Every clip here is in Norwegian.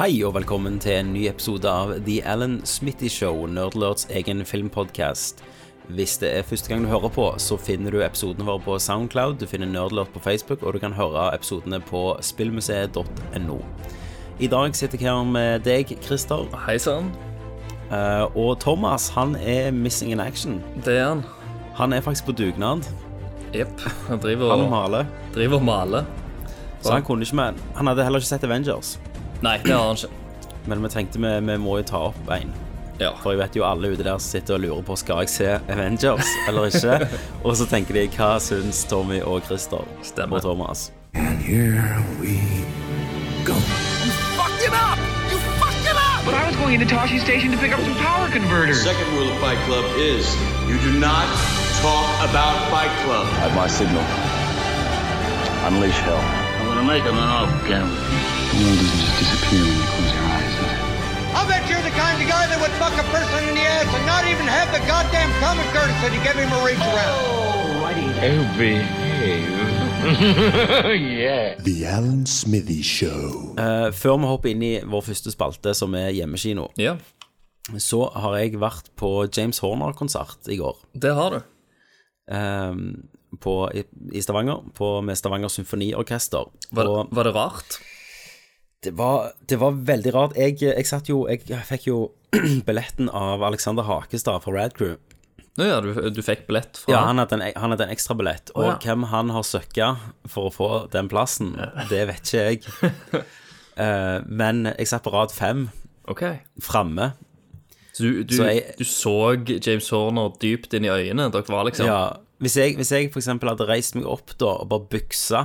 Hei og velkommen til en ny episode av The Alan Smitty Show, Nerdlerds egen filmpodcast. Hvis det er første gang du hører på, så finner du episodene våre på Soundcloud, du finner Nerdlert på Facebook, og du kan høre episodene på spillmuseet.no. I dag sitter jeg her med deg, Christer, Hei sann. eh, og Thomas. Han er missing in action. Det er han. Han er faktisk på dugnad. Jepp. Han driver og, maler. driver og maler. Så han kunne ikke med Han hadde heller ikke sett Avengers. Nei, det har han ikke. Men vi tenkte vi, vi må jo ta opp en. Ja. For jeg vet jo alle ute der sitter og lurer på Skal jeg se Avengers eller ikke. og så tenker de hva syns Tommy og Christer Stemmer. og Thomas. And here we go. fucked it up! You fucked it up! But I was going into Toshi Station to pick up some power converters. Second rule of Fight Club is you do not talk about Fight Club. At my signal, unleash hell. I'm gonna make him an off Cameron. The world doesn't just disappear when you close your eyes, does it? I'll bet you're the kind of guy that would fuck a person in the ass and not even have the goddamn common courtesy to give him a reach around. Oh, behave. yeah. The Alan Smithy Show. Uh, før vi hopper inn i vår første spalte, som er hjemmekino, ja, så har jeg vært på James Horner-konsert i går. det har du. eh, på, i, I Stavanger, på, med Stavanger Symfoniorkester. Var, Og var det rart? Det var, det var veldig rart. Jeg, jeg satt jo Jeg fikk jo billetten av Alexander Hakestad fra Rad Crew. Nå ja, du, du fikk billett fra Ja, han hadde en, han hadde en ekstra billett. Og ja. hvem han har søkka for å få den plassen, det vet ikke jeg. uh, men jeg satt på rad fem Ok. framme. Så du, du, Så jeg- du så James Horner dypt inn i øynene? Dere var liksom Ja, hvis jeg, hvis jeg eksempel hadde reist meg opp da og bare byksa,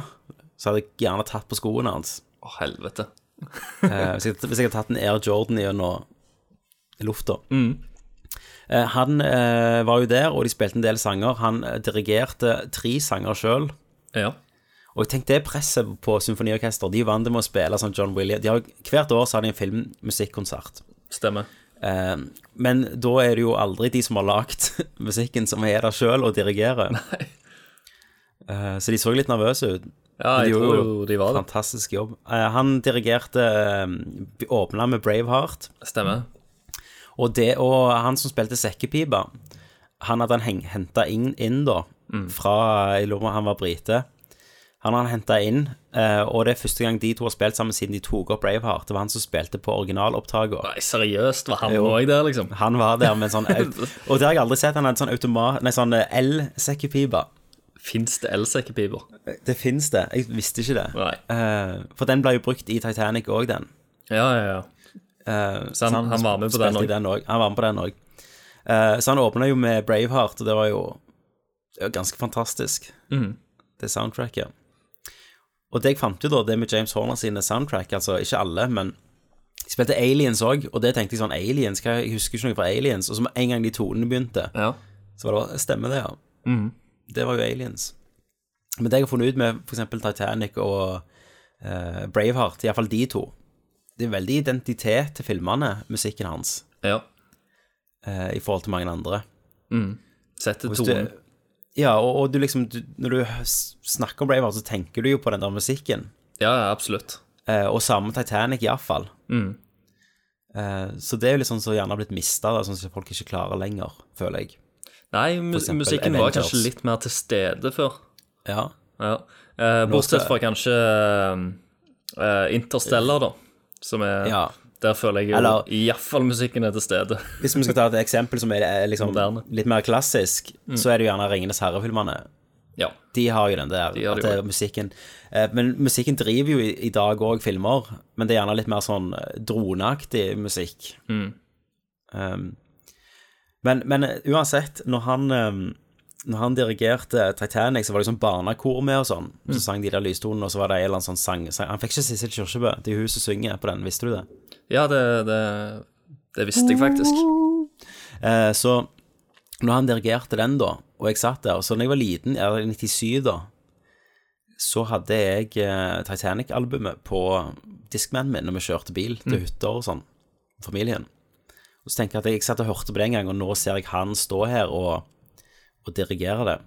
så hadde jeg gjerne tatt på skoene hans. Å, helvete. Eh, hvis, jeg, hvis jeg hadde tatt en Air Jordan gjennom lufta. Eh, han eh, var jo der, og de spilte en del sanger. Han eh, dirigerte tre sanger sjøl. Ja. Og jeg tenkte det presset på symfoniorkester. De er vant med å spille som John Williams. De har, hvert år så har de en filmmusikkonsert. Stemmer. Eh, men da er det jo aldri de som har lagd musikken, som er der sjøl og dirigerer. Eh, så de så litt nervøse ut. Ja, jeg tror jo de var det. Fantastisk jobb. Eh, han dirigerte uh, Åpna med Braveheart. Stemmer. Og, det, og han som spilte sekkepipa, han hadde han henta inn, inn da, Mm. fra Jeg lurer på om han var brite. Han hadde han henta inn, eh, og det er første gang de to har spilt sammen siden de tok opp Braveheart. Det var han som spilte på originalopptaket. Nei, seriøst, var han òg der, liksom? Han var der med en sånn Og det har jeg aldri sett. Han hadde sånn automat Nei, sånn eh, el-sekkepipe. Fins det elsekkepiper? Det fins det. Jeg visste ikke det. Nei. Eh, for den ble jo brukt i Titanic òg, den. Ja, ja, ja. Uh, Så han- han var med på den òg. Han var med på den òg. så han åpna jo med Braveheart, og det var jo, det var ganske fantastisk, mm. det soundtracket. Og det jeg fant jo da, det med James Horner sine soundtrack, altså ikke alle, men de spilte Aliens òg, og det tenkte jeg sånn Aliens, jeg husker ikke noe fra Aliens. Og så med en gang de tonene begynte, ja. så var det bare Stemmer det, ja. Mhm. Det var jo Aliens. Men det jeg har funnet ut med f.eks. Titanic og eh, Braveheart, iallfall de to Det er veldig identitet til filmene, musikken hans, ja. eh, i forhold til mange andre. Sette Hvis du, tonen. ja, og, og du liksom du, Når du s- snakker om Braveheart, så tenker du jo på den der musikken. Ja, ja, absolutt. Eh, og samme Titanic, iallfall. Mm. Eh, så det er jo litt sånn som gjerne har blitt mista, sånn som folk ikke klarer lenger, føler jeg. Nei, mu eksempel musikken var Avengers. kanskje litt mer til stede før. Ja. Ja. Eh, bortsett fra kanskje eh, Interstellar, da. Som er ja. Der føler jeg jo iallfall musikken er til stede. Hvis vi skal ta et eksempel som er eh, liksom, litt mer klassisk, så er det jo gjerne Ringenes herre-filmene. Ja. De har jo den der, De at det det er musikken eh, Men musikken driver jo i, i dag òg filmer, men det er gjerne litt mer sånn eh, droneaktig musikk. Mm. Um, men, men eh, uansett, når han um, Når han dirigerte Titanic, så var det sånn barnekor med og sånn. Mm. Så sang de der lystonene, og så var det en eller annen sånn sang, Han fikk ikke Sissel Kyrkjebø. Det er hun som synger på den, visste du det? Ja, det, det, det visste jeg faktisk. Eh, så når han dirigerte den, da, og jeg satt der og Så når jeg var liten, eller i 97, da, så hadde jeg eh, Titanic-albumet på Discmanen min når vi kjørte bil til hytter og sånn, familien. Og så tenker jeg at jeg satt og hørte på det en gang, og nå ser jeg han stå her og, og dirigere det.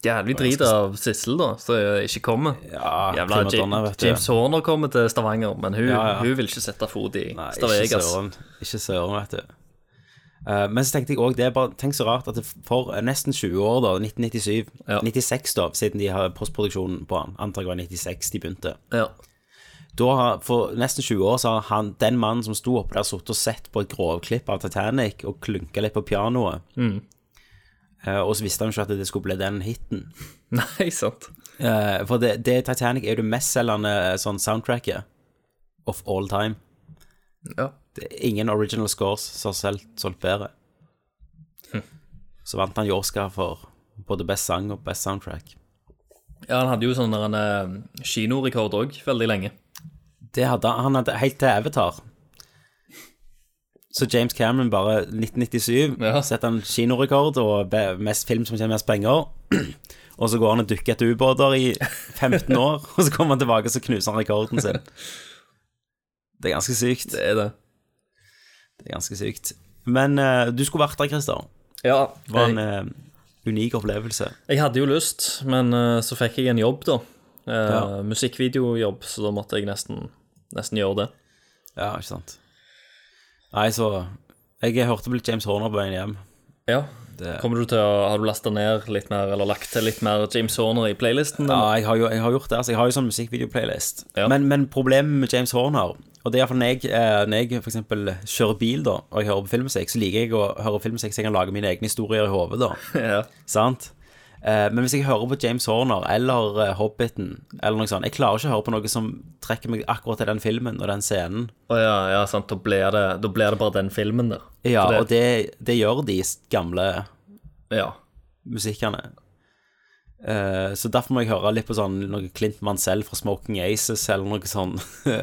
Jævlig drit av Sissel, da, som ikke kommer. Ja, Jævla Madonna, Ja, vet du. James Horner kommer til Stavanger, men hun, Ja, ja. hun vil ikke sette fot i Nei, søren. Ikke søren, vet du. Uh, men så tenkte jeg òg det bare Tenk så rart at det for nesten 20 år, da, 1997 Ja. 96, da, siden de har postproduksjonen på han. Antar jeg var 96 de begynte. Ja. Da For nesten 20 år så har han, den mannen som sto oppe der, sittet og sett på et grovklipp av Titanic og klunka litt på pianoet. Mm. Uh, og så visste han ikke at det skulle bli den hiten. Nei, sant. Uh, for det, det Titanic er jo det mestselgende eh, sånn soundtracket of all time. Ja. Det er ingen original scores som har solgt, solgt bedre. Så vant han jo Oscar for både best sang og best soundtrack. ja, han hadde jo sånn eh, kinorekord òg, veldig lenge. Det hadde han, hadde helt til Avatar. Så James Cameron bare 1997 Ja. setter han kinorekord og mest film som tjener mest penger. Og så går han og dukker etter ubåter i 15 år, og så kommer han tilbake og så knuser han rekorden sin. Det er ganske sykt. Det er det. Det er ganske sykt. Men uh, du skulle vært der, Christer. Ja, Det var jeg, en eh, unik opplevelse. jeg hadde jo lyst, men uh, så fikk jeg en jobb, da. Ja. Musikkvideojobb, så da måtte jeg nesten, nesten gjøre det. Ja, ikke sant. Nei, så Jeg hørte litt James Horner på veien hjem. Ja. Det, Kommer du til å, Har du lasta ned litt mer, eller lagt til litt mer James Horner i playlisten? ja, jeg har, jo, jeg har gjort det. Altså, jeg har jo sånn musikkvideoplaylist. Ja. Men, men problemet med James Horner Og det er iallfall når jeg, eh, når jeg eksempel kjører bil da og jeg hører på filmmusikk, så liker jeg å høre filmmusikk så jeg kan lage mine egne historier i hodet. da Ja. Sant? Eh, men hvis jeg hører på James Horner eller eh, Hobbiten eller noe sånt Jeg klarer ikke å høre på noe som trekker meg akkurat til den filmen og den scenen. Å ja, ja, sant. Da blir det, da blir det bare den filmen der. Ja, det... og det, det gjør de gamle Ja. musikkene. Uh, så derfor må jeg høre litt på sånn noe Clint Mansell fra Smoking Aces, eller noe sånn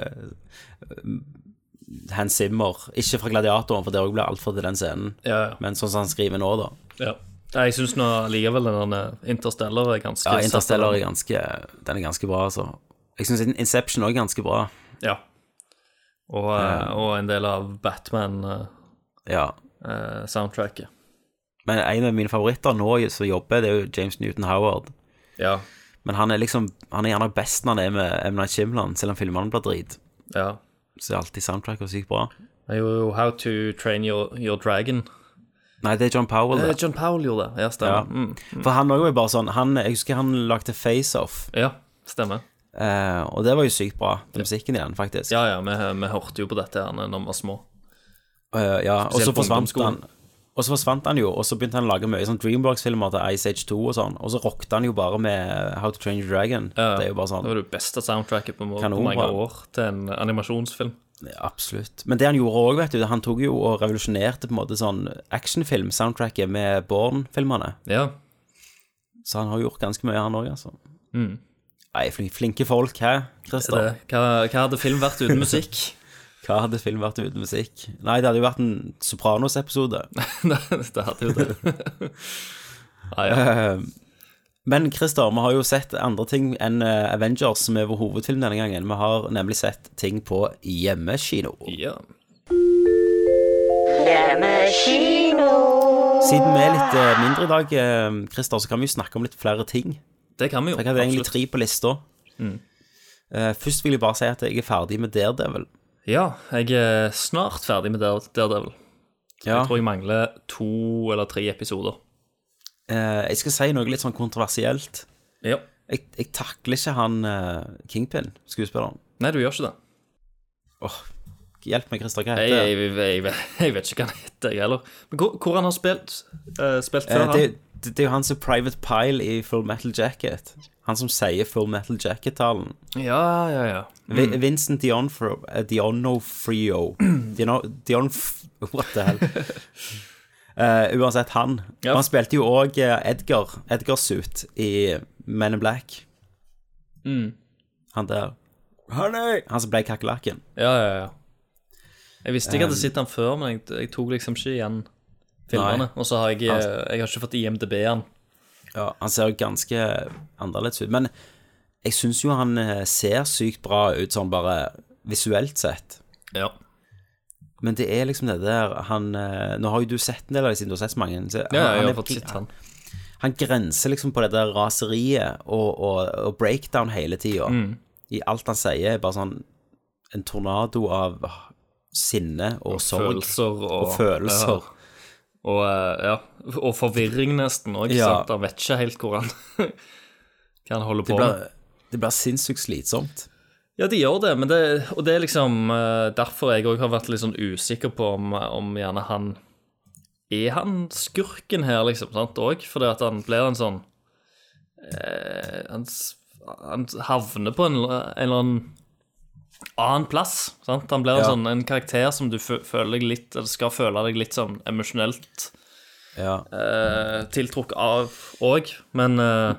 Hans Zimmer. Ikke fra Gladiatoren, for det òg blir altfor til den scenen. Ja, ja. Men sånn som han skriver nå, da. ja. Jeg syns nå likevel den Interstellar er ganske Ja, Interstellar er ganske Den er ganske bra, altså. Jeg syns Inception òg er ganske bra. Ja. Og, eh, og en del av Batman-soundtracket. Men en av mine favoritter nå som jobber, det er jo James Newton Howard. ja. Men han er liksom Han er gjerne best når han er med M. Night Shyamalan, selv om filmene blir drit. ja. Så er alltid soundtracket sykt bra. Det er jo How to Train Your, your Dragon. Nei, det er John Powell. Eh, Det. John Powell gjorde det. Ja, Ja. stemmer. Mm. For han òg var jo bare sånn han, Jeg husker han lagde Face Off, Ja, stemmer. eh, og det var jo sykt bra. Den musikken i den, faktisk. Ja, ja, vi, vi hørte jo på dette her når vi var små. Uh, ja. Og så forsvant han. Og så forsvant han jo, og så begynte han å lage mye sånn Dreamworks-filmer til Ice Age 2 og sånn, og så rockte han jo bare med How to Train Your Dragon. Ja, Det er jo bare Det sånn var det beste soundtracket på, på mange år til en animasjonsfilm. Absolutt. Men det han gjorde òg, vet du, han tok jo og revolusjonerte på en måte sånn actionfilm-soundtracket med Born-filmene. Ja. Så han har gjort ganske mye, han òg, altså. Mm. Nei, flin- flinke folk, hæ, Christer? Hva, hva hadde film vært uten musikk? Hva hadde film vært uten musikk? Nei, det hadde jo vært en Sopranos-episode. det, det hadde jo det. ah, ja. Men Christer, vi har jo sett andre ting enn eh, Avengers, som er vår hovedfilm denne gangen. Vi har nemlig sett ting på hjemmekino. ja. Siden vi er litt eh, mindre i dag, eh, Christer, så kan vi jo snakke om litt flere ting. Det kan vi jo. Jeg hadde egentlig tre på lista. Mm. først vil jeg bare si at jeg er ferdig med Daredevil. Ja, jeg er snart ferdig med Daredevil. Ja. Jeg tror jeg mangler to eller tre episoder. Eh, jeg skal si noe litt sånn kontroversielt. Ja. Jeg, jeg takler ikke han eh, Kingpin, skuespilleren. Nei, du gjør ikke det. Åh, hjelp meg, Christer. Hva heter jeg, jeg, jeg, jeg vet ikke hva han heter, jeg heller. Men hvor, hvor han har spilt, uh, spilt før, uh, det, han? det, det er jo han som Private Pile i Full Metal Jacket. Han som sier Full Metal Jacket-talen. Ja, ja, ja. Mm. Vincent Dionofrio Diono, Dionf... What the hell? Eh, uansett, han. Yep. Han spilte jo òg Edgar, Edgar Suit i Men in Black. Mm. Han der Honey! Han som ble kakerlakken. Ja, ja, ja. Jeg visste ikke at jeg hadde sett han før, men jeg, jeg tok liksom ikke igjen filmene. Og så har jeg, han, jeg har ikke fått IMDb-en. Ja, han ser jo ganske annerledes ut. Men jeg syns jo han eh, ser sykt bra ut sånn bare visuelt sett. Ja. Men det er liksom det der Han eh, Nå har jo du sett en del av det siden du har sett så mange. Så Ja, jeg han, har er, fått sett han. Han grenser liksom på det der raseriet og, og, og breakdown hele tida. I alt han sier, er bare sånn en tornado av sinne og, sorg. Følelser og, og følelser. Ja. Og, eh, ja. og forvirring, nesten òg. Ja. Han vet ikke helt hvor han Hva han holder Det på med. det blir sinnssykt slitsomt. Ja, de gjør det, men det, og det er liksom eh, derfor jeg òg har vært litt sånn usikker på om, om gjerne han Er han skurken her, liksom, sant, òg? Fordi at han blir en sånn eh, han, han havner på en, en eller annen annen plass. Sant? Han blir en Ja. sånn en karakter som du føler deg litt Eller skal føle deg litt sånn emosjonelt Ja. eh, tiltrukket av òg, men eh,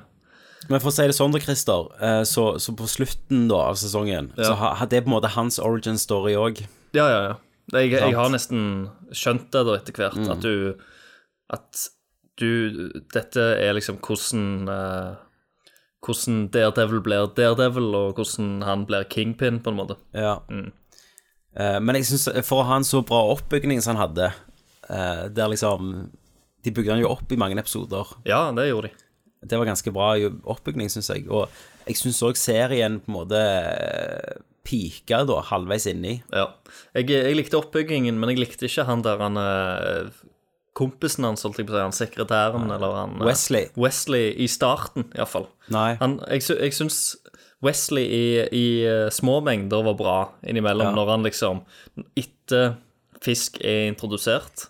Men for å si det sånn, da, Christer, eh, så, så på slutten da av sesongen Så ha- ha- det på en måte hans origin story òg. Ja, ja, ja. Jeg, jeg har nesten skjønt det da etter hvert, at du At du Dette er liksom hvordan eh, Hvordan Daredevil blir Daredevil, og hvordan han blir Kingpin, på en måte. Ja. Eh, men jeg synes, for å ha en så bra oppbygning som han hadde, eh, der liksom De bygde han jo opp i mange episoder. Ja, det gjorde de. Det var ganske bra oppbygning, syns jeg. Og jeg syns òg serien på en måte eh, pika da, halvveis inni. Ja. Jeg, jeg likte oppbyggingen, men jeg likte ikke han der han eh, Kompisen hans, holdt jeg på å si, han sekretæren, eller han eh, Wesley. Wesley i starten, iallfall. Nei. Han, jeg, jeg syns Wesley i, i små mengder var bra innimellom, Ja. når han liksom Etter fisk er introdusert.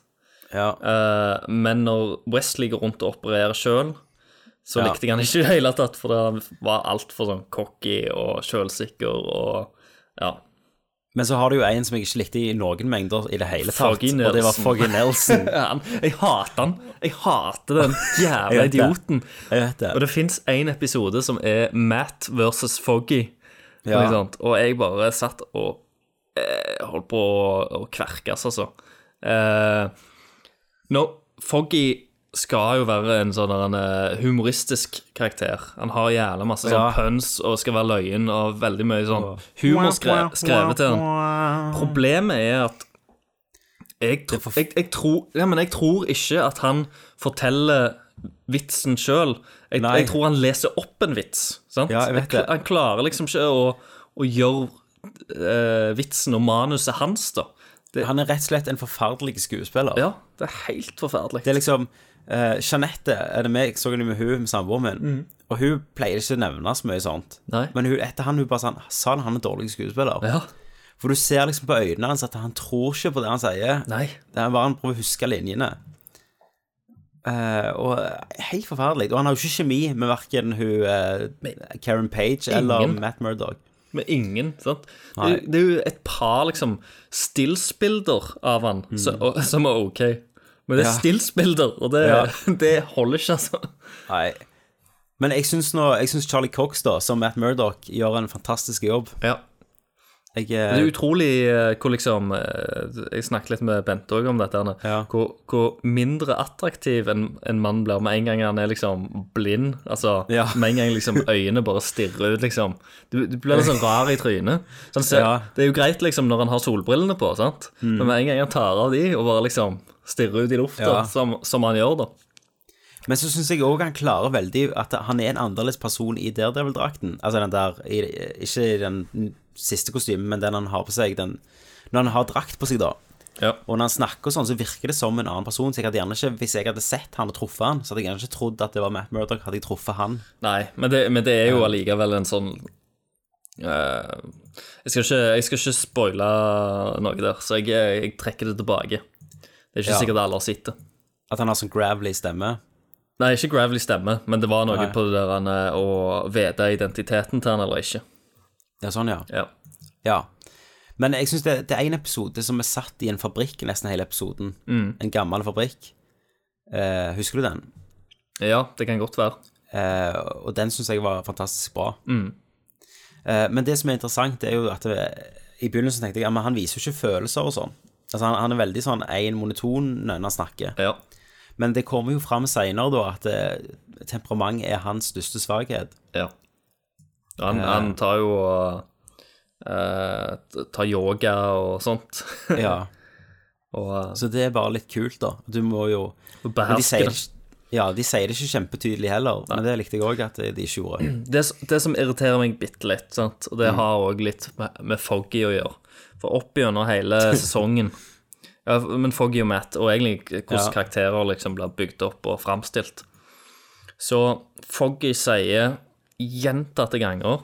Ja. Uh, men når Wesley går rundt og opererer sjøl, så Ja. likte jeg han ikke i det hele tatt, for han var altfor sånn cocky og sjølsikker og ja. Men så har du jo en som jeg ikke likte i noen mengder i det hele tatt, Foggy og det var Foggy Nelson. han, jeg hater han. Jeg hater den jævla idioten. Jeg vet det. Og det fins én episode som er Matt versus Foggy. Ja. Sant? Og jeg bare satt og eh, holdt på å, å kverkes, altså. Eh, nå, Foggy skal jo være en sånn en, eh, humoristisk karakter. Han har jævla masse sånn Ja. puns og skal være løyen og veldig mye sånn humor skre skrevet til han. Problemet er at jeg, jeg, jeg, tror, ja, men jeg tror ikke at han forteller vitsen sjøl. Jeg, tror han leser opp en vits. Sant? Ja. Han klarer liksom ikke å, å gjøre uh, vitsen og manuset hans, da. Det, Han er rett og slett en forferdelig skuespiller. ja, det er helt forferdelig. Det er liksom uh, Jeanette er det meg, jeg så henne med hun med samboeren min, og hun pleier ikke å nevne så mye sånt. Nei. Men hun, etter han hun bare sånn Sa han han er dårlig skuespiller? Ja. For du ser liksom på øynene hans at han tror ikke på det han sier. Nei. Det er bare han prøver å huske linjene. Uh, og helt forferdelig. Og han har jo ikke kjemi med verken hun uh, Karen Page eller Matt Murdoch. Med ingen, sant? Det, det er jo et par liksom stillsbilder av han så, og, som er ok. Men det er Mm. Ja. stillsbilder, og det, Ja. det holder ikke, altså. Nei. Men jeg syns, Charlie Cox, da, som Matt Murdoch, gjør en fantastisk jobb. Ja. Jeg, Det eh, er utrolig eh, hvor liksom eh, Jeg snakket litt med Bente òg om dette. Ja. Hvor, hvor mindre attraktiv en, en mann blir med en gang han er liksom blind. Altså, Ja. Med en gang liksom øynene bare stirrer ut, liksom. Du, du blir sånn rar i trynet. Så Ja. Mm. Det er jo greit liksom når han har solbrillene på, sant? men med en gang han tar av de og bare liksom stirrer ut i lufta, Ja. som, som han gjør, da. Men så syns jeg òg han klarer veldig at han er en annerledes person i Daredevil-drakten. Altså den der Ikke i den siste kostymen, men den han har på seg. Den, når han har drakt på seg, da. Ja. Og når han snakker sånn, så virker det som en annen person. Så jeg hadde gjerne ikke, Hvis jeg hadde sett han og truffet han, så hadde jeg gjerne ikke trodd at det var Matt Murdoch, hadde jeg truffet han. Nei, men det, men det er jo allikevel en sånn uh, jeg, skal ikke, jeg skal ikke spoile noe der, så jeg, jeg trekker det tilbake. Det er ikke Ja. sikkert alle har sett det. At han har sånn gravelly stemme. Nei, ikke Gravely stemme, men det var noe Nei. på det der han, eh, å vite identiteten til han eller ikke. Ja, sånn, ja. Ja. Ja. Men jeg syns det, det er en episode som er satt i en fabrikk nesten hele episoden. En gammel fabrikk. Eh, husker du den? ja, det kan godt være. Eh, og den syns jeg var fantastisk bra. Eh, men det som er interessant, det er jo at det, i begynnelsen tenkte jeg at han viser jo ikke følelser og sånn. Altså han, han er veldig sånn én monoton når han snakker. Ja. Men det kommer jo fram seinere da at eh, temperament er hans største svakhet. ja. Han, han tar jo uh, Tar yoga og sånt. Ja. og uh, Så det er bare litt kult, da. Du må jo Men de behersker sier, det. Ja, de sier det ikke kjempetydelig heller, men det likte jeg òg at de ikke gjorde. det, det som irriterer meg bitte litt, sant? og Mm. det har òg litt med, med Foggy å gjøre For opp gjennom hele sesongen ja, Men Foggy og Matt, og egentlig hvordan Ja. karakterer liksom blir bygd opp og framstilt. Så Foggy sier gjentatte ganger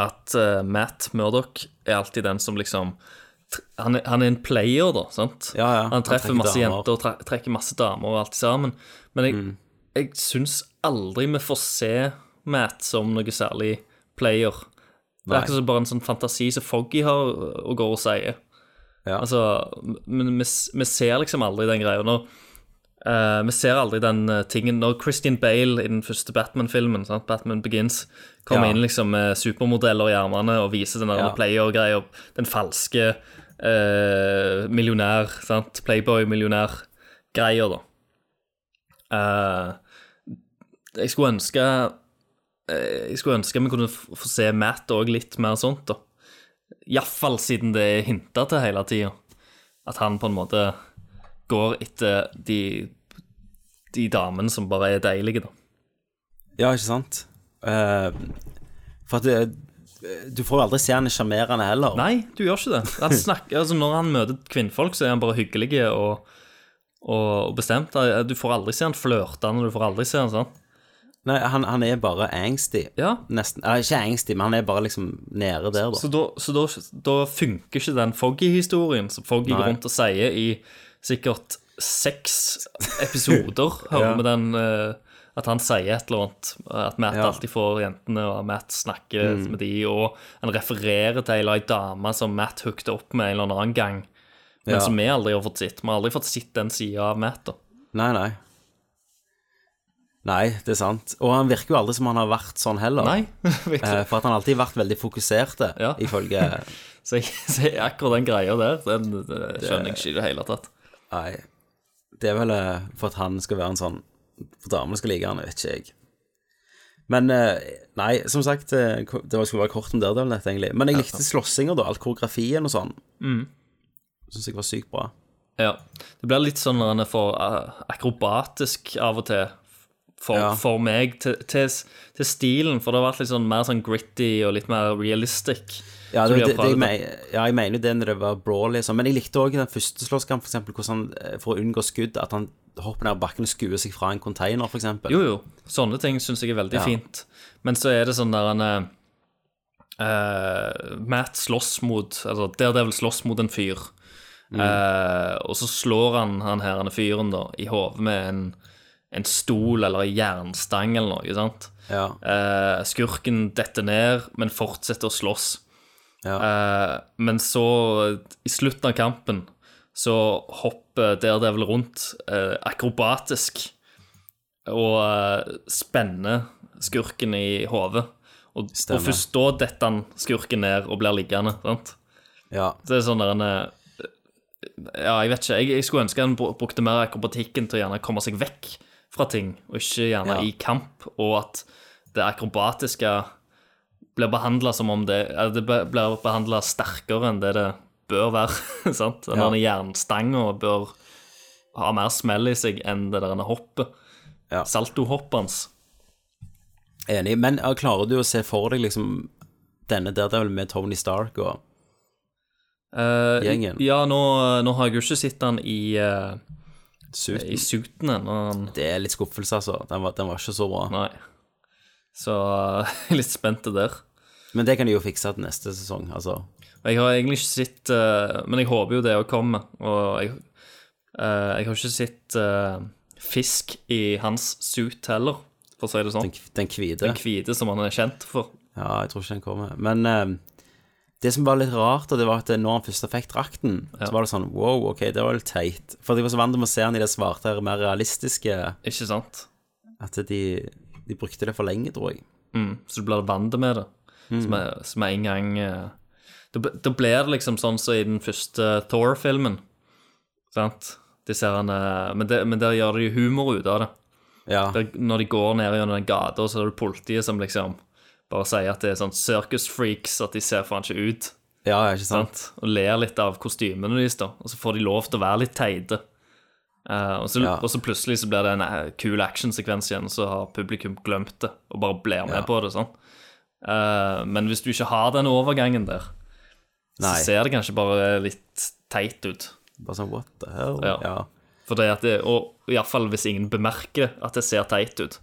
at uh, Matt Murdoch er alltid den som liksom han er, han er en player, da, sant? Ja, ja. Han treffer Han masse jenter og tre trekker masse damer og alt sammen. Men jeg, Mm. jeg syns aldri vi får se Matt som noe særlig player. Det er ikke bare en sånn fantasi som Foggy har og går og sier. Ja. Altså, men vi, vi ser liksom aldri den greia. Når, uh, vi ser aldri den uh, tingen Når Christian Bale i den første Batman-filmen? Batman Begins, kommer Ja. inn liksom med supermodeller i armene og viser den der Ja. player-greia, den falske uh, millionær, sant? Playboy-millionær-greia, da. Eh, jeg skulle ønske eh, Jeg skulle ønske vi kunne få se Matt òg litt mer sånt, da. Iallfall siden det er hinta til hele tida. At han på en måte går etter de, de damene som bare er deilige, da. Ja, ikke sant? Uh, for at det, du får jo aldri se han er sjarmerende heller. Nei, du gjør ikke det. Han snakker, altså Når han møter kvinnfolk, så er han bare hyggelig og, og, bestemt. Du får aldri se han flørtende, du får aldri se han sånn. Nei, han, han er bare angsty. Ja. Nesten. Eh, ikke angsty, men han er bare liksom nede der, da. Så da, så da, da funker ikke den Foggy-historien som Foggy går rundt og sier i sikkert seks episoder. Hører Ja. vi den eh, At han sier et eller annet. At Matt Ja. alltid får jentene, og Matt snakker Mm. med de, og han refererer til ei dame som Matt hooked opp med en eller annen gang. Men Ja. som vi aldri har fått sett. Vi har aldri fått sett den sida av Matt. da Nei, nei. Nei, det er sant. Og han virker jo aldri som han har vært sånn heller. Nei, virkelig. Eh. For at han alltid har vært veldig fokuserte, Ja. ifølge Så, jeg, så jeg- akkurat den greia der, den, det skjønner jeg ikke i det hele tatt. Nei. Det er vel eh, for at han skal være en sånn For damene skal like han, vet ikke jeg. Men eh, nei, som sagt, det var- skulle være kort om det, dette, egentlig. Men jeg likte slåssinga, da. Alt koreografien og sånn. Mm. Syns jeg var sykt bra. Ja. Det blir litt sånn når han er for akrobatisk av og til for, Ja. for meg, til, til, til stilen. For det har vært litt sånn mer sånn gritty og litt mer realistic. Ja, det, det, det, jeg, ja, jeg mener jo det når det var brawl, sånn, men jeg likte òg den første slåsskamp, eksempel, hvordan han, eh, for å unngå skudd, at han hopper ned bakken og skuer seg fra en container, eksempel. Jo, jo. Sånne ting syns jeg er veldig Ja. fint. Men så er det sånn der han eh, eh, Matt slåss mot Altså Daredevil slåss mot en fyr. Mm. Uh, og så slår han han her han fyren da i hodet med en, en stol eller en jernstang eller noe. sant? Ja. Eh, skurken detter ned, men fortsetter å slåss. Ja. Eh, men så, i slutten av kampen, så hopper Daredevil rundt eh, akrobatisk og eh, spenner skurken i hodet. Og, og først da detter han skurken ned og blir liggende. sant? ja. Så det er sånn der en eh, Ja, jeg vet ikke. Jeg, jeg skulle ønske han brukte mer akrobatikken til å gjerne komme seg vekk fra ting, og ikke gjerne Ja. i kamp, og at det akrobatiske blir behandla som om det Det blir behandla sterkere enn det det bør være. sant? Den Ja. jernstanga bør ha mer smell i seg enn det der hoppet. Ja. Saltohoppet hans. Enig. Men klarer du å se for deg liksom denne Daredevil med Tony Stark og Eh, Gjengen. Ja, nå, nå har jeg jo ikke sett han i, uh, suit? i suiten ennå. Det er litt skuffelse, altså. Den var, den var ikke så bra. Nei. Så jeg er litt spent der. Men det kan de jo fikse til neste sesong, altså. Jeg har egentlig ikke sett uh, Men jeg håper jo det òg kommer. Og jeg, uh, jeg har ikke sett uh, fisk i hans suit heller, for å si det sånn. Den, den hvite. Den hvite som han er kjent for. Ja, jeg tror ikke den kommer. Men det som var litt rart, og det var at når han først fikk drakten, Ja. så var det sånn wow, ok, det var litt teit. For jeg var så vant til å se han i det svarte, mer realistiske Ikke sant? At de, de brukte det for lenge, tror jeg. Mm, så du blir vant med det. Som, er, som er en gang eh, Da blir det liksom sånn som i den første Thor-filmen. Sant? De ser han, eh, men, det, men der gjør de humor ut av det. Ja. Der, når de går ned gjennom den gata, så er det politiet som liksom bare sier at det er sånn circus freaks, at de ser faen ikke ut. Ja, ikke sant? Sant? Og ler litt av kostymene deres, da. Og så får de lov til å være litt teite. Uh, og, så, Ja. og så plutselig så blir det en eh, kul actionsekvens igjen, og så har publikum glemt det og bare blir med Ja. på det. sånn. Uh, men hvis du ikke har den overgangen der, Nei. så ser det kanskje bare litt teit ut. Bare sånn what the hell? Ja. ja. For det at det, og iallfall hvis ingen bemerker at det ser teit ut.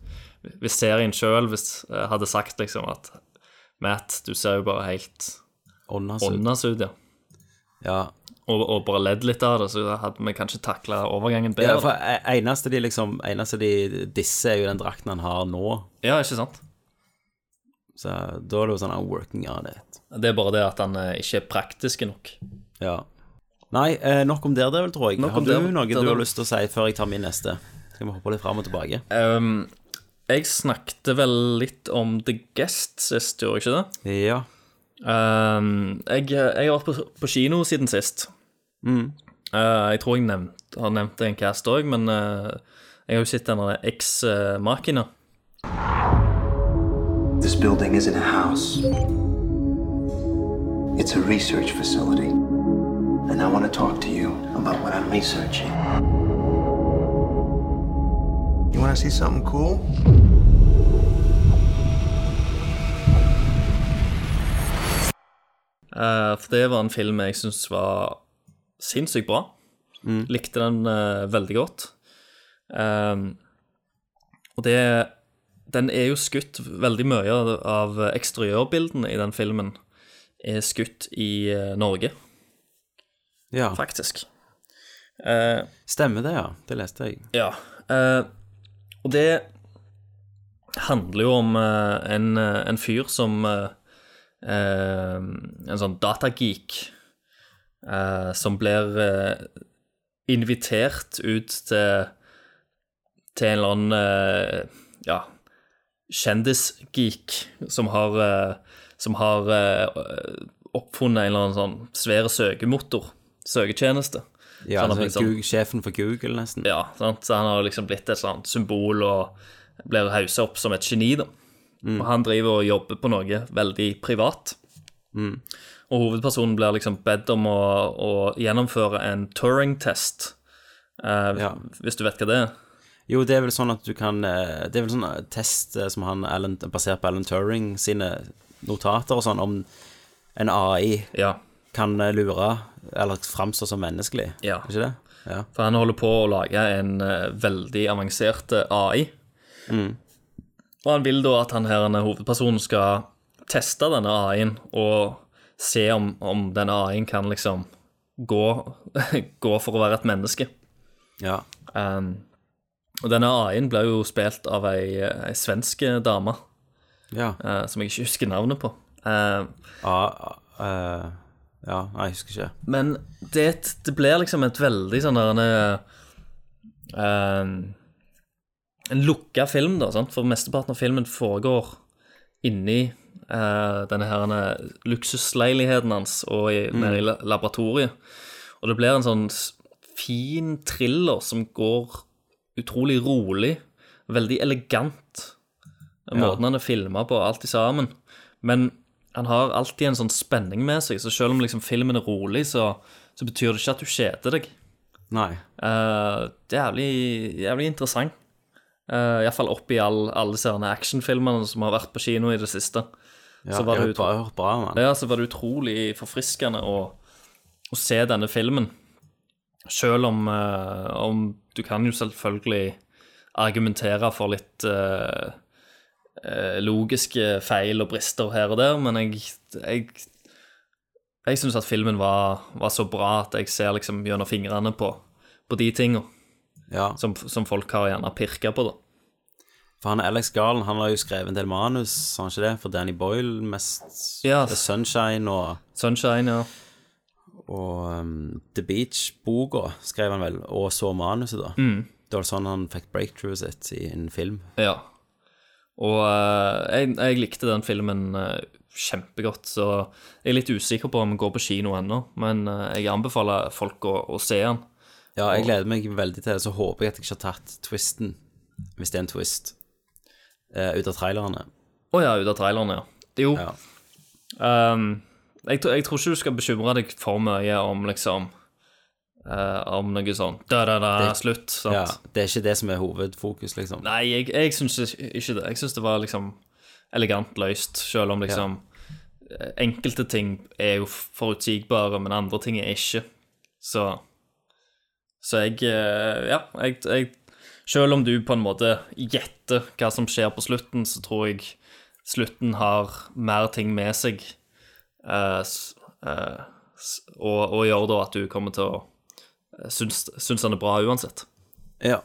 Hvis serien sjøl hadde sagt liksom at Matt, du ser jo bare helt Åndas ut. ja. Ja. Og, og bare ledd litt av det, så hadde vi kanskje takla overgangen bedre. ja, for e- eneste de liksom Eneste de disser, er jo den drakten han har nå. Ja, ikke sant? Så da er det jo sånn I'm working on it. Det er bare det at han eh, ikke er praktisk nok. Ja. Nei, eh, nok om der, det, vel, tror jeg. Nok har du der, noe du har lyst til å si før jeg tar min neste? Skal vi hoppe litt fram og tilbake? Ehm, jeg snakket vel litt om The Guest sist, gjorde jeg ikke det? Ja. Um, jeg, jeg har vært på, på kino siden sist. Mm. Uh, jeg tror jeg nevnt, har nevnt det i en cast òg, men uh, jeg har jo sett denne X-Makina. This building isn't a house. It's a research facility. And I want to talk to you about what I'm researching. You want to see something cool? Uh, for det var en film jeg syns var sinnssykt bra. Likte den uh, veldig godt. Um, og det Den er jo skutt Veldig mye av, av eksteriørbildene i den filmen er skutt i uh, Norge, ja. faktisk. Eh, Stemmer det, ja. Det leste jeg. ja. eh, og det handler jo om eh, en, eh, en fyr som eh, En sånn datageek som blir invitert ut til til en eller annen ja, kjendisgeek som har som har oppfunnet en eller annen sånn svære søkemotor, søketjeneste. Ja, sånn han sånn- Google, Sjefen for Google, nesten. ja, sant? så han har liksom blitt et sånt symbol og blir hausa opp som et geni, da. Og han driver og jobber på noe veldig privat. Og hovedpersonen blir liksom bedt om å, å gjennomføre en Turing-test, eh, Ja. hvis du vet hva det er. Jo, det er vel sånn at du kan eh, Det er vel sånn eh, test eh, som han Alan, basert på Alan Turing sine notater og sånn, om en AI Ja. Kan eh, lure eller framstå som menneskelig. Ja. Ikke det? Ja. For han holder på å lage en uh, veldig avansert AI. AI. Og han vil da at han her, hovedpersonen skal teste denne AI-en og se om, om denne AI-en kan liksom gå, gå for å være et menneske. ja. Um, og denne AI-en ble jo spilt av ei, ei svensk dame Ja. uh, som jeg ikke husker navnet på. Uh, A, eh, ja, jeg husker ikke. Men det, det blir liksom et veldig sånn der en, eh, En lukka film, da, sant? for mesteparten av filmen foregår inni uh, denne her luksusleiligheten hans og i, nede i laboratoriet. Og det blir en sånn fin thriller som går utrolig rolig, veldig elegant. Måten han er filma på, alt i sammen. Men han har alltid en sånn spenning med seg, så selv om liksom filmen er rolig, så, så betyr det ikke at du kjeder deg. Nei. Uh, det er jævlig, jævlig interessant. Uh, Iallfall oppi all, alle disse actionfilmene som har vært på kino i det siste. Ja, så, var det utro- bra om han. ja, så var det utrolig forfriskende å, å se denne filmen. Selv om, uh, om du kan jo selvfølgelig argumentere for litt eh, logiske feil og brister her og der, men jeg, jeg, jeg syns at filmen var, var så bra at jeg ser liksom gjennom fingrene på, på de tinga Ja. som, som folk har gjerne pirka på, da. For han Alex Garland han har jo skrevet en del manus, sa han ikke det? For Danny Boyle, mest Ja. Sunshine og, Sunshine, ja. og um, The Beach-boka skrev han vel, og så manuset, da. Mm. Det var sånn han fikk breakthroughet sitt i en film. Ja. Og eh, jeg, jeg likte den filmen eh, kjempegodt, så jeg er litt usikker på om den går på kino ennå, men eh, jeg anbefaler folk å, å se den. Ja, jeg gleder meg veldig til det, så håper jeg at jeg ikke har tatt twisten, hvis det er en twist, uh, ut av trailerne. Å ja, ut av trailerne, ja. Jo. Ja. Um, jeg, tror- jeg tror ikke du skal bekymre deg for mye om liksom om noe sånn da-da-da, slutt. Sant? Ja, det er ikke det som er hovedfokus, liksom. Nei, jeg, jeg syns ikke det. Jeg syns det var liksom elegant løst, selv om liksom ja. Enkelte ting er jo forutsigbare, men andre ting er ikke. Så Så jeg eh, Ja, jeg, jeg Selv om du på en måte gjetter hva som skjer på slutten, så tror jeg slutten har mer ting med seg Uh, eh, og, og gjør da at du kommer til å eh, synes, han er bra uansett. Ja.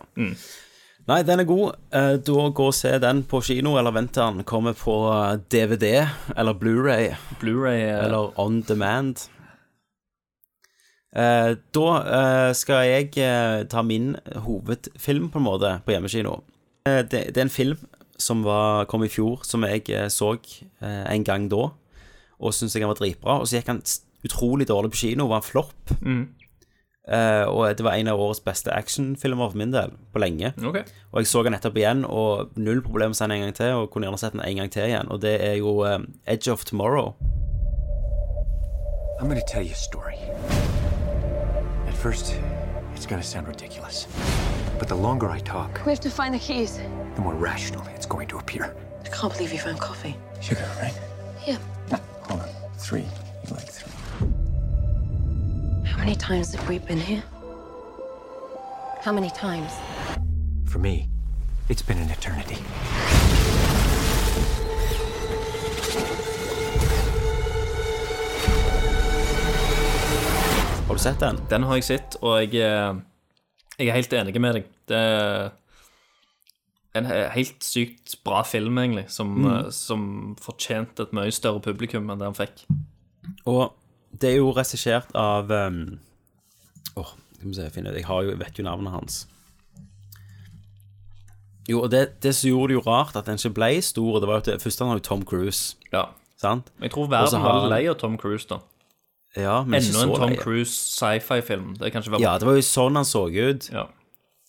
Nei, den er god. Eh, Da gå og se den på kino, eller vent til den kommer på eh, DVD eller Blu-ray Blu-ray eh, eller On Demand. Eh, Da eh, skal jeg eh, ta min hovedfilm, på en måte, på hjemmekino. Eh, Det, er en film som var, kom i fjor, som jeg eh, så eh, en gang da, og syntes jeg han var dritbra. Og så gikk han utrolig dårlig på kino, var en flopp. Eh, og det var en av årets beste actionfilmer for min del, på lenge. Okay. Og jeg så den nettopp igjen, og null problem å se den en gang til, og kunne gjerne sett den en gang til igjen. Og det er jo eh, Edge of Tomorrow. I'm going to tell you a story. At first, it's going to sound ridiculous. But the longer I talk, We have to find the keys. the more rational it's going to appear. I can't believe you found coffee. Sugar, right? Yeah. Hold on. Three. You like three. How many times have we been here? How many times? For me, it's been an eternity. Har du sett den? Den har jeg sett, og jeg, er- jeg er helt enig med deg. Det er en helt sykt bra film, egentlig, som, Mm. eh, som fortjente et mye større publikum enn det han fikk. Og det er jo regissert av um, Åh, skal vi se, jeg finner det. Jeg har jo, vet jo navnet hans. Jo, og det, det som gjorde det jo rart at den ikke ble stor, det var jo at det, først han har jo Tom Cruise, Ja. sant? Jeg tror verden var han- lei av Tom Cruise, da. Ja, men ikke Enda en Tom. Cruise sci-fi-film. Det kan ikke være Ja, det var jo sånn han så ut. Ja.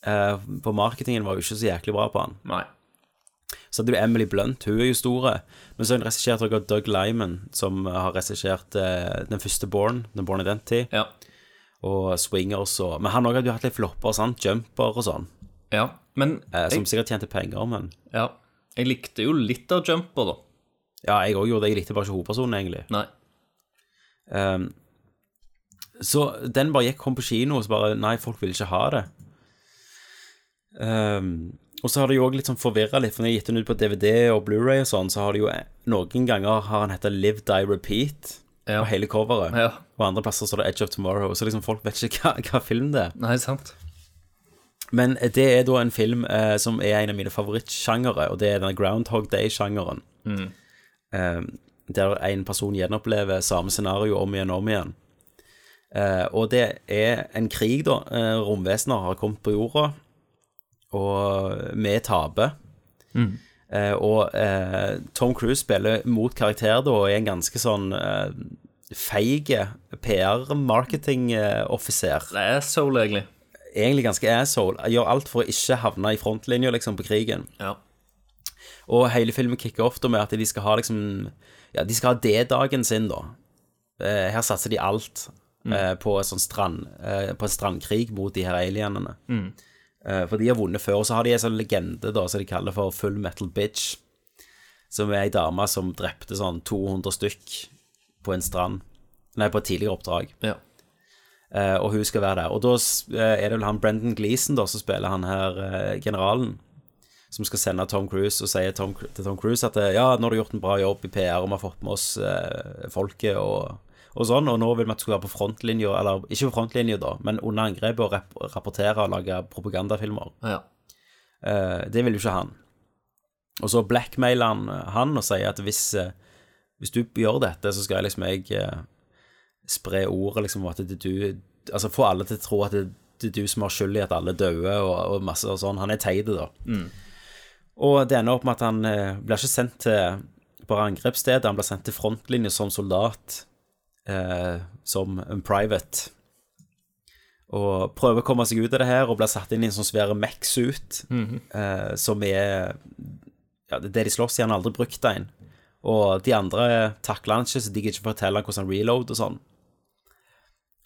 Uh, på marketingen var jo ikke så jæklig bra på han. Nei. Så hadde du Emily Blunt, hun er jo store. Men så har hun regissert av Doug Lyman, som har regissert eh, den første Born, den Born Identity, Ja. og Swingers og Men han òg hadde jo hatt litt flopper, sant? Jumper og sånn, ja. Men eh, som jeg, sikkert tjente penger, men ja. jeg likte jo litt av Jumper, da. Ja, jeg òg gjorde det. Jeg likte bare ikke hovedpersonen, egentlig. Nei. Um, så den bare gikk, kom på kino, og så bare Nei, folk vil ikke ha det. Um, og så har det jo òg litt sånn forvirra litt, for når jeg har gitt den ut på DVD og Blu-ray og sånn, så har det jo noen ganger har han hetta Live, Die, Repeat Ja. på hele coveret. Ja. Og andre plasser står det Edge of Tomorrow. Så liksom folk vet ikke hva, hva film det er. Nei, sant. Men det er da en film eh, som er en av mine favorittsjangere, og det er denne Groundhog Day-sjangeren. Eh, der en person gjenopplever samme scenario om igjen og om igjen. Eh, og det er en krig, da. Eh, romvesener har kommet på jorda, og vi taper. Eh, og eh, Tom Cruise spiller mot karakter da, og er en ganske sånn eh, feig PR-marketing-offiser Det er egentlig. egentlig ganske asshole. Gjør alt for å ikke havne i frontlinja liksom, på krigen. Ja. Og hele filmen kicker off da med at de skal ha liksom Ja, de skal ha D-dagen sin, da. Eh, her satser de alt eh, på, en sånn strand, eh, på en strandkrig mot de her alienene. Eh, for de har vunnet før. Og så har de en sånn legende da, som de kaller for Full Metal Bitch. Som er ei dame som drepte sånn 200 stykk på en strand. Nei, på et tidligere oppdrag. ja. Eh, og hun skal være der. Og da eh, er det vel han Brendan Gleeson da, som spiller han her eh, generalen, som skal sende Tom Cruise og sier Tom, til Tom Cruise at eh, ja, nå har du gjort en bra jobb i PR, og vi har fått med oss eh, folket og, og sånn, og nå vil vi at du skal være på frontlinja, eller ikke på frontlinja da, men under angrepet og rap rapportere og lage propagandafilmer. ja. Eh, det vil jo ikke han. Og så blackmailer han eh, han og sier at hvis, eh, hvis du gjør dette, så skal jeg liksom jeg eh, spre ordet liksom at det er du Altså få alle til å tro at det, det er du som har skyld i at alle døde og, og masse og sånn. Han er teit, da. Og det ender opp med at han blir ikke sendt til bare angrepsstedet, han blir sendt til frontlinje som soldat, eh, som en private og prøver å komme seg ut av det her og blir satt inn i en sånn svære Mac-suit eh, som er ja, det de slåss i. Han har aldri brukt en. Og de andre takler han ikke, så de gidder ikke fortelle han hvordan han reload og sånn.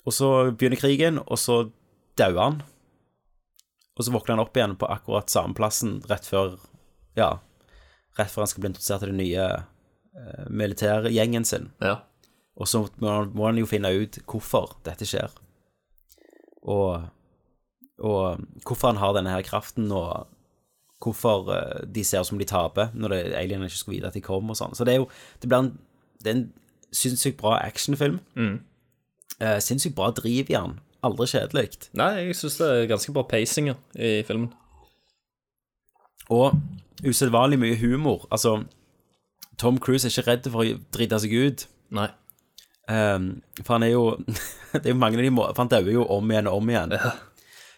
Og så begynner krigen, og så dauer han. Og så våkner han opp igjen på akkurat samme plassen rett før Ja, rett før han skal bli introdusert til den nye eh, militærgjengen sin. Ja. Og så må han, jo finne ut hvorfor dette skjer. Og, og hvorfor han har denne her kraften, og hvorfor eh, de ser ut som de taper når det, alienene ikke skulle vite at de kom, og sånn. Så det er jo Det blir en, det er en sinnssykt bra actionfilm. Mm. Eh, sinnssykt bra driv i. Aldri kjedelig. Nei, jeg syns det er ganske bra pacinger i filmen. Og usedvanlig mye humor. Altså, Tom Cruise er ikke redd for å drite seg ut. Nei. Ehm, for han er jo Det er jo mange av de må For han dauer jo om igjen og om igjen.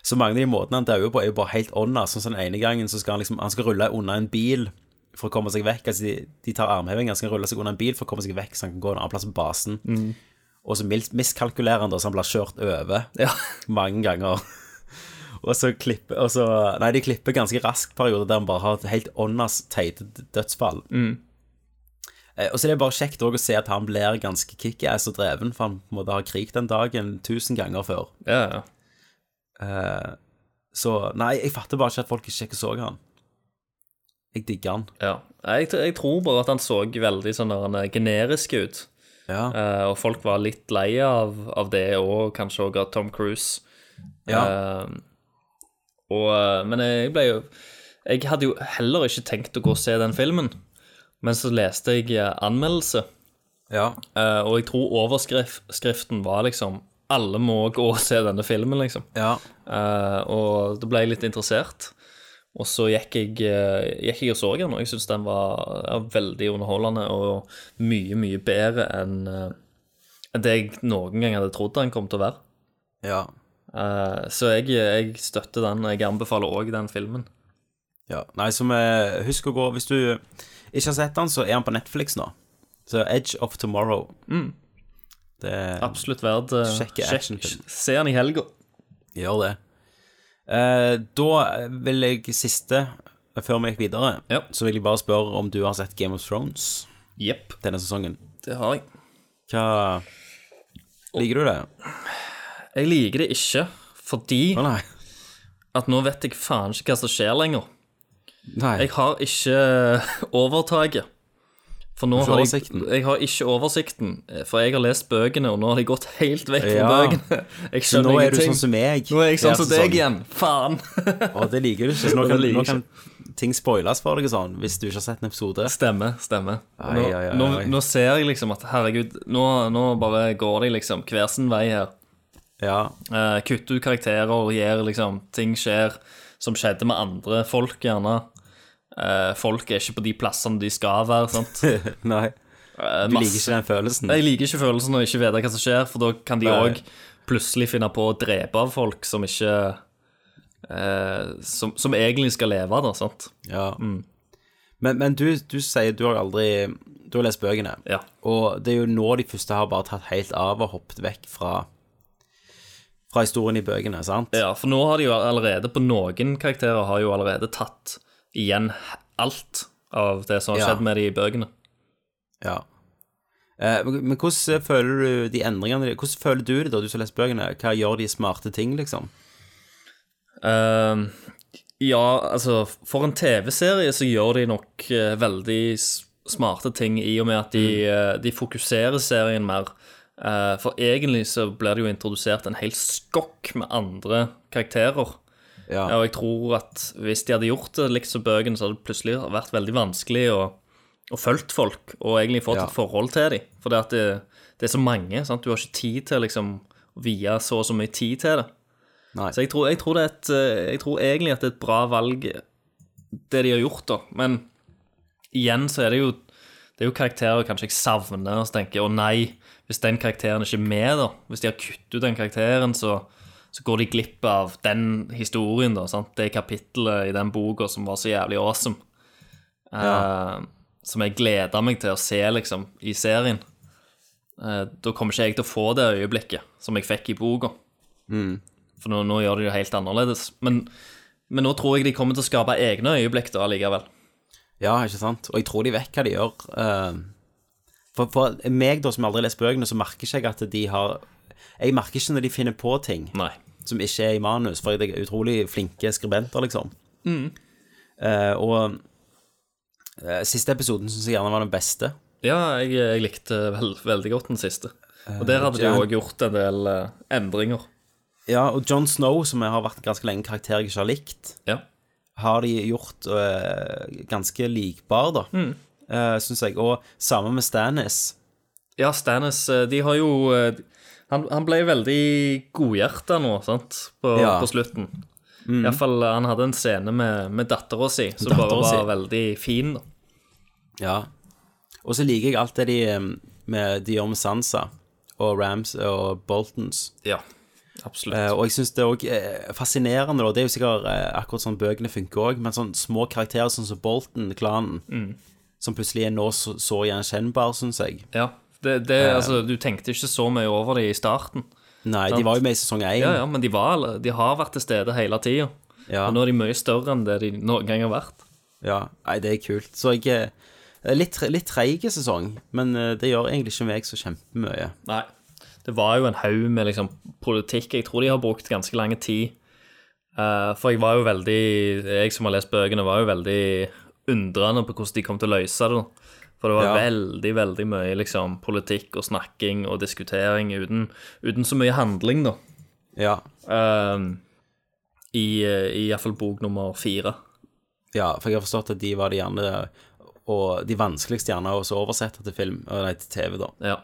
Så mange av de måtene han dauer på, er jo bare helt ånda. Sånn som den ene gangen så skal han liksom Han skal rulle unna en bil for å komme seg vekk. Altså, de, de tar armhevinger, skal rulle seg unna en bil for å komme seg vekk, så han kan gå en annen plass på basen. Mm. Og så miskalkulerer han da, så han blir kjørt over ja. mange ganger. Og så klipper og så, Nei, de klipper ganske raskt perioder der han bare har et helt åndas teite dødsfall. Mm. Eh, Og så er det bare kjekt å se at han blir ganske kickass og dreven, for han på en måte har krig den dagen tusen ganger før. Ja, ja. Eh, så nei, jeg fatter bare ikke at folk ikke så han. Jeg digger han. Ja. Jeg, jeg tror bare at han så veldig sånn er generisk ut. Ja. Uh, og folk var litt lei av, av det, og kanskje også av Tom Cruise. Ja. Uh, og, eh, men jeg ble jo Jeg hadde jo heller ikke tenkt å gå og se den filmen, men så leste jeg eh, anmeldelse, Ja. eh, og jeg tror overskriften var liksom 'Alle må gå og se denne filmen', liksom. Ja. Uh, og da ble jeg litt interessert. Og så gikk jeg, gikk jeg og så den, og jeg syns den var, ja, veldig underholdende og mye, mye bedre enn eh, det jeg noen gang hadde trodd den kom til å være. Ja. Uh, så jeg, jeg støtter den. Jeg anbefaler òg den filmen. ja. Nei, så vi Husk å gå Hvis du ikke har sett den, så er han på Netflix nå. Så Edge of Tomorrow. Mm. Det er Absolutt verdt uh, Sjekke actionfilm. Se den i helga. Gjør det. Eh, da vil jeg siste, før vi gikk videre, Ja. så vil jeg bare spørre om du har sett Game of Thrones yep. denne sesongen. det har jeg. Hva Liker du det? Jeg liker det ikke fordi oh, at nå vet jeg faen ikke hva som skjer lenger. Nei. Jeg har ikke overtaket. For nå har jeg, jeg har ikke oversikten, for jeg har lest bøkene, og nå har de gått helt vekk fra Ja. bøkene. Jeg Så nå er er du ingenting. sånn som meg. Nå er jeg sånn som deg sesong. igjen. Faen. Å, det liker du ikke. Nå kan, nå kan ting spoiles for deg sånn, hvis du ikke har sett en episode. Stemmer, stemmer. Nå, nå, nå ser jeg liksom at herregud, nå, nå bare går de liksom hver sin vei her. Ja. Uh, kutter ut karakterer og gjør liksom Ting skjer som skjedde med andre folk, gjerne. Eh, folk er ikke på de plassene de skal være, sant. Nei. Eh, Du liker ikke den følelsen. Jeg liker ikke følelsen av ikke vite hva som skjer, for da kan de òg plutselig finne på å drepe av folk som ikke eh, som, som egentlig skal leve, da, sant. Ja. Men, men du, du sier du har aldri Du har lest bøkene, Ja. og det er jo nå de første har bare tatt helt av og hoppet vekk fra Fra historien i bøkene, sant? Ja, for nå har de jo allerede, på noen karakterer, har jo allerede tatt igjen alt av det som har Ja. skjedd med de i bøkene. Ja. Eh, men hvordan føler du de endringene Hvordan føler du det da, du som har lest bøkene? Hva gjør de smarte ting, liksom? Uh, ja, altså, for en TV-serie så gjør de nok uh, veldig smarte ting i og med at de, eh, de fokuserer serien mer. Eh, for egentlig så blir det jo introdusert en hel skokk med andre karakterer. Ja. Og jeg tror at hvis de hadde gjort det likt som bøkene, så hadde det plutselig vært veldig vanskelig å, å følge folk og egentlig fått Ja. et forhold til dem. For det, at det, det er så mange. Sant? Du har ikke tid til liksom, å vie så og så mye tid til det. Nei. Så jeg tror, jeg, tror det et, eh, jeg tror egentlig at det er et bra valg, det de har gjort, da. Men igjen så er det jo det er jo karakterer kanskje jeg savner, og så tenker jeg å nei, hvis den karakteren ikke er med, da, hvis de har kuttet ut den karakteren, så, så går de glipp av den historien, da, sant? det kapittelet i den boka som var så jævlig awesome. Eh, som jeg gleder meg til å se, liksom, i serien. Uh, da kommer ikke jeg til å få det øyeblikket som jeg fikk i boka. For nå, nå gjør de det helt annerledes. Men, men nå tror jeg de kommer til å skape egne øyeblikk da likevel. Ja, ikke sant? Og jeg tror de vet hva de gjør. eh, For, for meg, da, som aldri har lest bøkene, så merker ikke jeg at de har Jeg merker ikke når de finner på ting Nei. som ikke er i manus, for jeg er utrolig flinke skribenter, liksom. Mm. Uh, og uh, siste episoden syns jeg gjerne var den beste. Ja, jeg, jeg likte vel, veldig godt den siste. Og der hadde de John... de også gjort en del endringer. Ja, og John Snow, som jeg har vært ganske lenge karakter jeg ikke har likt, Ja. har de gjort ganske likbar, da, Mm. Uh, syns jeg. Og samme med Stannis. Ja, Stannis, eh, de har jo eh, Han, han ble veldig godhjerta nå, sant, på, Ja. på slutten. Mm. Iallfall han hadde en scene med, med dattera si som bare var si. veldig fin. da. Ja. Og så liker jeg alt det de, eh, med, de gjør med Sansa og Rams og Boltons. Ja, absolutt. Eh, og jeg syns det er òg eh, fascinerende, da. Det er jo sikkert eh, akkurat sånn bøkene funker òg, men sånn små karakterer sånn som Bolton-klanen, Mm. Som plutselig er nå så, så gjenkjennbar, syns jeg. Ja, det, det, Eh. altså, Du tenkte ikke så mye over det i starten. Nei, de var jo med i sesong én. Ja, ja, men de, var, de har vært til stede hele tida. Ja. Og nå er de mye større enn det de noen gang har vært. Ja, nei, det er kult. Så jeg eh, litt, litt treig sesong, men eh, det gjør egentlig ikke meg så kjempemye. Nei. Det var jo en haug med liksom, politikk. Jeg tror de har brukt ganske lang tid. Uh, for jeg var jo veldig Jeg som har lest bøkene, var jo veldig undrende på hvordan de kom til å løse det. For det var Ja. veldig, veldig mye liksom, politikk og snakking og diskutering uten, uten så mye handling, da. Ja. Um, I, eh, i iallfall bok nummer fire. ja, for jeg har forstått at de var de gjerne og de vanskeligste gjerne å så oversette til film, nei, til TV, da. Ja.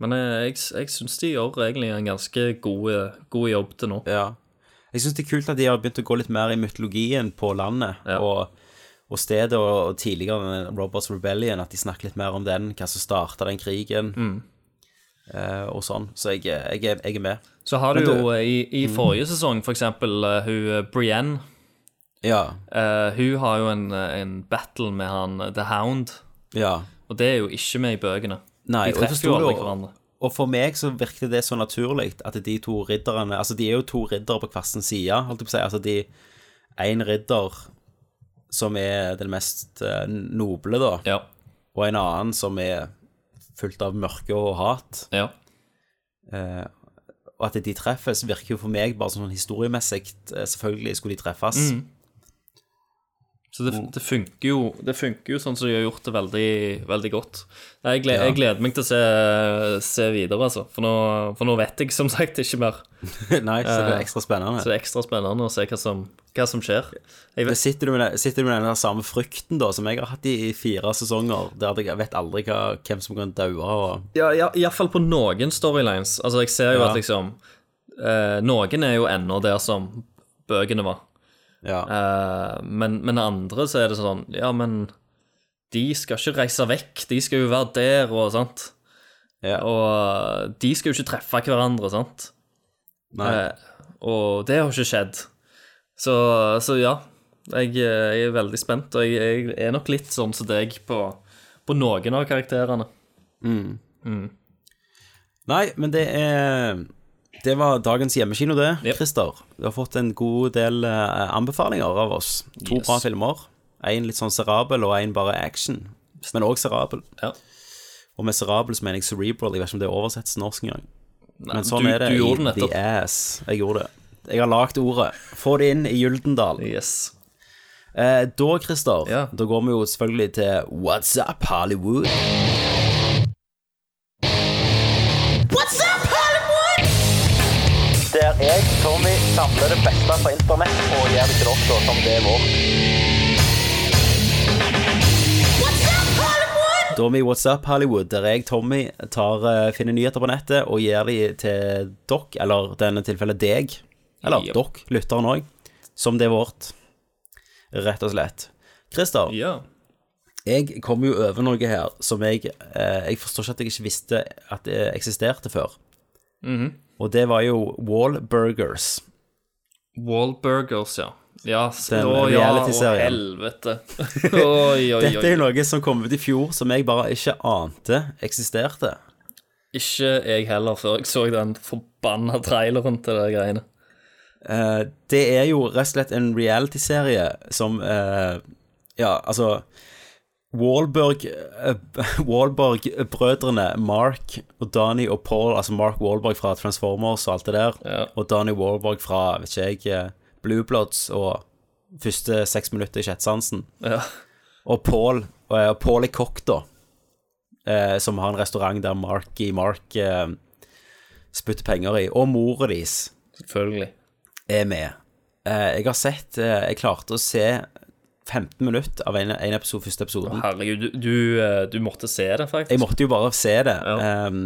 Men eh, jeg, jeg syns de gjør egentlig en ganske god, god jobb til nå. Ja. Jeg syns det er kult at de har begynt å gå litt mer i mytologien på landet Ja. og, og stedet, og, og tidligere den Robots Rebellion, at de snakker litt mer om den, hva som starta den krigen, Mm. Uh, og sånn. Så jeg, jeg, er- jeg er med. Så har du du jo eh, i, i forrige sesong, for eksempel, uh, hun eh, Brienne. Ja. Uh, hun har jo en, eh, en battle med han eh, The Hound, Ja. og det er jo ikke med i bøkene. Nei, De treffer jo aldri hverandre. Og for meg så virker det så naturlig at de to ridderne Altså, de er jo to riddere på hver sin side, holdt jeg på å si. Altså, de En ridder som er den mest eh, noble, da, Ja. og en annen som er fullt av mørke og hat. ja. Eh, og at de treffes, virker jo for meg bare sånn historiemessig eh, Selvfølgelig skulle de treffes. Mm. Så det, det, funker jo, det funker jo sånn som de har gjort det veldig, veldig godt. Jeg gleder, Ja. jeg gleder meg til å se, se videre, altså. For nå, for nå vet jeg som sagt ikke mer. Nei, så det er Eh, ekstra spennende. Så det er ekstra spennende å se hva som, hva som skjer. Sitter, du med, sitter du med den samme frykten da som jeg har hatt i, i fire sesonger, der jeg vet aldri hva, hvem som kan daue og ja, ja, Iallfall på noen storylines. Altså, jeg ser jo Ja. at liksom eh, Noen er jo ennå der som bøkene var. Ja. Uh, men, men andre så er det sånn Ja, men de skal ikke reise vekk. De skal jo være der, og sant. Ja. Og de skal jo ikke treffe hverandre, sant. Nei. Uh, og det har ikke skjedd. Så, så ja. Jeg, eh, jeg er veldig spent, og jeg, jeg er nok litt sånn som deg på, på noen av karakterene. Nei, men det er Det var dagens hjemmekino, det, Yep. Christer. Du har fått en god del uh, anbefalinger av oss. To Yes. bra filmer. En litt sånn serabel, og en bare action. Men òg serabel. Ja. Og med serabel så mener jeg cerebral. Jeg vet ikke om det oversettes til norsk engang. Men sånn du, er det du gjorde i det. The Ass. Jeg gjorde det. Jeg har lagd ordet. Få det inn i Gyldendal. Yes. Eh, da, Christer, Ja. da går vi jo selvfølgelig til What's Up Hollywood. Jeg, Tommy, samler det beste fra internett og gjør det til dere som det er vårt. Tommy, What's Up Hollywood, der jeg, Tommy, tar, eh, finner nyheter på nettet og gir de til dere, eller denne tilfellet deg, eller yep. dere, lytteren òg, som det er vårt. Rett og slett. Christer, Ja. jeg kom jo over noe her som jeg eh, Jeg forstår ikke at jeg ikke visste at det eksisterte før. Mhm. Og det var jo Wallburgers. Wallburgers, ja. Ja, så Den å, ja, å helvete. Oi, oi, Dette er jo noe som kom ut i fjor, som jeg bare ikke ante eksisterte. Ikke jeg heller, før jeg så den forbanna traileren til de greiene. Uh, det er jo rett og slett en reality-serie som uh, Ja, altså Wahlberg, eh, Wahlberg-brødrene Mark og Donnie og Paul, altså Mark Wahlberg fra Transformers og alt det der, Ja. og Donnie Wahlberg fra, vet ikke jeg, eh, Blue Bloods og første seks minutter i kjettsansen Ja. Og Paul, og og Paul er kokk, da, uh, som har en restaurant der Marky Mark uh, spytter penger i, og mora deres Selvfølgelig. er med. Eh, jeg har sett eh, Jeg klarte å se 15 minutter av en, en episode, første episoden. Herregud, du, du, eh, du måtte se det, faktisk. Jeg måtte jo bare se det. Ja. Um,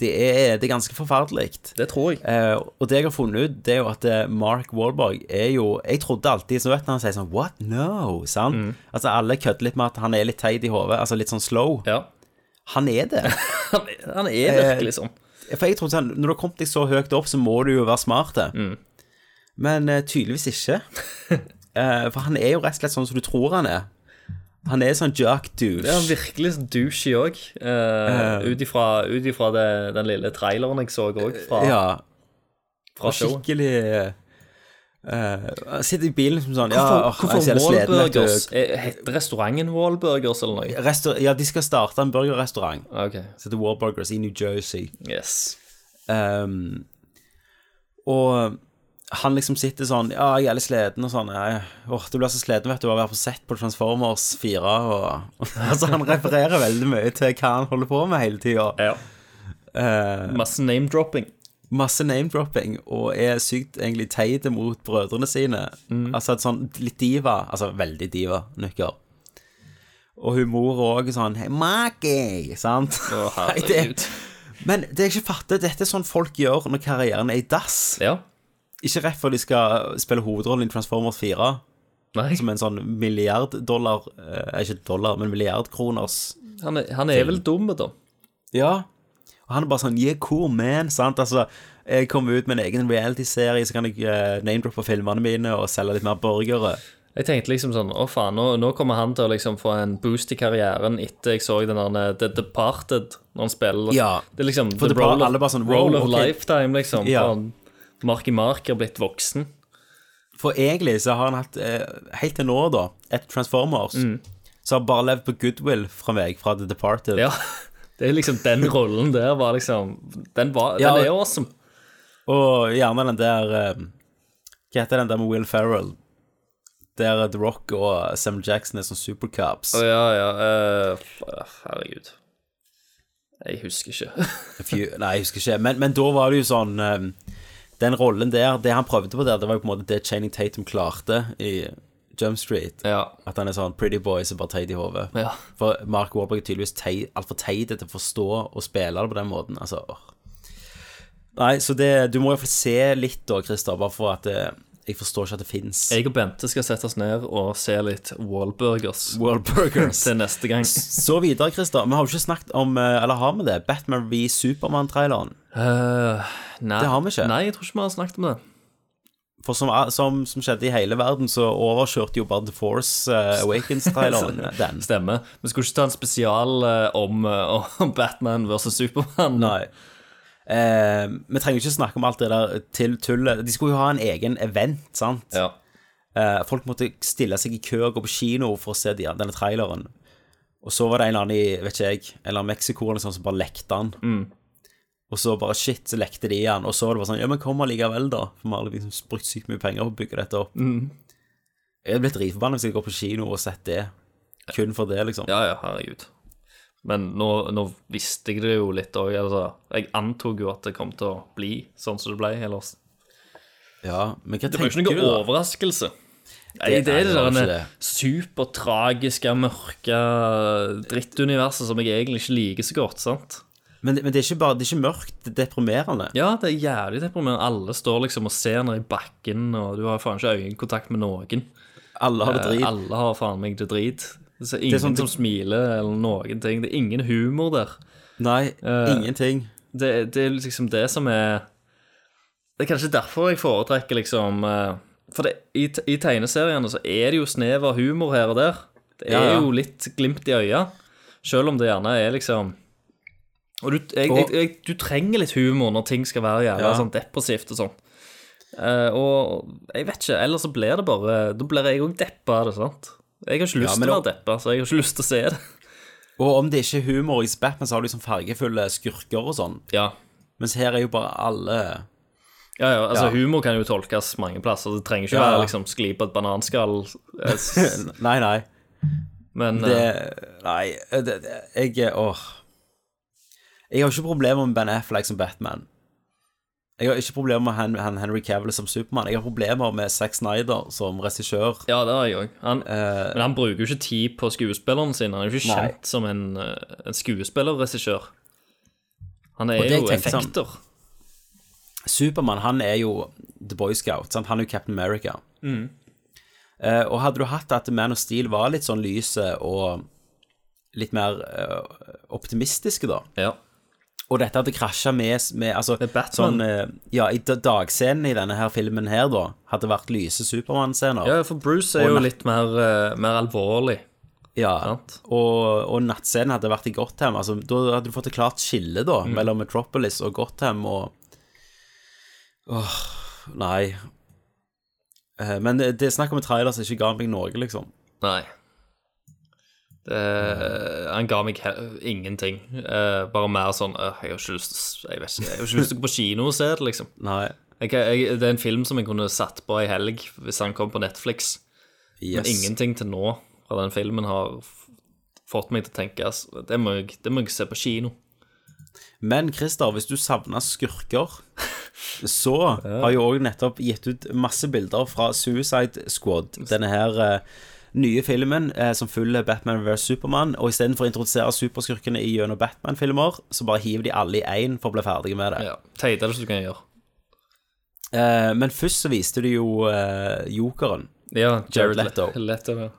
det, er, det er ganske forferdelig. Det tror jeg. Uh, og det jeg har funnet ut, det er jo at eh, Mark Wahlberg er jo Jeg trodde alltid så vet du, han sier sånn What? No! Sant? Mm. Altså Alle kødder litt med at han er litt teit i hodet, altså litt sånn slow. Ja. Han er det. Han, er virkelig sånn. For jeg trodde sånn Når du har kommet deg så høyt opp, så må du jo være smart. Mm. Men uh, tydeligvis ikke. Eh, for han er jo rett og slett sånn som du tror han er. Han er sånn jock douche. Er virkelig sånn douchey òg. Uh, ifra ut ifra den lille traileren jeg så òg fra, ja. fra skikkelig uh, sitter i bilen som sånn ja, Hvorfor, åh, hvorfor er. Wahlburgers? Eh, Heter restauranten Wallburgers eller noe? Resta ja, de skal starte en burgerrestaurant okay. som heter Wallburgers i New Jersey. yes. Um, og han liksom sitter sånn Ja, jeg er litt sliten og sånn. «Nei, Åh, du blir så sliten, vet du, av å være på sett på Transformers 4 og Altså, han refererer veldig mye til hva han holder på med hele tida. Ja. Uh, Masse name-dropping. masse name-dropping og er sykt egentlig teit mot brødrene sine. Altså et sånn litt diva, altså veldig diva-nykker. Og hun mor òg sånn Hei, Maki! Sant? Å, herregud. men det jeg ikke fatter, dette er sånn folk gjør når karrieren er i dass. Ja. Ikke rett før de skal spille hovedrollen i Transformers 4, Nei, som en sånn milliarddollar eh, Ikke dollar, men milliardkroners han er, han er vel dum, da. Ja. Og han er bare sånn Yeah, cool man, sant? Altså, jeg kommer ut med en egen reality-serie, så kan jeg eh, name-droppe filmene mine og selge litt mer borgere. Jeg tenkte liksom sånn Å, faen, nå, nå kommer han til å liksom få en boost i karrieren etter jeg så den der The Departed når han spiller. Ja. Det er liksom For the det bare- role, alle of, bare sånn, wow, role of ok. lifetime, liksom. Ja. For Marky Mark har blitt voksen. For egentlig så har han hatt, eh, helt til nå, da, et Transformers, så har bare levd på goodwill fra meg, fra The Departed. Ja. Det er liksom Den rollen der var liksom Den, var, Ja, den er awesome. Og gjerne den der eh, Hva heter den der med Will Ferrell? Der The Rock og Sam Jackson er sånn supercops. Å ja, ja. eh, f- herregud. Jeg husker ikke. Few- Nei, jeg husker ikke. Men, men da var det jo sånn eh, Den rollen der, det han prøvde på der, det var jo på en måte det Channing Tatum klarte i Jump Street. ja. At han er sånn pretty boy som bare teit i hodet. Ja. For Mark Wahlberg er tydeligvis altfor teit til å forstå og spille det på den måten. Altså. Nei, så det Du må iallfall se litt da, Christer, bare for at eh, jeg forstår ikke at det fins Jeg og Bente skal sette oss ned og se litt Wallburgers Wallburgers. Til neste gang. Så videre, Christer. Vi har jo ikke snakket om eh, Eller har vi det? Batman v Supermann-traileren. Uh, nei, Det har vi ikke. Nei, jeg tror ikke vi har snakket om det. For som, som, som skjedde i hele verden, så overkjørte jo bare The Force uh, Awakens-traileren den. Stemmer. Vi skulle ikke ta en spesial uh, om, eh, om Batman versus Supermann. Nei. Eh, vi trenger ikke snakke om alt det der til tullet. De skulle jo ha en egen event, sant? Ja. Eh, folk måtte stille seg i kø og gå på kino for å se de, denne traileren. Og så var det en eller annen i vet ikke jeg, en eller annen Mexico eller sånn som bare lekte den. Mm. Og så bare shit, så lekte de igjen. Og så var det bare sånn Ja, men kom allikevel, da. For vi har liksom brukt sykt mye penger på å bygge dette opp. Mm. Jeg hadde blitt dritforbanna hvis jeg går på kino og sett det. Kun for det, liksom. ja, ja, herregud. Men nå, nå visste jeg det jo litt òg. Altså, jeg antok jo at det kom til å bli sånn som det ble. Ellers. Ja, men hva Det var jo ikke noen noe da? overraskelse. Nei, Det- det er det det der supertragiske, mørke drittuniverset som jeg egentlig ikke liker så godt. sant? Men, men det er ikke bare Det er ikke mørkt, det er deprimerende. Ja, det er jævlig deprimerende. Alle står liksom og ser ned i bakken, og du har faen ikke øyekontakt med noen. Alle har det Eh, drit. Alle har faen meg det drit. Det er ingen sånn- som smiler eller noen ting. Det er ingen humor der. Nei, uh, ingenting. Det, det er liksom det som er Det er kanskje derfor jeg foretrekker liksom uh, For det, i, i tegneseriene så er det jo snev av humor her og der. Det er Ja, ja. jo litt glimt i øya, selv om det gjerne er liksom Og du, jeg, jeg, jeg, du trenger litt humor når ting skal være jævla Ja. sånn depressivt og sånn. Uh, og jeg vet ikke, ellers så blir det bare Da blir jeg òg deppa av det, sant. Jeg har ikke lyst til å være deppa, så jeg har ikke lyst til å se det. Og om det ikke er humor i Batman, så har du liksom fargefulle skurker og sånn. Ja. Mens her er jo bare alle Ja, ja, altså Ja. Humor kan jo tolkes mange plasser. Det trenger ikke Ja, være liksom skli på et bananskall. eh, Nei, nei. Men Det eh, Nei, det, det, jeg Åh. Jeg har ikke problemer med Ben Affleck som Batman. Jeg har ikke problemer med han, han Henry Cavill som Supermann. Jeg har problemer med Zack Snyder som regissør. Ja, det har jeg òg. Han, Eh, men han bruker jo ikke tid på skuespilleren sin. Han er jo ikke Nei. kjent som en, eh, en skuespillerregissør. Han er jo jeg sånn- effekter. Supermann, han er jo The Boy Scout. Sant? Han er jo Captain America. Mm. Uh, og hadde du hatt at Man of Steel var litt sånn lyse og litt mer uh, optimistiske, da Ja. Og dette hadde krasja med, med altså, Batman. sånn, eh, Ja, i dagscenen i denne her filmen her, da, hadde vært lyse Supermann-scener. ja, for Bruce er Og jo litt mer, eh, mer alvorlig. Ja, Sant. og, og nattscenen hadde vært i Gotham. Altså, da hadde du fått et klart skille da, Mm. mellom Metropolis og Gotham og Åh, nei. Eh, Men det, det er snakk om en trailer som ikke ga meg noe, liksom. Nei. Det, han ga meg ingenting. Uh, bare mer sånn uh, Jeg har ikke lyst Jeg vet ikke, jeg har ikke lyst til å gå på kino og se det, liksom. Jeg, jeg, det er en film som jeg kunne satt på i helg hvis han kom på Netflix. Men ingenting til nå fra den filmen har fått meg til å tenke altså, det, må jeg, det må jeg se på kino. Men Christer, hvis du savner skurker, så har jeg òg nettopp gitt ut masse bilder fra Suicide Squad. Denne her eh, nye filmen eh, som følger Batman vs. Supermann. Og istedenfor å introdusere superskurkene i gjennom Batman-filmer, så bare hiver de alle i én for å bli ferdige med det. Ja, Teiteste du kan gjøre. Eh, men først så viste de jo eh, Jokeren. Ja, Jared Leto. Leto. Ja.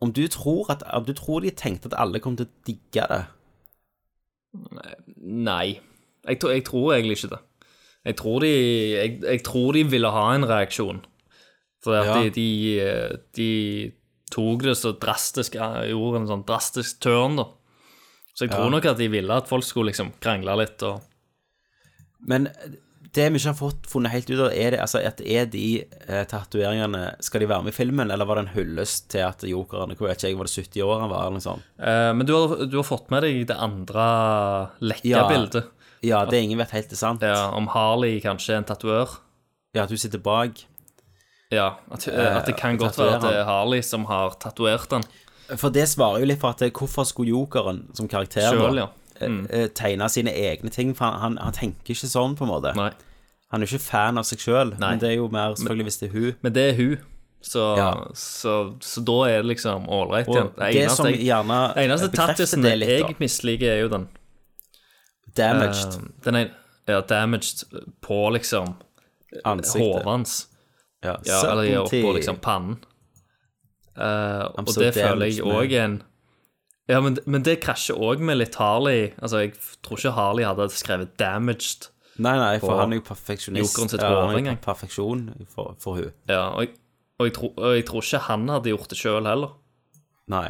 Om du tror at om du tror de tenkte at alle kom til å digge det? Nei. Jeg, jeg tror egentlig ikke det. Jeg tror de, jeg, jeg tror de ville ha en reaksjon. For at Ja. de, de, eh, de tok det så drastisk Gjorde en sånn drastisk turn, da. Så jeg tror Ja. nok at de ville at folk skulle liksom krangle litt og Men det vi ikke har fått funnet helt ut av, er det altså at er de eh, tatoveringene Skal de være med i filmen, eller var det en hyllest til at jokeren Jeg vet ikke jeg, var det 70 år han var, eller noe sånt? Eh, Men du har, du har fått med deg det andre lekka Ja. bildet? Ja, det ingen vet helt er sant. Ja, Om Harley kanskje er en tatoør? Ja, at hun sitter bak. Ja, at, eh, at det kan Eh, godt være at det er Harley som har tatovert den. For det svarer jo litt for at hvorfor skulle jokeren som karakter Selv, ja. Mm. eh, eh, tegne sine egne ting? For han, han, tenker ikke sånn, på en måte. Nei. Han er jo ikke fan av seg sjøl, men det er jo mer selvfølgelig hvis det er hun. Men det er hun. Så, Ja. så, så da er det liksom ålreit igjen. det som jeg- gjerne det eneste tattisen det litt, da. jeg misliker, er jo den Damaged. Uh, den er ja, damaged på liksom Ansiktet. hans. Ja, Ja, eller ja, oppå liksom pannen. Uh, og det føler jeg òg er en Ja, men, men det krasjer òg med litt Harley. Altså, jeg tror ikke Harley hadde skrevet 'damaged'. Nei, nei, for han er jo perfeksjonist. Jokeren sitt er engang. perfeksjon for, for hun. Ja, og jeg, og, jeg tror, og jeg tror ikke han hadde gjort det sjøl heller. Nei.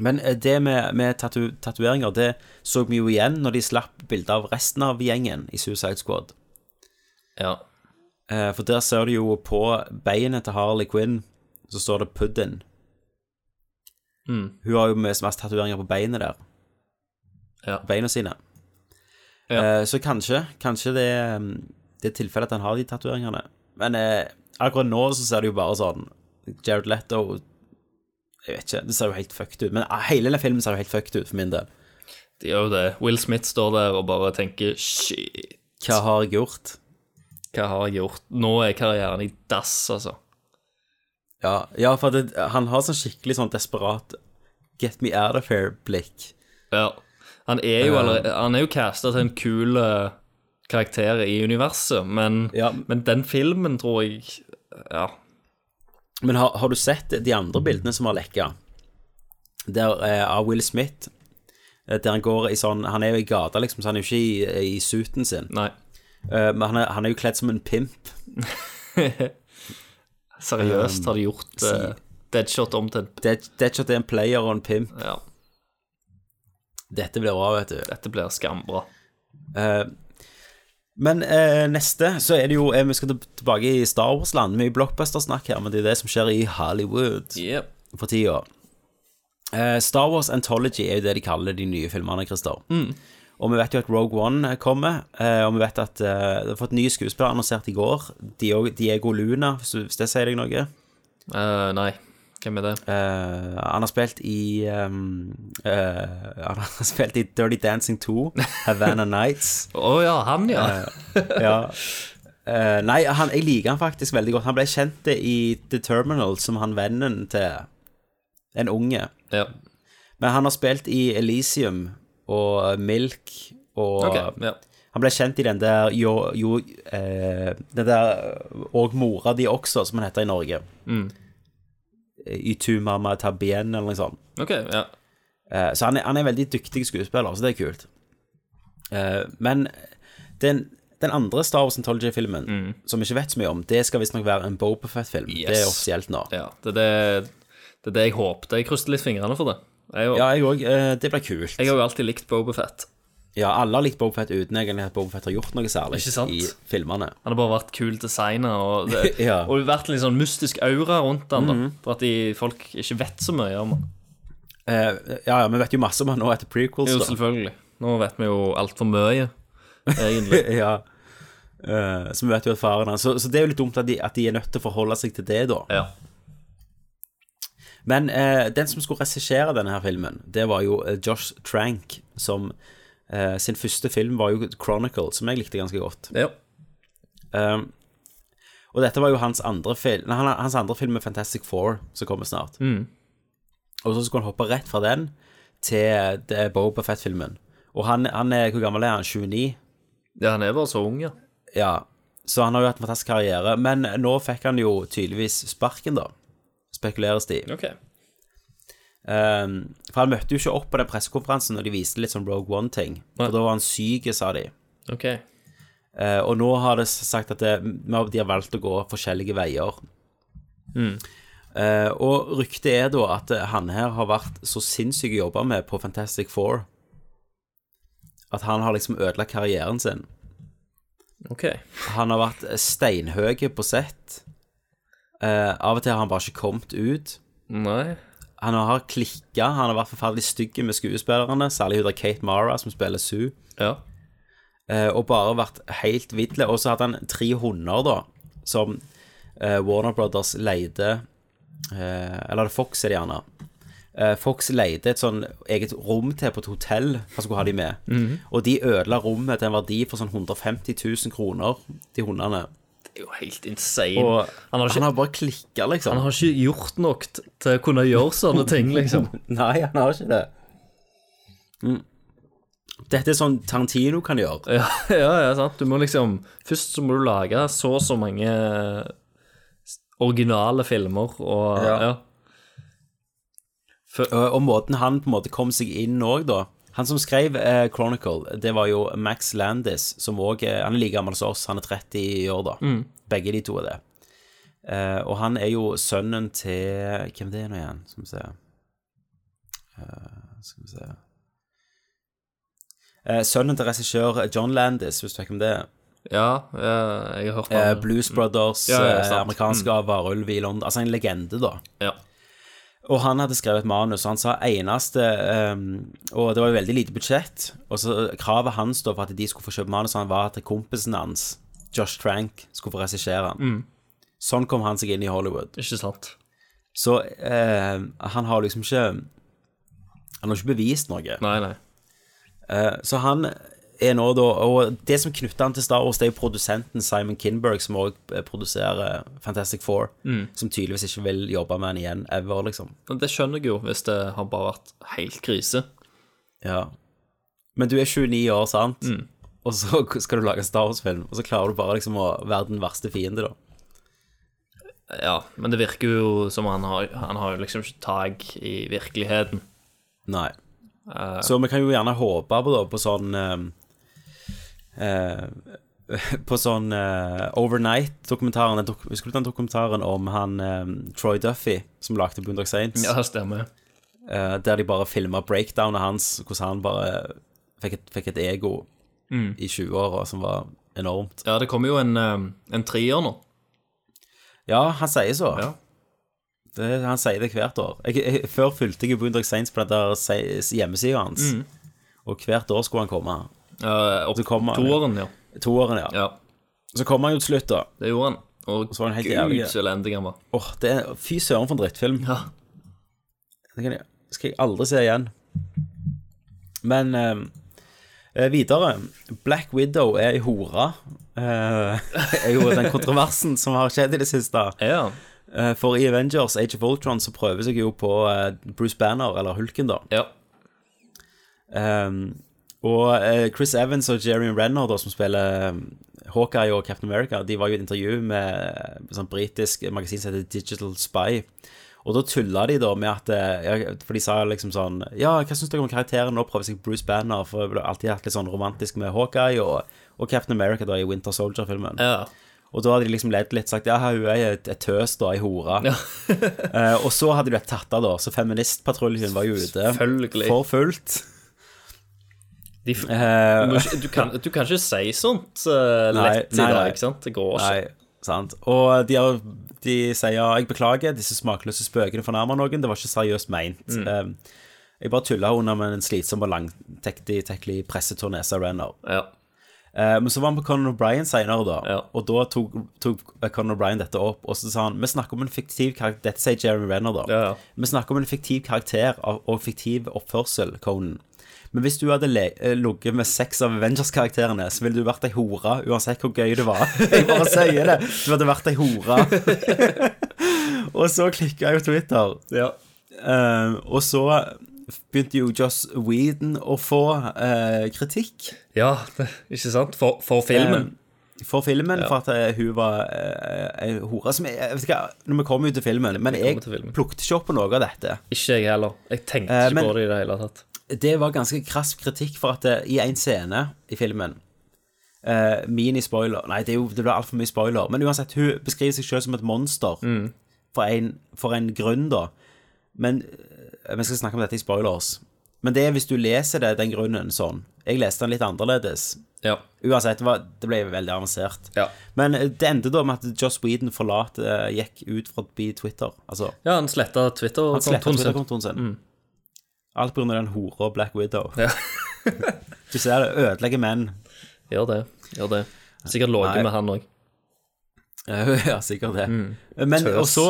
Men eh, det med, med tatu tatoveringer, det så vi jo igjen når de slapp bilde av resten av gjengen i Suicide Squad. Ja. Eh, for der ser du jo på beinet til Harley Quinn, så står det 'Puddin'. Mm. Hun har jo mest, mest tatoveringer på beinet der. Ja. Beina sine. Ja. Eh, så kanskje, kanskje det, mm, det er tilfellet at han har de tatoveringene. Men eh, akkurat nå så ser det jo bare sånn Jared Leto Jeg vet ikke, det ser jo helt fucked ut. Men ah, hele den filmen ser jo helt fucked ut, for min del. Det gjør jo det. Will Smith står der og bare tenker shit, Hva har jeg gjort? Hva har jeg gjort? Nå er karrieren i dass, altså. Ja, ja for det, han har sånn skikkelig sånn desperat Get me out of here-blikk. Ja. Han er jo, Eh. allerede, han er jo casta til en kul uh, karakter i universet, men, Ja. men den filmen tror jeg Ja. Men har, har du sett de andre bildene som har lekka? Der uh, av Will Smith, der han går i sånn Han er jo i gata, liksom, så han er jo ikke i, i suiten sin. Nei. Eh, men han er, han er jo kledd som en pimp. Seriøst har de gjort uh, Deadshot om til en Dead- Deadshot er en player og en pimp. Ja, Dette blir bra, vet du. dette blir skambra. Uh, men eh, neste så er det jo eh, Vi skal tilbake i Star Wars-land. Mye blockbuster-snakk her, men det er det som skjer i Hollywood. Yep. for tida. Eh, Star Wars Anthology er jo det de kaller de nye filmene, Christer. Og vi vet jo at Rogue One kommer, eh, og vi vet at uh, det har fått nye skuespillere annonsert i går. Diego, Luna, hvis, det sier deg noe. Uh, nei, hvem er det? Uh, han har spilt i um, eh, Han har spilt i Dirty Dancing 2, Havana Nights. Å ja, han, ja. ja. Eh, nei, han, jeg liker han faktisk veldig godt. Han ble kjent i The Terminal som han vennen til en unge. ja. Men han har spilt i Elysium og Milk og okay, ja. Han ble kjent i den der jo, jo eh, Den der Og mora di også, som han heter i Norge. Mm. Y tu mama tabien, eller noe sånt. Okay, ja. Eh, så han er, han er en veldig dyktig skuespiller, så det er kult. Eh, men den, den andre Star Wars Anthology-filmen, som vi ikke vet så mye om, det skal visstnok være en Bobafett-film. Yes. Det er offisielt nå. ja. Det, er det, det er det jeg håpte. Jeg krysset litt fingrene for det. Jeg, Ja, jeg òg. Eh, det blir kult. jeg har jo alltid likt Bobafett. Ja, alle har likt Bobafett uten egentlig at Bobafett har gjort noe særlig Ikke sant? i filmene. Han har bare vært kul designer, og det, Ja. Og vært litt sånn mystisk aura rundt han da. For at de, folk ikke vet så mye om han. Eh, ja, ja, vi vet jo masse om han nå etter prequels. Jo, da. selvfølgelig. Nå vet vi jo altfor mye, egentlig. ja. Eh, så vi vet jo at faren hans så, så det er jo litt dumt at de, at de er nødt til å forholde seg til det, da. Ja. Men eh, den som skulle regissere denne her filmen, det var jo eh, Josh Trank, som eh, sin første film var jo Chronicle, som jeg likte ganske godt. ja. Um, og dette var jo hans andre film Nei, hans andre film med Fantastic Four, som kommer snart. Og så skulle han hoppe rett fra den til det Boba Fett-filmen. Og han, han er Hvor gammel er han? 29? ja, han er bare så ung, ja. Ja. Så han har jo hatt en fantastisk karriere. Men nå fikk han jo tydeligvis sparken, da. Spekuleres det i. Okay. Um, for han møtte jo ikke opp på den pressekonferansen når de viste litt sånn Rogue One-ting. For da var han syk, sa de. Okay. Uh, og nå har det sagt at det, de har valgt å gå forskjellige veier. Eh, og ryktet er da at han her har vært så sinnssyk å jobbe med på Fantastic Four at han har liksom ødelagt karrieren sin. Ok. Han har vært steinhøy på sett. Eh, av og til har han bare ikke kommet ut. Nei. Han har klikka, han har vært forferdelig stygg med skuespillerne, særlig hun der Kate Mara, som spiller Sue. Ja. Eh, og bare vært helt vidle. Og så hadde han tre hunder, da, som eh, Warner Brothers leide eh, Eller Fox er det gjerne. Eh, Fox leide et sånn eget rom til på et hotell han skulle ha de med. Og de ødela rommet til en verdi for sånn 150 000 kroner, de hundene. Er jo helt insane. Og han, har ikke, han har bare klikka, liksom. han har ikke gjort nok til å kunne gjøre sånne ting, liksom. Nei, han har ikke det. Mm. Dette er sånn Tarantino kan gjøre. Ja, ja, ja, sant. Du må liksom Først så må du lage så og så mange originale filmer, og Ja. ja. Og, og måten han på en måte kom seg inn òg, da Han som skrev eh, Chronicle, det var jo Max Landis, som òg Han er like gammel som oss, han er 30 år, da. Begge de to er det. Eh, og han er jo sønnen til Hvem det er nå igjen? Skal vi se uh, Skal vi se eh, Sønnen til regissør John Landis, hvis du vet hvem det er. ja, ja jeg har hørt om det. Blues Brothers, Ja, ja, eh, sant. amerikanske varulv i London. Altså en legende, da. Ja. Og han hadde skrevet manus, og han sa eneste um, Og det var jo veldig lite budsjett. Og så kravet hans da for at de skulle få kjøpe manus, han var at kompisen hans, Josh Trank, skulle få regissere han. Sånn kom han seg inn i Hollywood. Ikke sant? Så uh, han har liksom ikke Han har ikke bevist noe. Nei, nei. Uh, så han er nå da Og det som knytter han til Star Wars, det er jo produsenten Simon Kinberg, som òg produserer Fantastic Four, som tydeligvis ikke vil jobbe med han igjen ever, liksom. Men Det skjønner jeg jo, hvis det har bare vært helt krise. Ja. Men du er 29 år, sant? Og så skal du lage en Star Wars-film, og så klarer du bare liksom å være den verste fiende, da. Ja, men det virker jo som han har, han har liksom ikke tak i virkeligheten. Nei. Så vi kan jo gjerne håpe på, da, på sånn eh, eh, På sånn eh, Overnight-dokumentaren dok Husker du den dokumentaren om han eh, Troy Duffy, som lagde Boondock Saints? Ja, det stemmer. Eh, der de bare filma breakdownet hans, hvordan han bare fikk et, fikk et ego i 20-åra som var enormt. Ja, det kommer jo en, eh, en trier nå. Ja, han sier så. Ja. Det, han sier det hvert år. Jeg, jeg, før fulgte jeg Boondock Saints på den der hjemmesida hans. Mm. Og hvert år skulle han komme. Opp Så kom han- toeren, ja. Toåren, ja. ja. Så kom han jo til slutt, da. Det gjorde han. Og Så var han helt gud, så elendig han var. Åh, det er, Fy søren for en drittfilm. Ja. Det kan jeg, skal jeg aldri se igjen. Men eh, eh, videre. Black Widow er ei hore. Eh, er jo den kontroversen som har skjedd i det siste. Ja. Eh, for i Avengers Age of Ultron så prøver seg jo på eh, Bruce Banner, eller Hulken, da. ja. Um, og eh, Chris Evans og Jerry Renner, da, som spiller um, Hawkeye og Captain America, de var jo i et intervju med et sånn britisk magasin som heter Digital Spy. Og da tulla de da med at eh, ja, For de sa liksom sånn Ja, hva syns dere om karakteren? Nå prøver seg Bruce Banner, for det har alltid vært litt sånn romantisk med Hawkeye og, og Captain America da i Winter Soldier-filmen. ja. Og da hadde de liksom ledd litt sagt Ja, hun er et, et tøs, da, ei hore. Eh, og så hadde de blitt tatt av, da. Så Feministpatruljen var jo ute for fullt. De, Eh, du, du, kan, du kan ikke si sånt uh, Nei, lett nei, i dag, ikke sant? Det går ikke. Nei, sant. Og de, har, de sier jeg beklager, disse smakløse spøkene fornærmer noen. Det var ikke seriøst meint. Mm. Eh, jeg bare tulla under med en slitsom og langtektig teklig presseturné av Renner. Ja. Eh, men så var han på Conor O'Brien senere, da. Ja. Og da tok, tok Conor O'Brien dette opp, og så sa han Vi snakker om en fiktiv karakter Dette sier Jeremy Renner, da. Ja, ja. Vi snakker om en fiktiv karakter og fiktiv oppførsel, Conan. Men hvis du hadde eh, ligget med seks av Avengers-karakterene, så ville du vært ei hore, uansett hvor gøy det var. Jeg bare sier det. Du hadde vært ei hore. og så klikka jo Twitter. Ja. Eh, og så begynte jo Joss Whedon å få uh, kritikk. ja, det, ikke sant? For, for filmen. Um, for filmen, for at eh, hun var eh, ei hore som jeg, vet ikke, Når vi kommer jo til filmen Men jeg plukket ikke opp på noe av dette. ikke jeg heller. Jeg tenkte Eh, ikke men- på det i det hele tatt. Det var ganske krass kritikk for at det, i en scene i filmen uh, Mini-spoiler Nei, det, er jo, det blir altfor mye spoiler. Men uansett, hun beskriver seg selv som et monster for, en, for en grunn, da. Men eh, Vi skal snakke om dette i spoilers. Men det er hvis du leser det, den grunnen sånn. Jeg leste den litt annerledes. Ja. Uansett, det, var, det ble veldig avansert. Ja. Men eh, det endte da med at Joss Whedon forlater eh, gikk ut fra Twitter. Altså, ja, han sletta Twitter-kontoen sin. Twitter-kontoen sin. Alt av den hora Black Widow. Ja. du ser det, ødelegger menn. Gjør det. Gjør det. Sikkert ligget med han òg. ja, sikkert det. Men Tøs. og så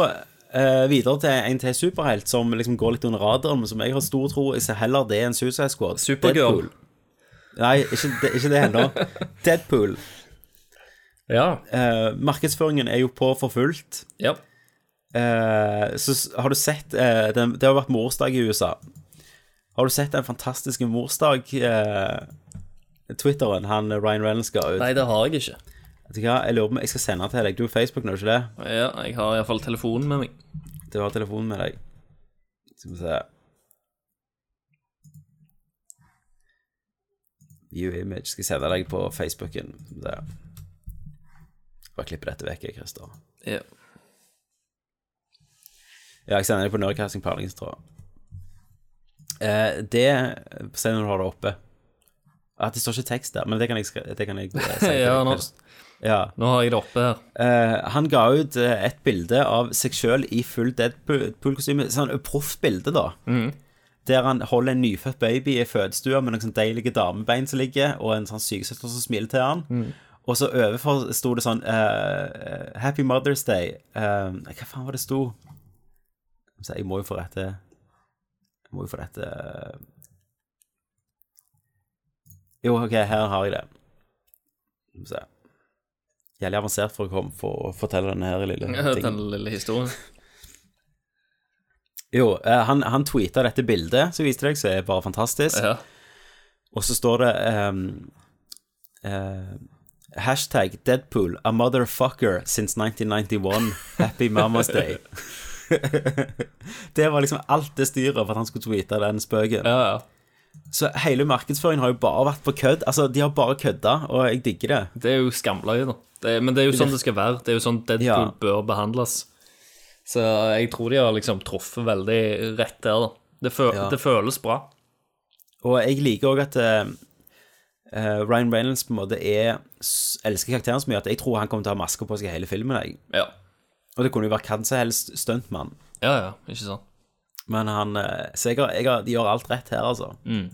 uh, videre til en til superhelt som liksom går litt under radaren, men som jeg har stor tro Jeg ser heller det enn Suicide Squad. Supergirl. Deadpool. Nei, ikke, det, ikke det ennå. Deadpool. Ja. Uh, markedsføringen er jo på for fullt. ja. Uh, så har du sett den, Det har vært morsdag i USA. Har du sett den fantastiske morsdag-twitteren han eh, Ryan Reynolds ga ut? Nei, det har jeg ikke. Vet du hva, jeg lurer på jeg skal sende den til deg. Du har Facebook nå, ikke det? Ja, jeg har iallfall telefonen med meg. Du har telefonen med deg. Skal vi se View image. Skal jeg sende deg på Facebooken. Der. Bare klippe dette vekk, Christer. Ja. Ja, jeg sender deg på Nerdcasting på Erlingstråd. Eh, det Se når du har det oppe. At det står ikke tekst der, men det kan jeg, det kan jeg eh, si. Ja, nå- ja. Nå har jeg det oppe her. Eh, han ga ut eh, et bilde av seg sjøl i full Deadpool-kostyme. Sånn proft bilde, da. Der han holder en nyfødt baby i fødestua med noen sånn deilige damebein som ligger, og en sånn sykesøster som smiler til han. Og så overfor sto det sånn uh, Happy Mother's Day. Uh, hva faen var det sto? Jeg må jo få rette må jo få dette Jo, OK, her har jeg det. Skal vi se. Jævlig avansert for å, komme, for å fortelle denne her lille Den tingen. lille historien. Jo, eh, han, han tweeta dette bildet som viste deg, som er bare fantastisk. Ja. Og så står det um, uh, Hashtag Deadpool, a motherfucker since 1991. Happy Mama's Day. det var liksom alt det styret for at han skulle tweete den spøken. Ja, ja. Så hele markedsføringen har jo bare vært på kødd. Altså, de har bare kødda, og jeg digger det. Det er jo skamløye, da. Det, men det er jo sånn det skal være. Det er jo sånn Deadpool Ja. bør behandles. Så jeg tror de har liksom truffet veldig rett der, da. Det, fø Ja. det føles bra. Og jeg liker òg at eh, Ryan Reynolds på en måte er elsker karakteren så mye at jeg tror han kommer til å ha maske på seg hele filmen. Jeg. Ja. Og det kunne jo vært hvem som helst stuntmann. Ja, ja, ikke sant. Men han eh, Så jeg, har, jeg har, de gjør alt rett her, altså. Mm.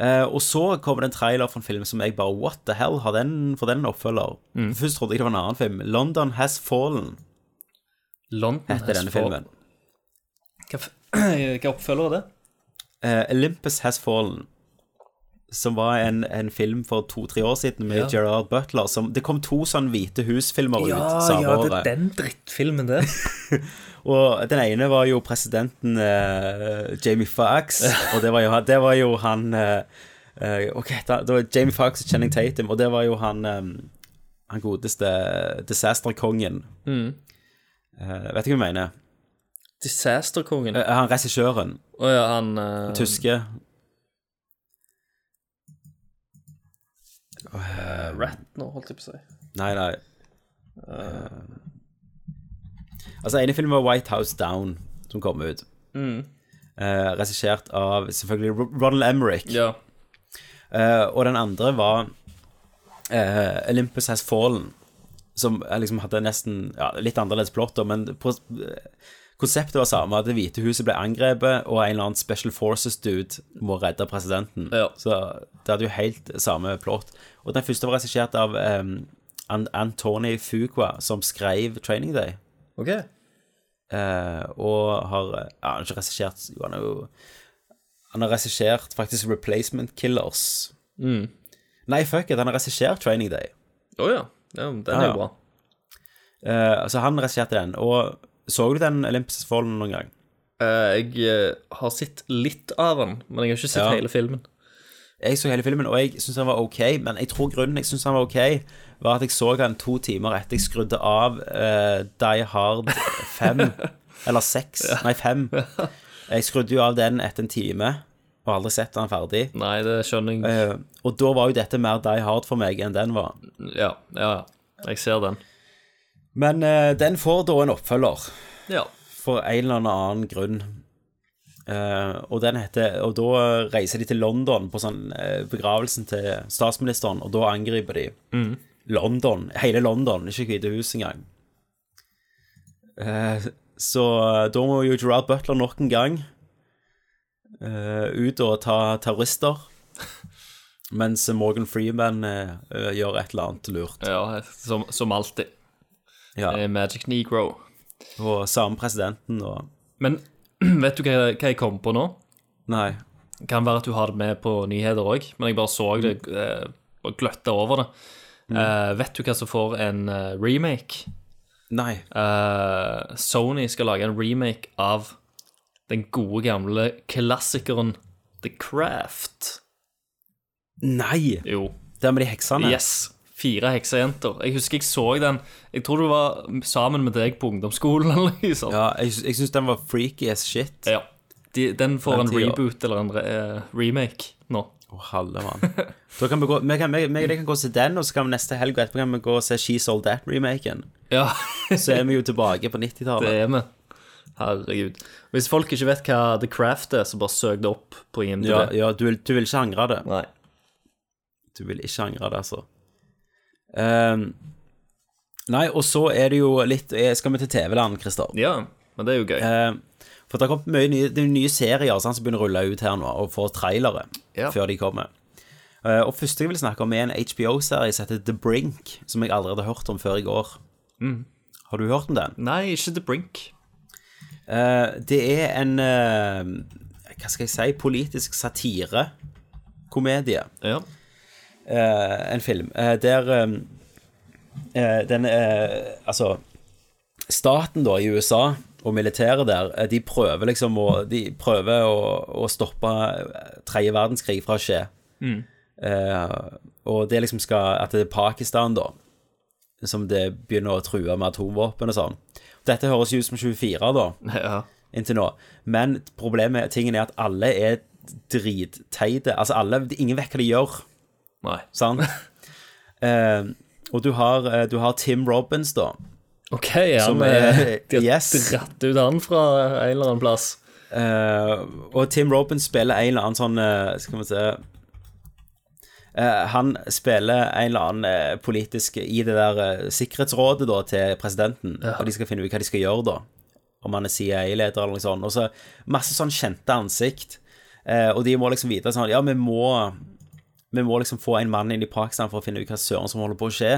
Eh, og så kommer det en trailer for en film som jeg bare What the hell? Har den, for den en oppfølger? Mm. Først trodde jeg det var en annen film. London Has Fallen London heter Has denne Fallen. filmen. Hva, hva oppfølger er det? Eh, Olympus Has Fallen. Som var en, en film for to-tre år siden med Ja. Gerard Butler. Som, det kom to sånn Hvite hus-filmer ut Ja, året. ja, det er den drittfilmen, det. Og den ene var jo presidenten eh, Jamie Foxx, og det var jo, det var jo han eh, eh, Ok, da, det var Jamie Foxx og Channing Tatum, og det var jo han eh, Han godeste Disaster-kongen. Mm. Eh, vet du hva jeg mener? Disaster-kongen. Eh, han regissøren. Oh, ja, han eh, Tyske. Eh, nå, holdt jeg på å si. Nei, nei. Eh, altså, ene filmen var White House Down, som kom ut. Mm. Uh, regissert av selvfølgelig Ronald Emmerich. Ja. Uh, og den andre var uh, Olympus Has Fallen, som liksom hadde nesten ja, litt annerledes plott, men på, konseptet var samme. At Det hvite huset ble angrepet, og en eller annen Special Forces-dude må redde presidenten. Ja. Så det hadde jo helt samme plott. Og den første var regissert av um, Antony Fuqua, som skrev Training Day. Ok. Uh, og har ja, Han har ikke regissert Jo, han har jo Han har regissert faktisk Replacement Killers. Mm. Nei, fuck it, han har regissert Training Day. Å ja. ja. Den er jo bra. Uh, så han regisserte den. Og så du den Olympus Fallen noen gang? Eh, jeg eh, har sett litt av den, men jeg har ikke sett Ja. hele filmen. Jeg så hele filmen, og jeg syntes han var ok, men jeg tror grunnen jeg syntes han var ok, var at jeg så han to timer etter jeg skrudde av eh, Die Hard 5, eller 6, nei 5. Jeg skrudde jo av den etter en time, og aldri sett den ferdig. Nei, det skjønner jeg. Eh, og da var jo dette mer Die Hard for meg enn den var. Ja, ja, ja. Jeg ser den. Men eh, den får da en oppfølger, Ja. for en eller annen grunn. Eh, og den heter Og da reiser de til London på sånn eh, begravelsen til statsministeren, og da angriper de Mhm. London. Hele London, ikke Hvite hus engang. Eh, så da må jo Gerard Butler nok en gang eh, ut og ta terrorister. Mens Morgan Freeman eh, eh, gjør et eller annet lurt. ja som, som alltid. Ja. Eh, Magic Negro. Og samme presidenten og Men vet du hva, hva jeg kom på nå? Nei. Kan være at du har det med på nyheter òg, men jeg bare så det eh, og gløtta over det. Eh, vet du hva som får en remake? Nei. Uh, Sony skal lage en remake av den gode, gamle klassikeren The Craft. Nei! Jo. Der med de heksene? Yes. Fire heksejenter. Jeg husker jeg så den Jeg tror du var sammen med deg på ungdomsskolen. eller liksom. Ja, jeg, jeg syns den var freaky as shit. Ja. De, den får en tida. reboot eller en re eh, remake nå. Å, halve mann. Da kan vi gå Vi kan, vi, vi, vi kan gå og se den, og så kan vi neste helg og etterpå kan vi gå og se She Sold That-remaken. Ja. Så er vi jo tilbake på 90-tallet. Det er vi. Herregud. Hvis folk ikke vet hva The Craft er, så bare søk det opp på IMDb. Ja, ja du, vil, du vil ikke angre det. Nei. Du vil ikke angre det, altså. Ehm, nei, og så er det jo litt eh, Skal vi til TV-land, Christer? Ja, men det er jo gøy. Uh, for det har kommet mye nye, det er nye serier sant, som begynner å rulle ut her nå, og får trailere Ja. før de kommer. Uh, og første jeg vil snakke om, er en HBO-serie som heter The Brink, som jeg allerede har hørt om før i går. Mm. Har du hørt om den? Nei, ikke The Brink. Uh, det er en Hva skal jeg si Politisk satirekomedie. Ja. Eh, en film eh, der eh, eh, den Altså Staten da i USA og militæret der, de prøver liksom å De prøver å, å stoppe tredje verdenskrig fra å skje. Mm. Eh, og det liksom skal At det er Pakistan, da, som det begynner å true med atomvåpen og sånn. Dette høres jo ut som 24, da, Ja. inntil nå. Men problemet, tingen er at alle er dritteite. Altså, alle Ingen vet hva de gjør. Nei. Sant? eh, og du har, eh, du har Tim Robbins, da. OK, han Som er er- De har yes. dratt ut han fra en eller annen plass. Eh, og Tim Robbins spiller en eller annen sånn eh, Skal vi se Eh, Han spiller en eller annen eh, politisk i det der eh, sikkerhetsrådet da til presidenten, Ja. og de skal finne ut hva de skal gjøre da. om han er CIA-leder eller noe sånt. Og så masse sånn kjente ansikt. Eh, og de må liksom vite sånn Ja, vi må Vi må liksom få en mann inn i Pakistan for å finne ut hva søren som holder på å skje.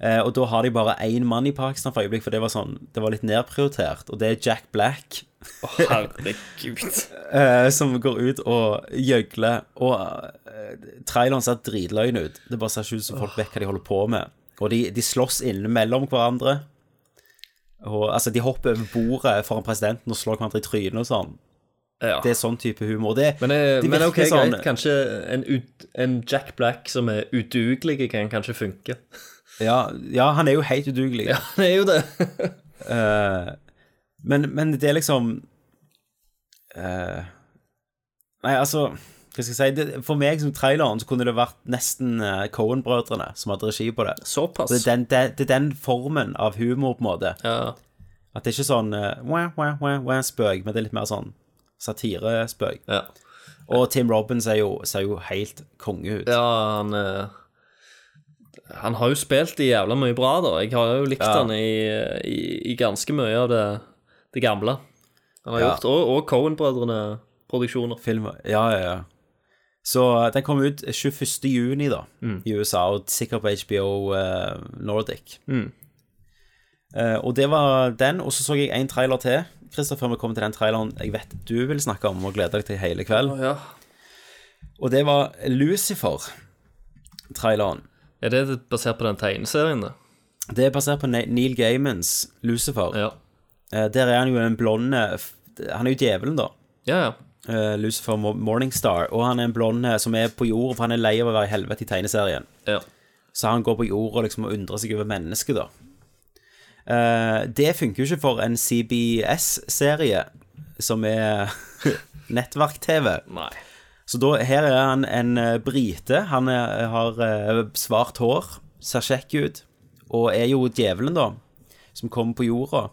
Eh, og da har de bare én mann i Pakistan for øyeblikk, for det var sånn Det var litt nedprioritert, og det er Jack Black. Herregud. eh, som går ut og gjøgler. Og eh, traileren ser dritløgn ut. Det bare ser ikke ut som folk vet hva de holder på med. Og de, de slåss innimellom hverandre. Og altså, de hopper over bordet foran presidenten og slår hverandre i trynet og sånn. Ja. Det er sånn type humor. Det, Men, det de men ok, sånn- greit. Kanskje en, ut, en Jack Black som er udugelig, kan kanskje funke. Ja, ja, han er jo helt udugelig. Ja, han er jo det. uh, men, men det er liksom uh, Nei, altså Hva skal jeg si? Det, for meg som traileren så kunne det vært nesten uh, Cohen-brødrene som hadde regi på det. Såpass. Det er, den, det, det er den formen av humor, på en måte. Ja. At det er ikke sånn uh, wah, wah, wah, wah, spøk, men det er litt mer sånn satirespøk. Ja. Og Tim Robbins er jo, ser jo helt konge ut. Ja, han eh, Han har jo spilt i jævla mye bra, da. Jeg har jo likt Ja. han i, i, i ganske mye av det, det gamle. Han har Ja. gjort Og, og Cohen-brødrene-produksjoner. Film, ja, ja, ja. Så uh, den kom ut 21. juni, da, i USA, og sikkert på HBO uh, Nordic. Mm. Eh, og det var den, og så så jeg en trailer til, Christer, før vi kommer til den traileren jeg vet du vil snakke om og gleder deg til hele kveld. Ja. Og det var Lucifer-traileren. Er det basert på den tegneserien, da? Det er basert på Neil Gaimans Lucifer. Ja. Eh, der er han jo en blonde Han er jo djevelen, da. Ja, ja. Eh, Lucifer Morningstar. Og han er en blonde som er på jord, for han er lei av å være i helvete i tegneserien. ja. Så han går på jord og liksom undrer seg over mennesket, da. Eh, det funker jo ikke for en CBS-serie, som er nettverk-TV. Så da, her er han en eh, brite. Han er, har eh, svart hår, ser kjekk ut, og er jo djevelen, da, som kommer på jorda.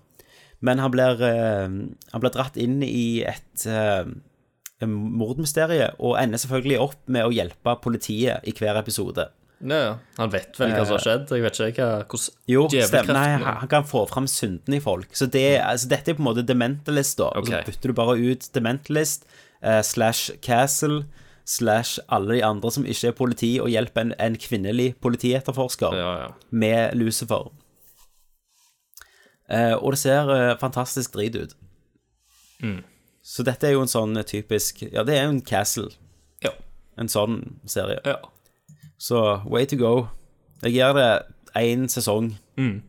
Men han blir, han blir dratt inn i et en mordmysterie, og ender selvfølgelig opp med å hjelpe politiet i hver episode. Ja, ja. Han vet vel hva som har skjedd. Jeg vet ikke hva, hvordan. Jo, stemmer. Nei, han, han kan få fram synden i folk. Så det, altså, dette er på en måte Dementalist, da. Og så Ok. bytter du bare ut Dementalist Mentalist eh, slash Castle slash alle de andre som ikke er politi, og hjelper en, en kvinnelig politietterforsker Ja, ja. med Lucifer. Eh, og det ser eh, fantastisk drit ut. Mm. Så dette er jo en sånn typisk Ja, det er jo en Castle. Ja. En sånn serie. ja. Så way to go. Jeg gjør det én sesong. Mm.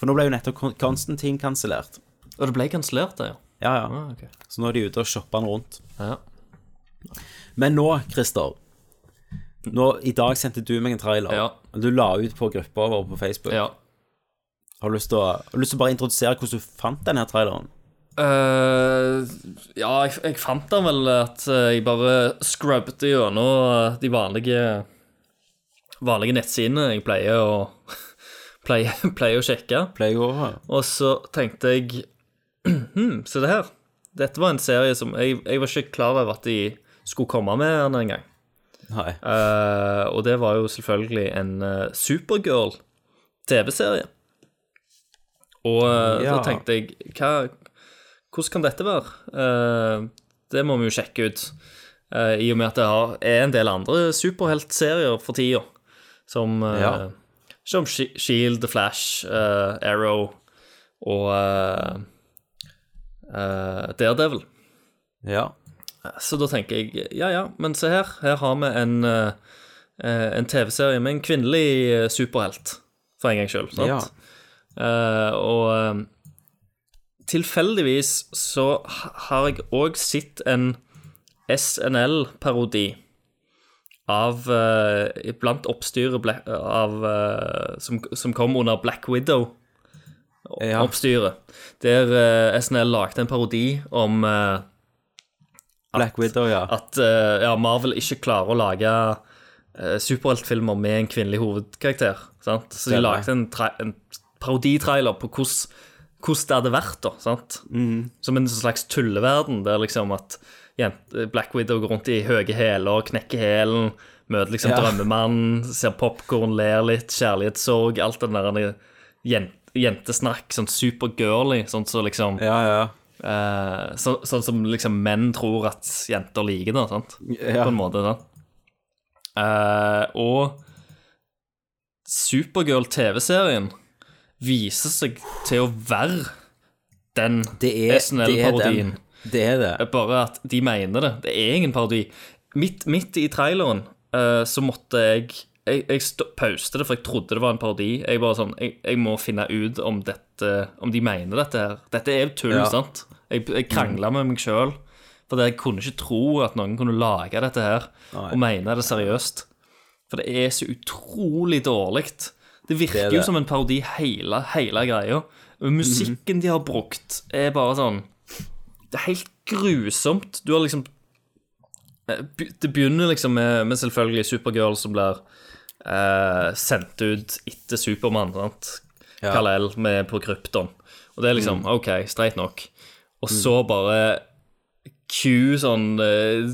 For nå ble jo nettopp Constantine Konstantin kansellert. Og det ble kansellert, det, ja. Ja, ja. Ah, okay. Så nå er de ute og shopper den rundt. Ja. Men nå, Christer nå, I dag sendte du meg en trailer. Ja. Du la ut på gruppa vår på Facebook. ja. Har du lyst til å, har du lyst til å bare introdusere hvordan du fant denne traileren? Uh, ja, jeg, jeg fant den vel at eh, jeg bare scrubbet gjennom eh, de vanlige vanlige nettsidene jeg pleier å pleier, pleier å sjekke. Pleier å Og så tenkte jeg hm, Se det her. Dette var en serie som jeg, jeg var ikke klar over at de skulle komme med den engang. Nei. Uh, og det var jo selvfølgelig en uh, Supergirl-TV-serie. Og uh, Ja. da tenkte jeg hva, Hvordan kan dette være? Uh, det må vi jo sjekke ut. Eh, I og med at det er en del andre superheltserier for tida. Som, eh, Ja. som Shield, The Flash, uh, Arrow og uh, Daredevil. Ja. Så da tenker jeg ja ja, men se her. Her har vi en, en TV-serie med en kvinnelig superhelt, for en gangs skyld. Sant? Ja. Og tilfeldigvis så har jeg òg sett en SNL-parodi av eh, Blant oppstyret av, eh, som, som kom under Black Widow. Ja. Oppstyret. Der eh, SNL lagde en parodi om at, Black Widow, ja. at ja, Marvel ikke klarer å lage superheltfilmer med en kvinnelig hovedkarakter. Sant? Så de lagde en, en paroditrailer på hvordan det hadde vært, da. Sant? Som en slags tulleverden, der liksom at Black Widow går rundt i høye hæler, knekker hælen, møter liksom Ja. drømmemannen, ser popkorn, ler litt, kjærlighetssorg, alt den der jent, jentesnakk, sånn supergirly, sånn så liksom Ja, ja. eh, så, Sånn som liksom menn tror at jenter liker det, sant? Ja. På en måte, Da. Eh, og Supergirl-TV-serien viser seg til å være den SNL-parodien. den. Det er det. Bare at de mener det. Det er ingen parodi. Midt, midt i traileren uh, så måtte jeg Jeg, jeg pauste det, for jeg trodde det var en parodi. Jeg bare sånn, jeg, jeg må finne ut om dette Om de mener dette her. Dette er tull, Ja. sant? Jeg, jeg krangla med meg sjøl. For jeg kunne ikke tro at noen kunne lage dette her Nei. og mene det seriøst. For det er så utrolig dårlig. Det virker Det det. jo som en parodi, hele, hele greia. Musikken de har brukt, er bare sånn Det er helt grusomt. Du har liksom eh, Det begynner liksom med, med selvfølgelig Supergirl som blir eh, sendt ut etter Supermann, sant? Ja. Kal-El med på Krypton. Og det er liksom OK, streit nok. Og så bare Q sånn eh,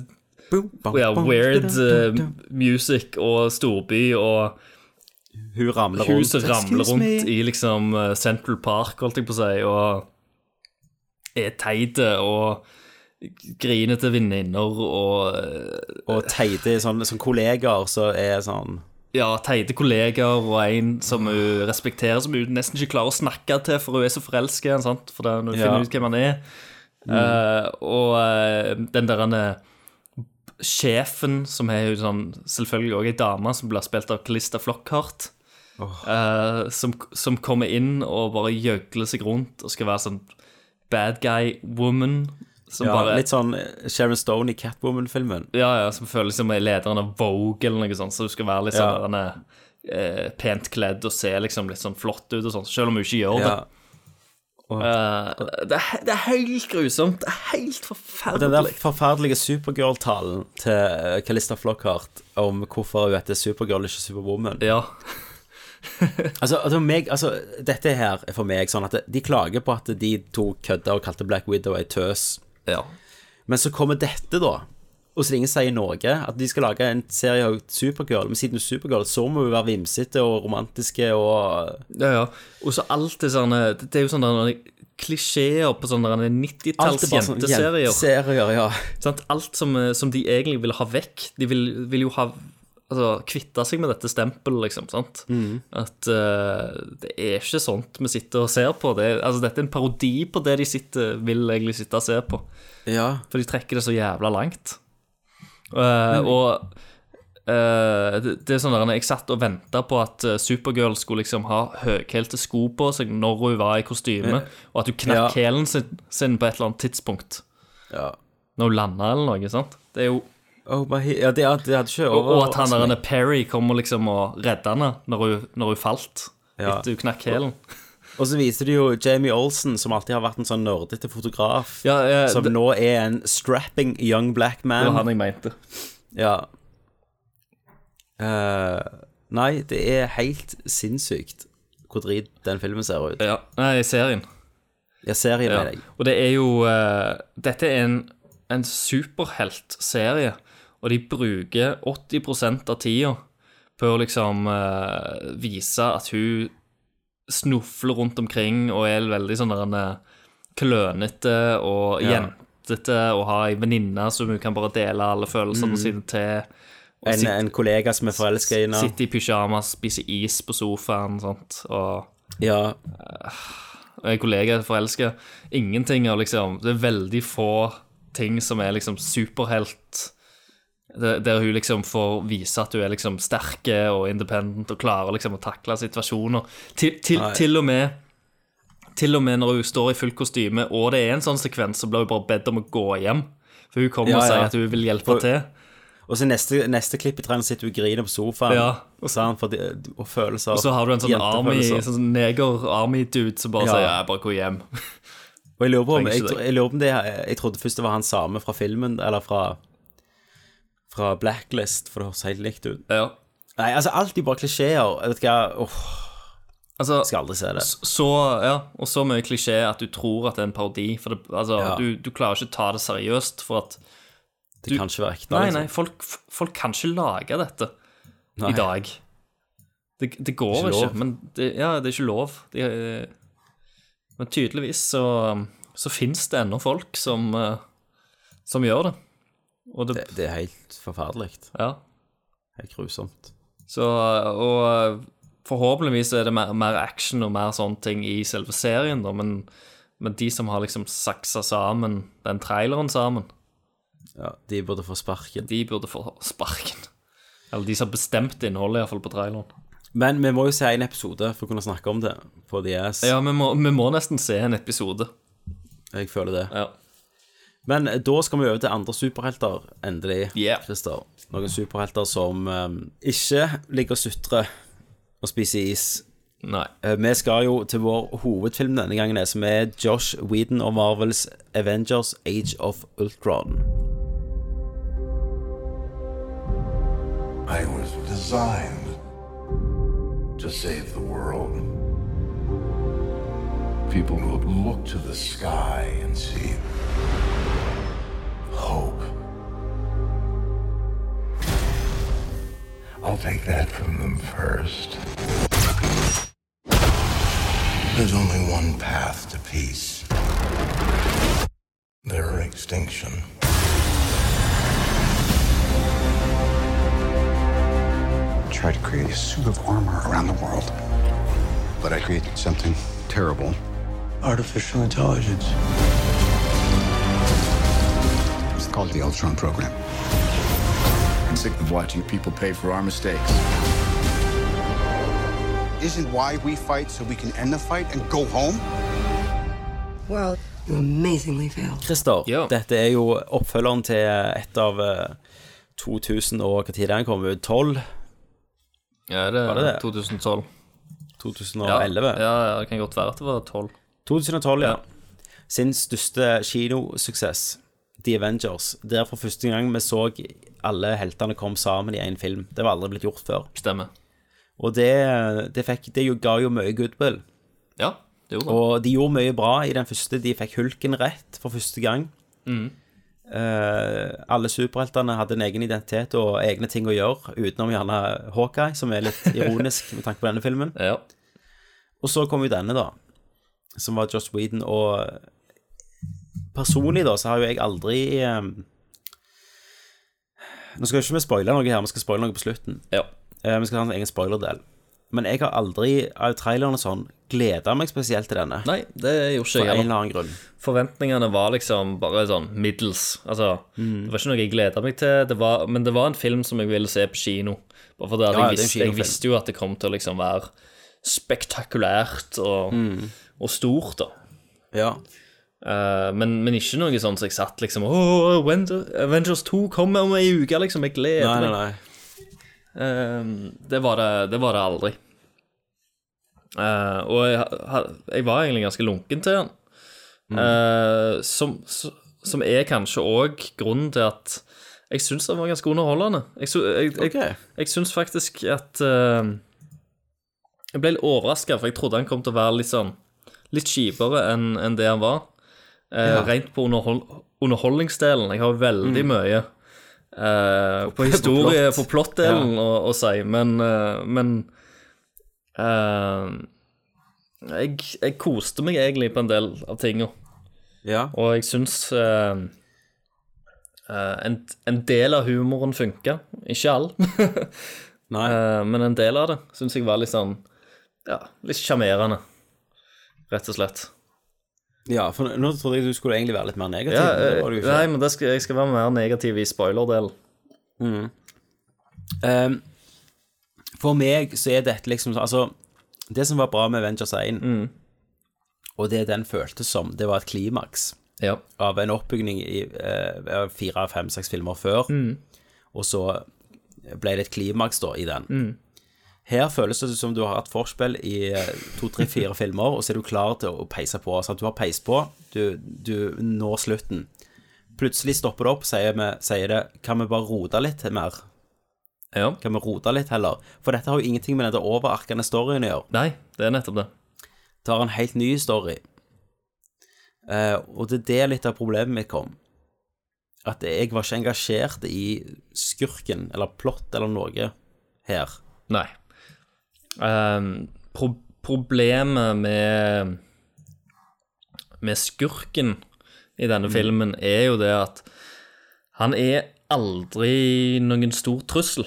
ja, weird eh, music og storby og Hun ramler rundt. som ramler rundt i liksom eh, Central Park, holdt jeg på å si, og er teite og grinete venninner og eh, Og teite sånn, sånn kollegaer så er sånn ja, teite kollegaer og en som hun respekterer, som hun nesten ikke klarer å snakke til, for hun er så sant? For hun Ja. finner ut hvem han er. Eh, og uh, den der han, eh, sjefen, som er jo sånn, selvfølgelig også ei dame, som blir spilt av Calista Flockhart, eh, som, som kommer inn og bare gjøgler seg rundt og skal være sånn bad guy woman. Som ja, bare, Litt sånn Sharon Stone i Catwoman-filmen. ja, ja, som føles som er lederen av Vogue eller noe sånt, så du skal være litt sånn Ja. der, eh, pent kledd og se liksom litt sånn flott ut og sånt, selv om hun ikke gjør det. Eh, det, er, det er helt grusomt. Det er helt Og den der forferdelige Supergirl-talen til eh, Calista Flockhart om hvorfor hun heter Supergirl, ikke Superwoman. Ja. Altså, altså, meg, altså, dette her er for meg sånn at de klager på at de to kødda og kalte Black Widow ei tøs. ja. Men så kommer dette, da. Og så ingen sier noe. At de skal lage en serie av Supergirl. Men siden du er Supergirl, så må hun være vimsete og romantiske og Ja, ja. Og så alt det sånne Det er jo sånne klisjeer på sånne 90-talls Alt er sånn jenteserier. jenteserier, ja. Alt som, eh, som de egentlig vil ha vekk. De vil, vil jo ha Altså kvitte seg med dette stempelet, liksom. sant? At uh, det er ikke sånt vi sitter og ser på. Det, altså, dette er en parodi på det de sitter, vil egentlig sitte og se på. ja. For de trekker det så jævla langt. Eh, og uh, det, det er sånn der Jeg satt og venta på at Supergirl skulle liksom ha høyhælte sko på seg når hun var i kostyme, og at hun knakk Ja. hælen sin, sin på et eller annet tidspunkt. ja. Når hun landa eller noe. sant? Det er jo Oh, but ja, det, det hadde ikke Og, og at han der. Perry kommer liksom og redder henne når hun, når hun falt. Ja. Etter hun knakk hælen. Og så viser de jo Jamie Olsen, som alltid har vært en sånn nerdete fotograf, Ja, ja, som det, nå er en strapping young black man. det var han jeg mente. Ja. Uh, nei, det er helt sinnssykt hvor drit den filmen ser ut. Ja, Nei, serien. Ja, serien, Ja. mener jeg. Og det er jo uh, Dette er en, en superheltserie, og de bruker 80% av tida på å liksom uh, vise at hun snufler rundt omkring og er veldig sånn der en, eh, klønete og Ja. jentete og har ei venninne som hun kan bare dele alle følelsene sine til. Mm. En, sitt, en kollega som er forelska i henne. Sitter i pyjamas, spiser is på sofaen, sant, og Ja. Uh, en kollega er forelska. Ingenting av liksom Det er veldig få ting som er liksom superhelt. Der hun liksom får vise at hun er liksom sterke og independent og klarer liksom å takle situasjoner. Til, til, til og med Til og med når hun står i fullt kostyme, og det er en sånn sekvens, så blir hun bare bedt om å gå hjem. For hun kommer Ja, og sier ja. at hun vil hjelpe For- til. Og så neste, neste klipp i traileren sitter hun og griner på sofaen. Ja. Og, for det, og følelser. Og så har du en sånn army, sånn neger-army-dude som bare Ja. sier ja, bare gå hjem. Og jeg lurer på om jeg, jeg, jeg Jeg trodde først det var han samme fra filmen, eller fra Fra Blacklist, for det høres helt likt ut. Ja. Nei, altså, alltid bare klisjeer. Jeg vet ikke hva Åh, Altså, skal aldri se det. så, ja, og så mye klisjé at du tror at det er en parodi. For det, altså, Ja. du, du klarer ikke å ta det seriøst, for at Det kan ikke være ekte. Nei, liksom. nei, folk, folk kan ikke lage dette Nei. i dag. Det Det, det går Ikke ikke, men det, ja, det er ikke lov. De, eh, men tydeligvis så, så fins det ennå folk som, eh, som gjør det. Det, Det, det er helt forferdelig. ja. Helt grusomt. Så, og forhåpentligvis er det mer, mer action og mer sånne ting i selve serien, da, men, men de som har liksom saksa sammen den traileren sammen, Ja, de burde få sparken. de burde få sparken. Eller de som har bestemt innholdet, iallfall på traileren. Men vi må jo se en episode for å kunne snakke om det på Ass. Ja, vi må, vi må nesten se en episode. Jeg føler det. Ja. Men da skal vi over til andre superhelter, endelig. Yeah. Christer. Noen superhelter som um, ikke ligger og sutrer og spiser is. Nei. Uh, Vi skal jo til vår hovedfilm denne gangen, som er Josh Whedon og Marvels Avengers Age of Ultron. I was designed to save the world. People will look to the sky and see hope. I'll take that from them first. There's only one path to peace their extinction. Try to create a suit of armor around the world. But I created something terrible. Artificial intelligence. Called the Ultron program. I'm sick of watching people pay for our mistakes. Isn't why we fight so we can end the fight and go home? Well, you amazingly failed. Christer, yeah. dette er jo oppfølgeren til et av eh, 2000 og hva tid den kom ut? 12? Ja, det Var det det? 2012. 2011? Ja, ja, det kan godt være at det var 12. 2012, ja. Sin største kinosuksess, The Avengers. Der for første gang vi så alle heltene kom sammen i én film. Det var aldri blitt gjort før. Stemmer. Og det, det, fikk, det ga jo mye goodwill. Ja, det gjorde det. Og de gjorde mye bra i den første. De fikk hulken rett for første gang. Mm. Uh, alle superheltene hadde en egen identitet og egne ting å gjøre, utenom gjerne Hawkeye, som er litt ironisk med tanke på denne filmen. Ja. Og så kom jo denne, da, som var Joss Whedon, og personlig, da, så har jo jeg aldri eh, Nå skal jo ikke vi spoile noe her, vi skal spoile noe på slutten. Ja. Eh, vi skal ha en egen spoilerdel. Men jeg har aldri, av traileren og sånn, gleda meg spesielt til denne. Nei, det gjorde For ikke jeg en eller annen grunn. Forventningene var liksom bare sånn middels. Altså, Mm. det var ikke noe jeg gleda meg til, det var, men det var en film som jeg ville se på kino. Bare fordi Ja, jeg, visste, jeg visste jo at det kom til å liksom være spektakulært og, Mm. og stort, da. Ja. Eh, men, men ikke noe sånn som jeg satt liksom Åh, Aven- Avengers 2 kommer om ei uke, liksom. Jeg gleder meg. Nei, nei, nei. Uh, det, var det, det var det aldri. Uh, og jeg, jeg var egentlig ganske lunken til den. Mm. Eh, som, som er kanskje òg grunnen til at jeg syns den var ganske underholdende. Jeg, jeg, jeg, okay. jeg syns faktisk at Jeg ble litt overraska, for jeg trodde han kom til å være litt sånn Litt kjipere enn enn det han var. Eh, Ja. Rent på underhold, underholdningsdelen. Jeg har veldig Mm. mye uh, på historie, på plott-delen å, å si, men, uh, men jeg, jeg koste meg egentlig på en del av tinga. Ja. Og jeg syns en, en del av humoren funka. Ikke all, men en del av det syns jeg var litt sånn Ja, litt sjarmerende, rett og slett. Ja, for nå trodde jeg du skulle egentlig være litt mer negativ. Ja, men det eh, nei, men det skal, jeg skal være mer negativ i spoiler-delen. Um, for meg så er dette liksom Altså, det som var bra med Avengers 1, Mm. og det den føltes som, det var et klimaks Ja. av en oppbygning i uh, fire, fem, seks filmer før, Mm. og så ble det et klimaks da i den. Her føles det som du har hatt forspill i eh, to, tre, fire filmer, og så er du klar til å peise på. Sant? du har peis på, du, du når slutten. Plutselig stopper det opp, sier, vi, sier det Kan vi bare rote litt mer? Ja. Kan vi rote litt heller? For dette har jo ingenting med den overarkende storyen å gjøre. Nei, det er nettopp det. Det har en helt ny story. Eh, og det er det litt av problemet mitt kom. At jeg var ikke engasjert i skurken eller plott eller noe her. Nei. Ehm, pro problemet med med skurken i denne filmen er jo det at han er aldri noen stor trussel.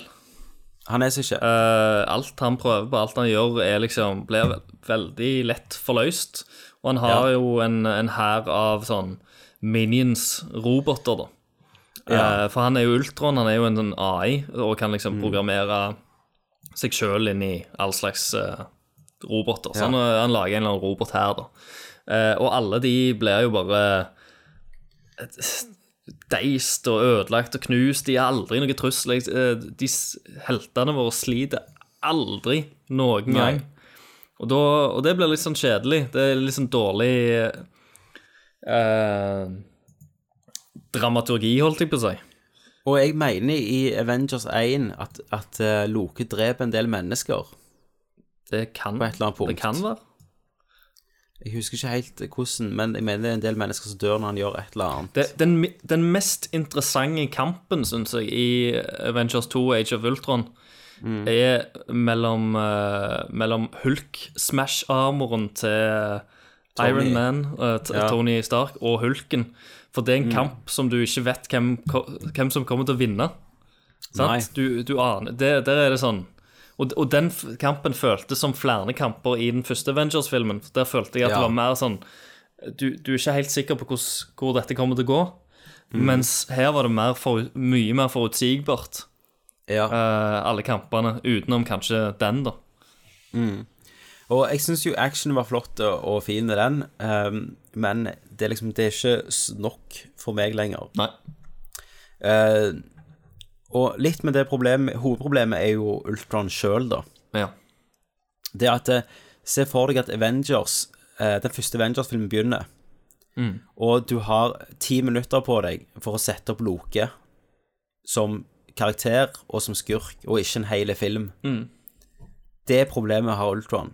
Han er så ikke. Uh, alt han prøver på, alt han gjør, er liksom, blir veldig lett forløst. Og han har Ja. jo en, en hær av sånn minions-roboter, da. Ja. Uh, for han er jo Ultron, han er jo en en AI, og kan liksom programmere seg sjøl inn i all slags uh, roboter. Så Ja. han, han lager en eller annen robot her, da. Uh, og alle de blir jo bare deist og ødelagt og knust. De er aldri noe trussel. Eh, De heltene våre sliter aldri noen Nei. gang. Og, da, og det blir litt sånn kjedelig. Det er litt sånn dårlig eh, dramaturgi, holdt jeg på å si. Og jeg mener i Avengers 1 at, at eh, Loke dreper en del mennesker. Det kan, På et eller annet punkt. det kan være. Jeg husker ikke helt hvordan, men jeg mener det er en del mennesker som dør når han gjør et eller annet. Det, den, den mest interessante kampen, syns jeg, i Avengers 2 Age of Ultron, Mm. er mellom, eh, mellom Hulk-smash-armoren til. Iron Man, eh, t-. Tony Stark, og Hulken. For det er en Mm. kamp som du ikke vet hvem, hvem som kommer til å vinne. Sant? Du, du aner det, Der er det sånn og, og den kampen føltes som flere kamper i den første Avengers-filmen. Der følte jeg at Ja. det var mer sånn du, du er ikke helt sikker på hos, hvor dette kommer til å gå. Mm. Mens her var det mer for, mye mer forutsigbart, Ja. uh, alle kampene. Utenom kanskje den, da. Og jeg syns jo action var flott og, fin i den, um, men det er liksom Det er ikke nok for meg lenger. Nei. Uh, og litt med det problemet Hovedproblemet er jo Ultron sjøl, da. Ja. Det at eh, Se for deg at Avengers uh, Den første Avengers-filmen begynner, Mm. og du har ti minutter på deg for å sette opp Loke som karakter og som skurk, og ikke en hel film. Mm. Det problemet har Ultron.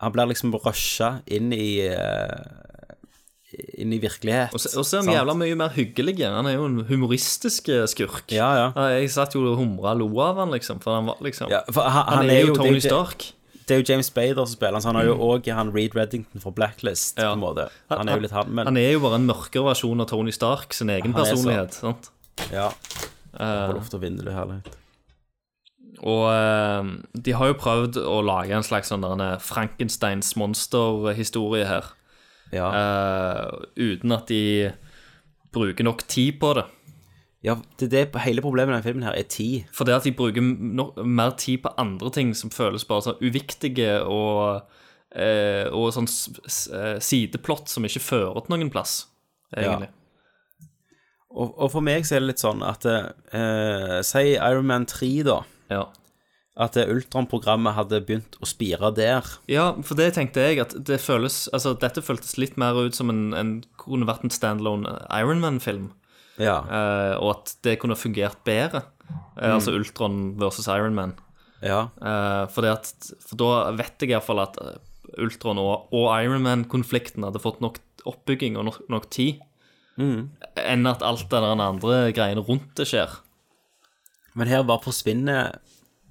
Han blir liksom rusha inn i eh, Inn i virkelighet. Og så og så er han jævla mye mer hyggelig. Han er jo en humoristisk eh, skurk. Ja, ja. Jeg satt jo og humra og lo av han, liksom. For han var liksom Ja, for han, Han er jo Tony det, Stark. Det er jo James Bader som spiller han, så han har jo òg han Reed Reddington fra Blacklist, på en måte. Han er jo litt han, men Han er jo bare en mørkere versjon av Tony Stark sin egen Han er personlighet. sant? Ja. Uh, Få lov til å vinne det herlig. Og eh, de har jo prøvd å lage en slags sånn der en Frankensteins monsterhistorie her. Ja. Eh, uten at de bruker nok tid på det. Ja, det det hele problemet med denne filmen her er tid. For det at de bruker no mer tid på andre ting som føles bare så uviktige og, eh, og sånn eh, sideplott som ikke fører til noen plass, egentlig. Og, og for meg så er det litt sånn at eh, Si Iron Man 3, da. Ja. At Ultron-programmet hadde begynt å spire der. Ja, for det tenkte jeg at det føles Altså, dette føltes litt mer ut som en, en kunne vært en standalone Ironman-film. Ja. Eh, og at det kunne fungert bedre. Eh, Altså Ultron versus Ironman. Ja. Eh, for, at, for da vet jeg iallfall at eh, Ultron og, og Ironman-konflikten hadde fått nok oppbygging og nok, nok tid. Mm. Enn at alt det andre greiene rundt det skjer. Men her bare forsvinner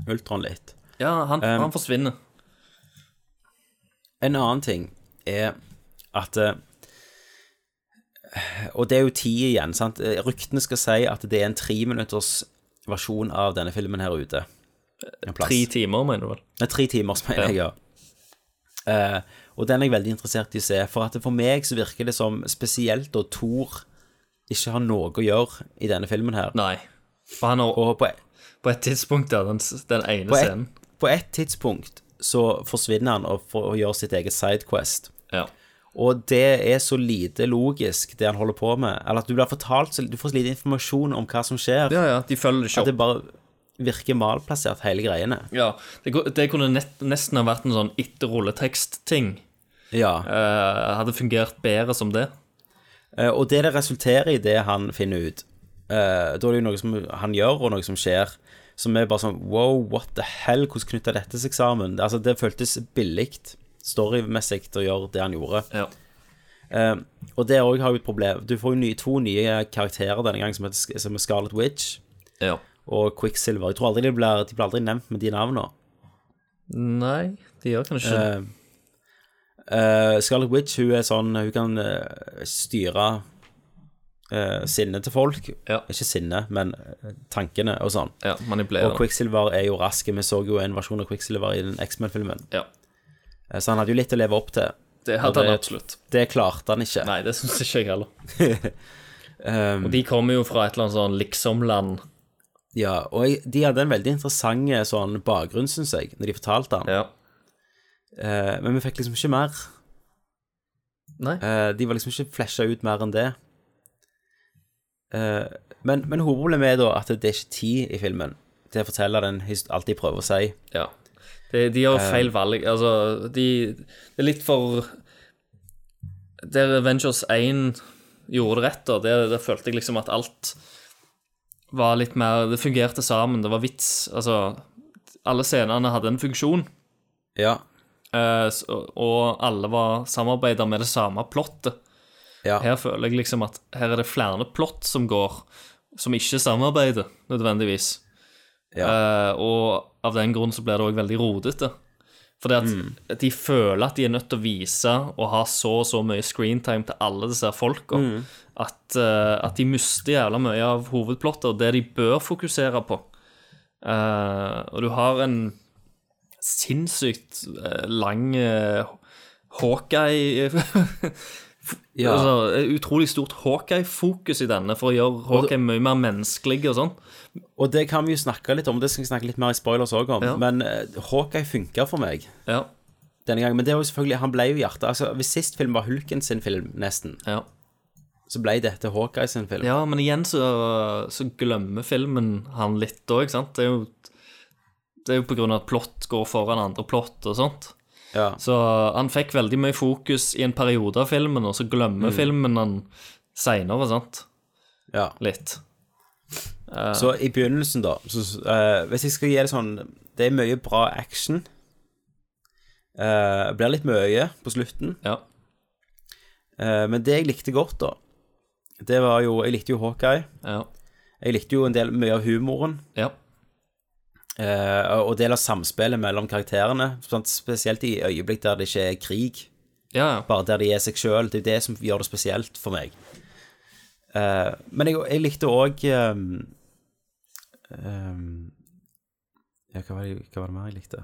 Ultron litt. Ja, han, Um, han forsvinner. En annen ting er at eh, Og det er jo tid igjen, sant. Ryktene skal si at det er en treminutters versjon av denne filmen her ute. Tre timer, mener du vel? Nei, tre timers, mener jeg, ja. Uh, og den er jeg veldig interessert i å se, for at for meg så virker det som spesielt da Thor ikke har noe å gjøre i denne filmen her. Nei. For han har, Og på, på et tidspunkt, ja, den, den ene på, scenen. på et tidspunkt så forsvinner han og får og gjør sitt eget sidequest. Ja. Og det er så lite logisk, det han holder på med. Eller at du blir fortalt så Du får så lite informasjon om hva som skjer. ja, ja, de følger det ikke At det bare virker malplassert, hele greiene. Ja, det, det kunne nett, nesten ha vært en sånn etter-rulletekst-ting. Ja. Eh, hadde fungert bedre som det. Eh, Og det det resulterer i, det han finner ut eh, Da er det jo noe som han gjør, og noe som skjer, som er bare sånn Wow, what the hell? Hvordan knytta dette seg sammen? Altså, det føltes billig storymessig å gjøre det han gjorde. Ja. Uh, og det òg har jo et problem. Du får jo nye, to nye karakterer denne gang, som, heter, som er Scarlet Witch Ja. og Quicksilver. Jeg tror aldri de blir, de blir aldri nevnt med de navnene. Nei, de gjør kanskje ikke. Uh, Scarlet Witch hun er sånn Hun kan styre uh, sinnet til folk. Ikke sinne, men eh, tankene og sånn. Ja. Og Quicksilver er jo rask. Vi så jo en versjon av Quicksilver i den X-Men-filmen. Ja. Eh, så han hadde jo litt å leve opp til. Det hadde hadde han absolutt. Det klarte han ikke. Nei, det syns ikke jeg heller. Um, Og de kommer jo fra et eller annet sånn liksom-land. Ja, og jeg, de hadde en veldig interessant eh, sånn bakgrunn, syns jeg, når de fortalte han. Ja. Uh, men vi fikk liksom ikke mer. Nei. Uh, de var liksom ikke flasha ut mer enn det. Eh, men, men hovedproblemet er da at det er ikke tid i filmen til å fortelle den alt de prøver å si. Ja. Det, de gjør Eh. feil valg. Altså, de Det er litt for Der Avengers 1 gjorde det rett, da, der, der følte jeg liksom at alt var litt mer Det fungerte sammen. Det var vits. Altså, alle scenene hadde en funksjon. Ja. Uh, og alle var samarbeida med det samme plottet. Ja. Her føler jeg liksom at her er det flere plott som går, som ikke samarbeider nødvendigvis. Eh, og av den grunn så blir det òg veldig rodete. Fordi at Mm. de føler at de er nødt til å vise og ha så og så mye screentime til alle disse folka Mm. at, uh, at de mister jævla mye av hovedplottet og det de bør fokusere på. Uh, og du har en sinnssykt lang uh, Hawkeye Ja. altså, Utrolig stort Hawkeye-fokus i denne for å gjøre Hawkeye mye mer menneskelig og sånn. Og det kan vi jo snakke litt om, det skal vi snakke litt mer i spoilers òg om. Ja. Men Hawkeye funka for meg Ja. denne gangen. Men det er jo selvfølgelig, han ble jo hjertet. Altså, hvis sist film var Hulken sin film, nesten, Ja. så ble dette Hawkeye sin film. Ja, men igjen så, så glemmer filmen han litt òg, ikke sant? Det er jo Det er jo på grunn av at plott går foran andre plott og sånt. Ja. Så han fikk veldig mye fokus i en periode av filmen, og så glemmer Mm. filmen han seinere, sant? Ja. Litt. Uh, Så i begynnelsen, da så, uh, Hvis jeg skal gi det sånn Det er mye bra action. Uh, blir litt mye på slutten. Ja. Uh, men det jeg likte godt, da, det var jo Jeg likte jo Hawkeye. Ja. Jeg likte jo en del mye av humoren. Ja. Eh, og del av samspillet mellom karakterene. Sånn, spesielt i øyeblikk der det ikke er krig. Ja. Bare der de er seg sjøl. Det er det som gjør det spesielt for meg. Uh, men jeg, jeg likte òg Ja, hva var, det, hva var det mer jeg likte?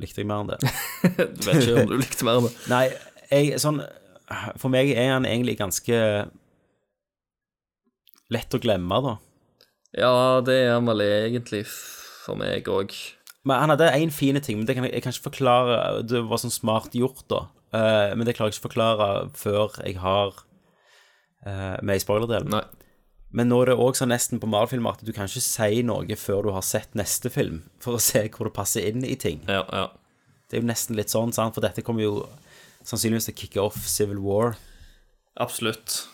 Likte jeg mer enn det? Du vet ikke om du likte mer enn det. Nei, jeg, sånn For meg er han egentlig ganske lett å glemme, da. Ja, det er han vel egentlig for meg òg. Men han hadde én fin ting, men det kan jeg, jeg kan ikke forklare Det var sånn smart gjort, da. Uh, men det klarer jeg ikke å forklare før jeg har uh, med i spoilerdelen. Nei. Men nå er det òg sånn nesten på Marvel-filmer at du kan ikke si noe før du har sett neste film, for å se hvor det passer inn i ting. Ja, ja. Det er jo nesten litt sånn, sant? for dette kommer jo sannsynligvis til å kicke off Civil War. Absolutt.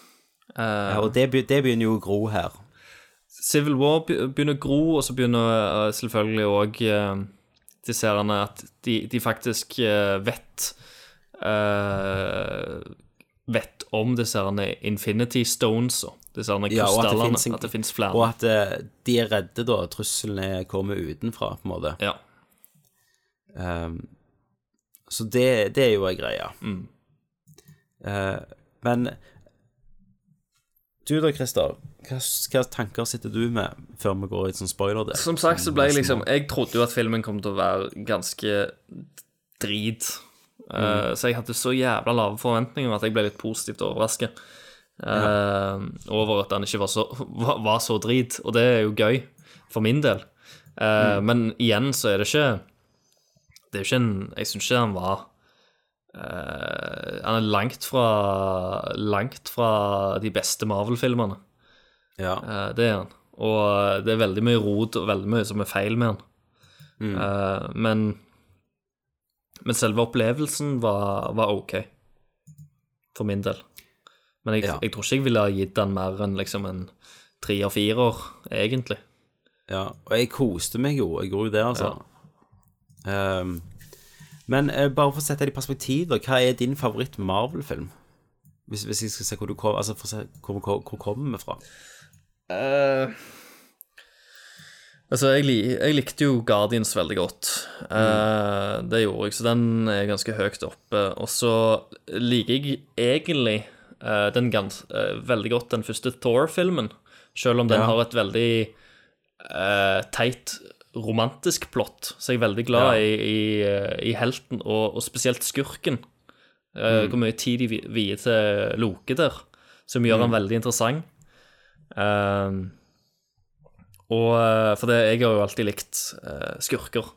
Ja, og det, det begynner jo å gro her. Civil War begynner å gro, og så begynner eh, selvfølgelig òg disse herrene at de, de faktisk eh, vet uh, Vet om disse herrene Infinity Stones og disse herrene Ja, krystallene. finnes at det fins flere. Og at eh, de er redde, da. Truslene kommer utenfra, på en måte. Ja. Um, så det, det er jo ei greie. Mm. Uh, men du da, Christer. Hva, hva tanker sitter du med før vi går i sånn spoiler? del? Som sagt så ble jeg liksom Jeg trodde jo at filmen kom til å være ganske drit. Mm. Uh, så jeg hadde så jævla lave forventninger at jeg ble litt positivt overraska over at den ikke var så, var, var så drit. Og det er jo gøy, for min del. Uh, Mm. Men igjen så er det ikke Det er jo ikke en Jeg syns ikke han var eh, Han er langt fra Langt fra de beste Marvel-filmene. Ja. Eh, det er han. Og det er veldig mye rot og veldig mye som er feil med han. Mm. Eh, men, men selve opplevelsen var, var ok, for min del. Men jeg, Ja. jeg tror ikke jeg ville ha gitt den mer enn liksom en tre og fire år, egentlig. Ja, og jeg koste meg jo. Jeg gjorde jo det, altså. Um, men uh, bare for å sette det i perspektiv, hva er din favoritt-Marvel-film? Hvis, hvis jeg skal se hvor du kom, altså se hvor, hvor, hvor kommer vi fra? Eh, Altså, jeg, jeg likte jo Guardians veldig godt. Eh, det gjorde jeg, så den er ganske høyt oppe. Og så liker jeg egentlig uh, den gans veldig godt den første Thor-filmen. Selv om den Ja. har et veldig teit romantisk plott, så jeg er veldig glad Ja. i, i, i helten, og, og spesielt skurken. Mm. Hvor mye tid de vi- vier til Loke der, som gjør han Mm. veldig interessant. Eh, og eh, For det, jeg har jo alltid likt uh, skurker.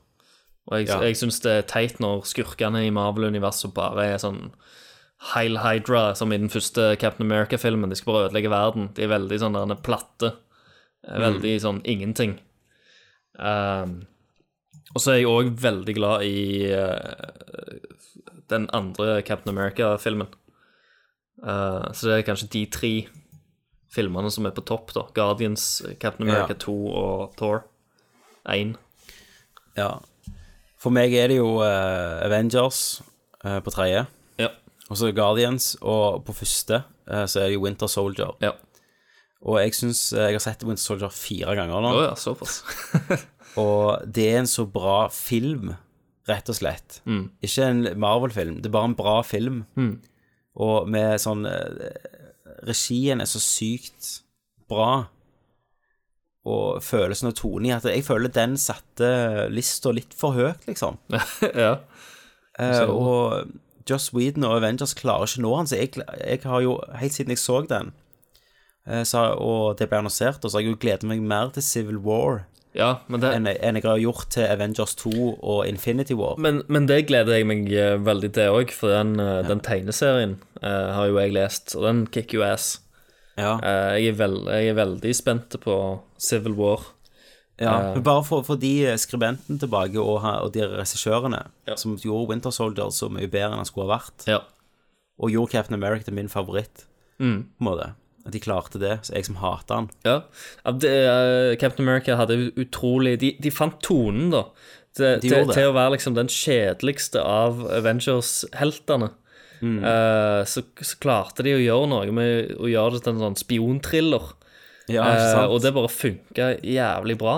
Og jeg, Ja. jeg syns det er teit når skurkene i Marvel-universet bare er sånn Heil Hydra, som i den første Captain America-filmen. De skal bare ødelegge verden. De er veldig sånn der platte. Veldig Veldig sånn ingenting. Um, og så er jeg òg veldig glad i uh, den andre Captain America-filmen. Uh, så det er kanskje de tre filmene som er på topp, da. Guardians, Captain America Ja. 2 og Thor 1. Ja. For meg er det jo uh, Avengers uh, på tredje. Ja. Og så Guardians, og på første uh, så er det jo Winter Soldier. Ja. Og jeg syns Jeg har sett Winter Soldier fire ganger nå. Oh, ja, såpass. og det er en så bra film, rett og slett. Mm. Ikke en Marvel-film, det er bare en bra film. Mm. Og med sånn Regien er så sykt bra. Og følelsen og tonen i at jeg føler den satte lista litt for høyt, liksom. ja. Eh, og Joss Whedon og Avengers klarer ikke nå han, så jeg, jeg har jo helt siden jeg så den, eh, så, og det ble annonsert, og så har jeg jo gledet meg mer til Civil War Ja, det, enn, en jeg har gjort til Avengers 2 og Infinity War. Men, men det gleder jeg meg eh, veldig til òg, for den, ja. den tegneserien uh, har jo jeg lest, og den kicker jo ass. Ja. Uh, jeg, er veld, jeg er veldig spent på Civil War. Ja, uh, men bare for, for de skribenten tilbake og, og de regissørene som gjorde Winter Soldier så mye bedre enn han skulle ha vært, Ja. og gjorde Captain America til min favoritt, Mm. på en måte. At de klarte det, så jeg som hater han. Ja. det, eh, Captain America hadde utrolig De, de fant tonen, da. Til, til, til å være liksom den kjedeligste av Avengers-heltene. Mm. Uh, så, så klarte de å gjøre noe med å gjøre det til en sånn spionthriller. Ja, Eh, og det bare funka jævlig bra.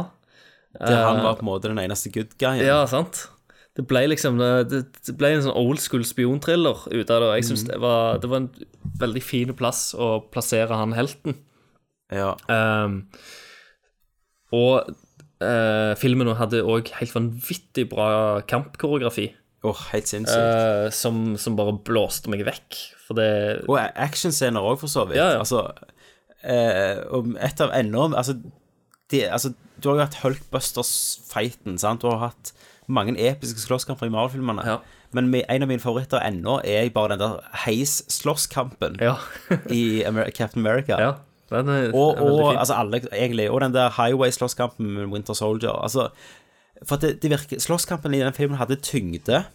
Der han var på en måte den eneste good guyen. Ja, sant. Det ble liksom Det, det ble en sånn old school spionthriller ut av det. Og jeg syns Mm. det, var, det var en veldig fin plass å plassere han helten. Ja. Um, og uh, filmen hadde òg helt vanvittig bra kampkoreografi. Åh, helt sinnssykt. Uh, som, som bare blåste meg vekk. For det Og actionscener òg, for så vidt. Ja, ja. Altså, uh, et av enda altså, altså, Du har jo hatt Hulkbusters-fighten, sant? Du har hatt mange episke slåsskamper i Marvel-filmene. Ja. Men en av mine favoritter ennå er bare den der heis-slåsskampen Ja. i Amer Captain America. Ja, den er, Og, den er altså alle, egentlig. Og den der highway-slåsskampen med Winter Soldier. Altså, for det, det virker, Slåsskampen i den filmen hadde tyngde,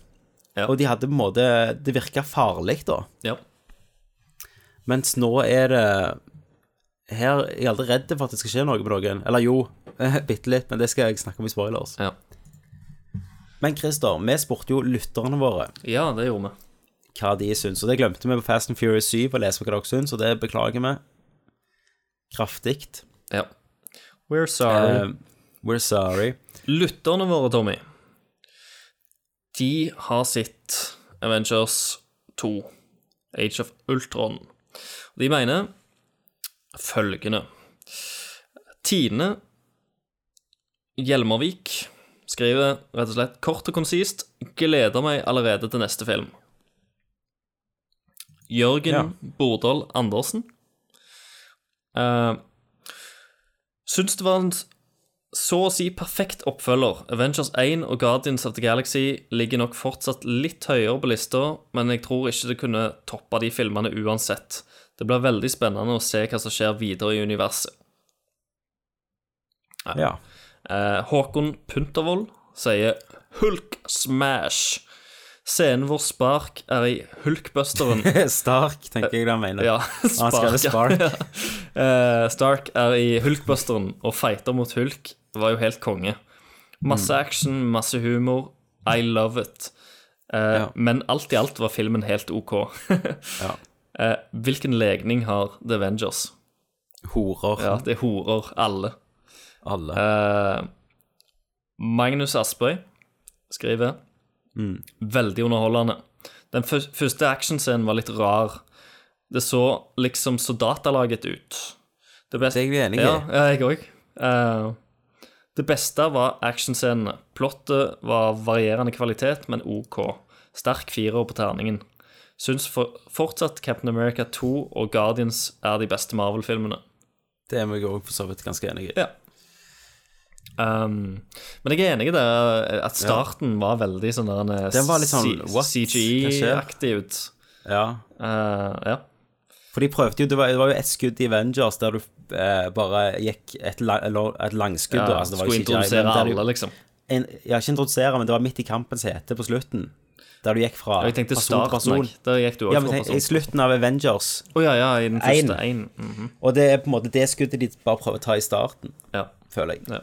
Ja. og de hadde på en måte Det virka farlig, da. Ja. Mens nå er det Her er jeg aldri redd for at det skal skje noe med noen. Eller jo, bitte litt, men det skal jeg snakke om i spoilers. Ja. Men Christer, vi spurte jo lytterne våre ja, det gjorde vi. hva de syns. Og det glemte vi på Fast and Furious 7 å lese hva dere syns, og det beklager vi kraftig. Ja. We're sorry. Eh, we're sorry. Lytterne våre, Tommy, de har sett Avengers 2, Age of Ultron. De mener følgende Tine Hjelmervik skriver rett og slett kort og konsist gleder meg allerede til neste film. Jørgen Ja. Bordal Andersen uh, syns det var en så å si perfekt oppfølger. Avengers 1 og Guardians of the Galaxy ligger nok fortsatt litt høyere på lista, men jeg tror ikke det kunne toppa de filmene uansett. Det blir veldig spennende å se hva som skjer videre i universet. Ja. Eh, Håkon Puntervold sier Hulk smash. Scenen hvor Spark er i Hulkbusteren Stark, tenker jeg han mener. Ja, Han har Spark. ja. Eh, Stark er i Hulkbusteren og fighter mot Hulk. Det var jo helt konge. Masse Mm. action, masse humor. I love it. Eh, Ja. Men alt i alt var filmen helt OK. Ja. Eh, hvilken legning har The Avengers? Horer. Ja, det er horer, alle. Alle. Eh, Magnus Aspøy skriver Veldig underholdende. Den første actionscenen var litt rar. Det så liksom så datalaget ut. Det beste, Det er jeg enig i. Ja, ja jeg òg. det beste var actionscenene. Plottet var varierende kvalitet, men OK. Sterk firer på terningen. Syns for, fortsatt Captain America 2 og Guardians er de beste Marvel-filmene. Det er jeg òg for så vidt ganske enig i. Ja. Um, men jeg er enig i det, at starten var veldig sånn der en Den var litt sånn, C- what? Hva skjer? CGI-aktig ut. Ja. Uh, ja. For de prøvde jo, det var, det var jo et skudd i Avengers der du eh, bare gikk et, la, et langskudd. Ja, altså, det var jo skulle introdusere du- alle, liksom. En, ja, ikke introdusere, men det var midt i kampens hete på slutten. Der du gikk fra ja, Jeg tenkte person til starten, person. Der gikk du også ja, men fra person I slutten av Avengers. Å ja, ja, i den første En. Mm -hmm. Og det er på en måte det skuddet de bare prøver å ta i starten, Ja. føler jeg. Ja.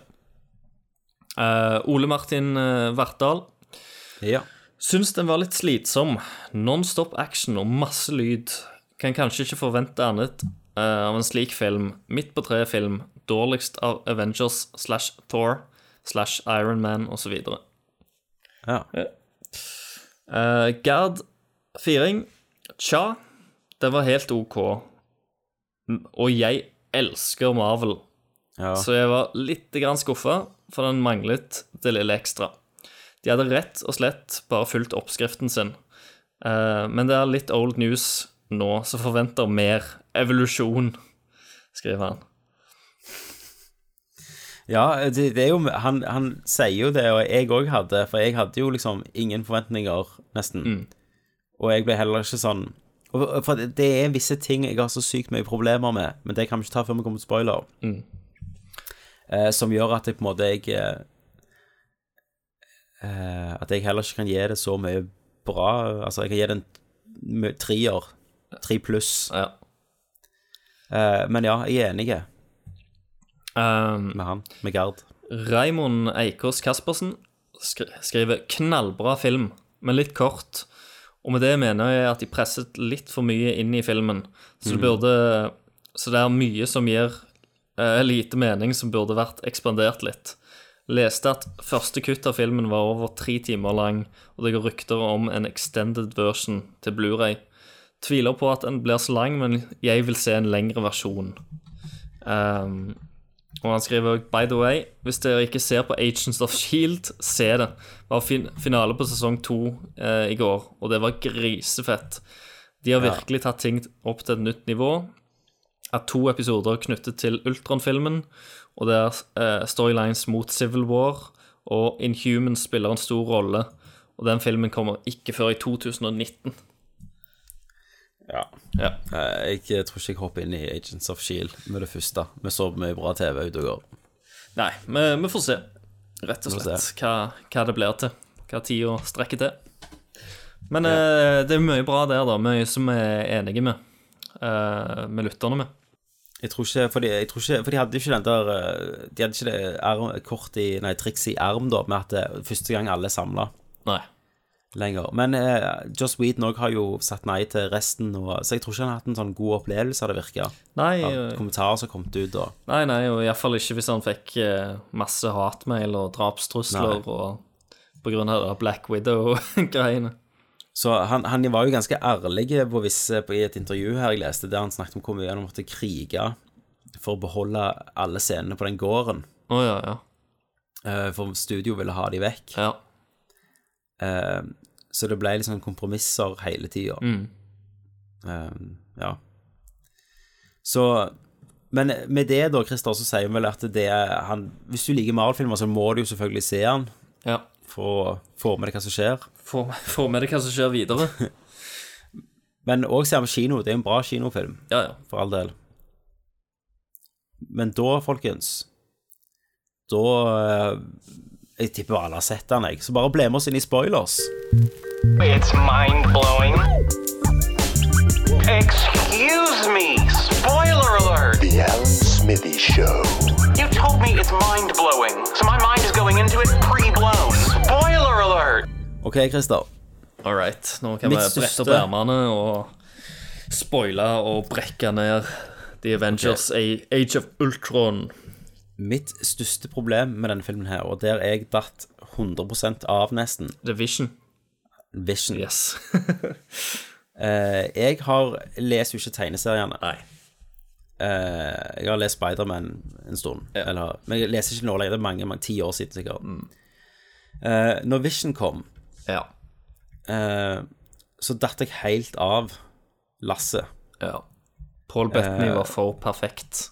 Eh, Ole Martin uh, Vartdal Ja. syns den var litt slitsom. Non-stop action og masse lyd. Kan kanskje ikke forvente annet uh, av en slik film. Midt på treet-film. Dårligst av Avengers slash Thor slash Iron Man osv. Ja. Uh, Gerd Firing. Tja, det var helt OK. Og jeg elsker Marvel. Ja. Så jeg var litt grann skuffa, for den manglet det lille ekstra. De hadde rett og slett bare fulgt oppskriften sin. Eh, men det er litt old news nå, som forventer mer evolusjon, skriver han. Ja, det, det er jo han, han sier jo det, og jeg òg hadde, for jeg hadde jo liksom ingen forventninger, nesten. Mm. Og jeg ble heller ikke sånn For det det er visse ting jeg har så sykt mye problemer med, men det kan vi ikke ta før vi kommer til spoiler, Mm. Eh, som gjør at jeg på en måte jeg eh, eh, At jeg heller ikke kan gi det så mye bra. Altså, jeg kan gi det en treer. Tre pluss. Ja. Eh, men ja, jeg er enig Um, med han, med Gerd. Raimond Eikås Kaspersen skri skriver 'knallbra film', men litt kort. Og med det mener jeg at de presset litt for mye inn i filmen. Så det Mm. burde Så det er mye som gir eh, lite mening, som burde vært ekspandert litt. Leste at første kutt av filmen var over tre timer lang, og det går rykter om en extended version til Blu-ray. Tviler på at den blir så lang, men jeg vil se en lengre versjon. Um, og han skriver By the way, hvis dere ikke ser på Agents of Shield, se det. Det var fin finale på sesong to eh, i går, og det var grisefett. De har virkelig tatt ting opp til et nytt nivå. Er to episoder knyttet til Ultron-filmen, og det er eh, storylines mot Civil War, og Inhumans spiller en stor rolle. Og den filmen kommer ikke før i 2019. Ja. Ja. Eh, Jeg tror ikke jeg hopper inn i Agents of Shield med det første. Vi så mye bra TV ute og går. Nei, vi, vi får se, rett og slett, hva, hva det blir til. Hva tida strekker til. Men eh, det er mye bra der, da. Mye som vi er enige med. eh, med lytterne med. Jeg tror ikke, for de, tror ikke, for de hadde ikke den der eh, De hadde ikke det arm, kort i, nei, triks i arm, da, med at det er første gang alle samla lenger. Men eh, Joss Whedon òg har jo sagt nei til resten, og, så jeg tror ikke han har hatt en sånn god opplevelse av det virka. Nei, Av eh, kommentarer som har kommet ut, og nei, nei, og iallfall ikke hvis han fikk eh, masse hatmail og drapstrusler og på grunn av Black Widow-greiene. Så han, han var jo ganske ærlig på visse, på, i et intervju her jeg leste, der han snakket om hvor mye han måtte krige for å beholde alle scenene på den gården. Oh, ja, ja. Uh, For studio ville ha de vekk. Ja. Uh, Så det ble liksom kompromisser hele tida. Mm. ja. Så Men med det, da, Christer, så sier han vel at det er han Hvis du liker Marvel-filmer, så må du jo selvfølgelig se han ja. for å få med deg hva som skjer. Få med deg hva som skjer videre. Men òg se på kino. Det er en bra kinofilm, Ja, ja. for all del. Men da, folkens Da eh, Jeg tipper alle har sett den, jeg. Så bare ble med oss inn i spoilers. It's mind blowing. Excuse me. Spoiler alert. The Alan Smithy Show. You told me it's mind blowing, so my mind is going into it pre blown. Spoiler alert. OK, Christer. All right. Nå kan vi Mitt brette opp ermene og spoile og brekke ned The Avengers okay. Age of Ultron. Mitt største problem med denne filmen her, og der jeg datt 100 av nesten The Vision. Vision. Yes. Eh, jeg har leser jo ikke tegneseriene. Nei. Eh, jeg har lest Spiderman en stund. Eller, men jeg leser ikke nå lenger. Det er mange, mange ti år siden sikkert. Mm. Eh, når Vision kom, Ja. eh, så datt jeg helt av lasset. ja. Paul Bettany Eh, var for perfekt.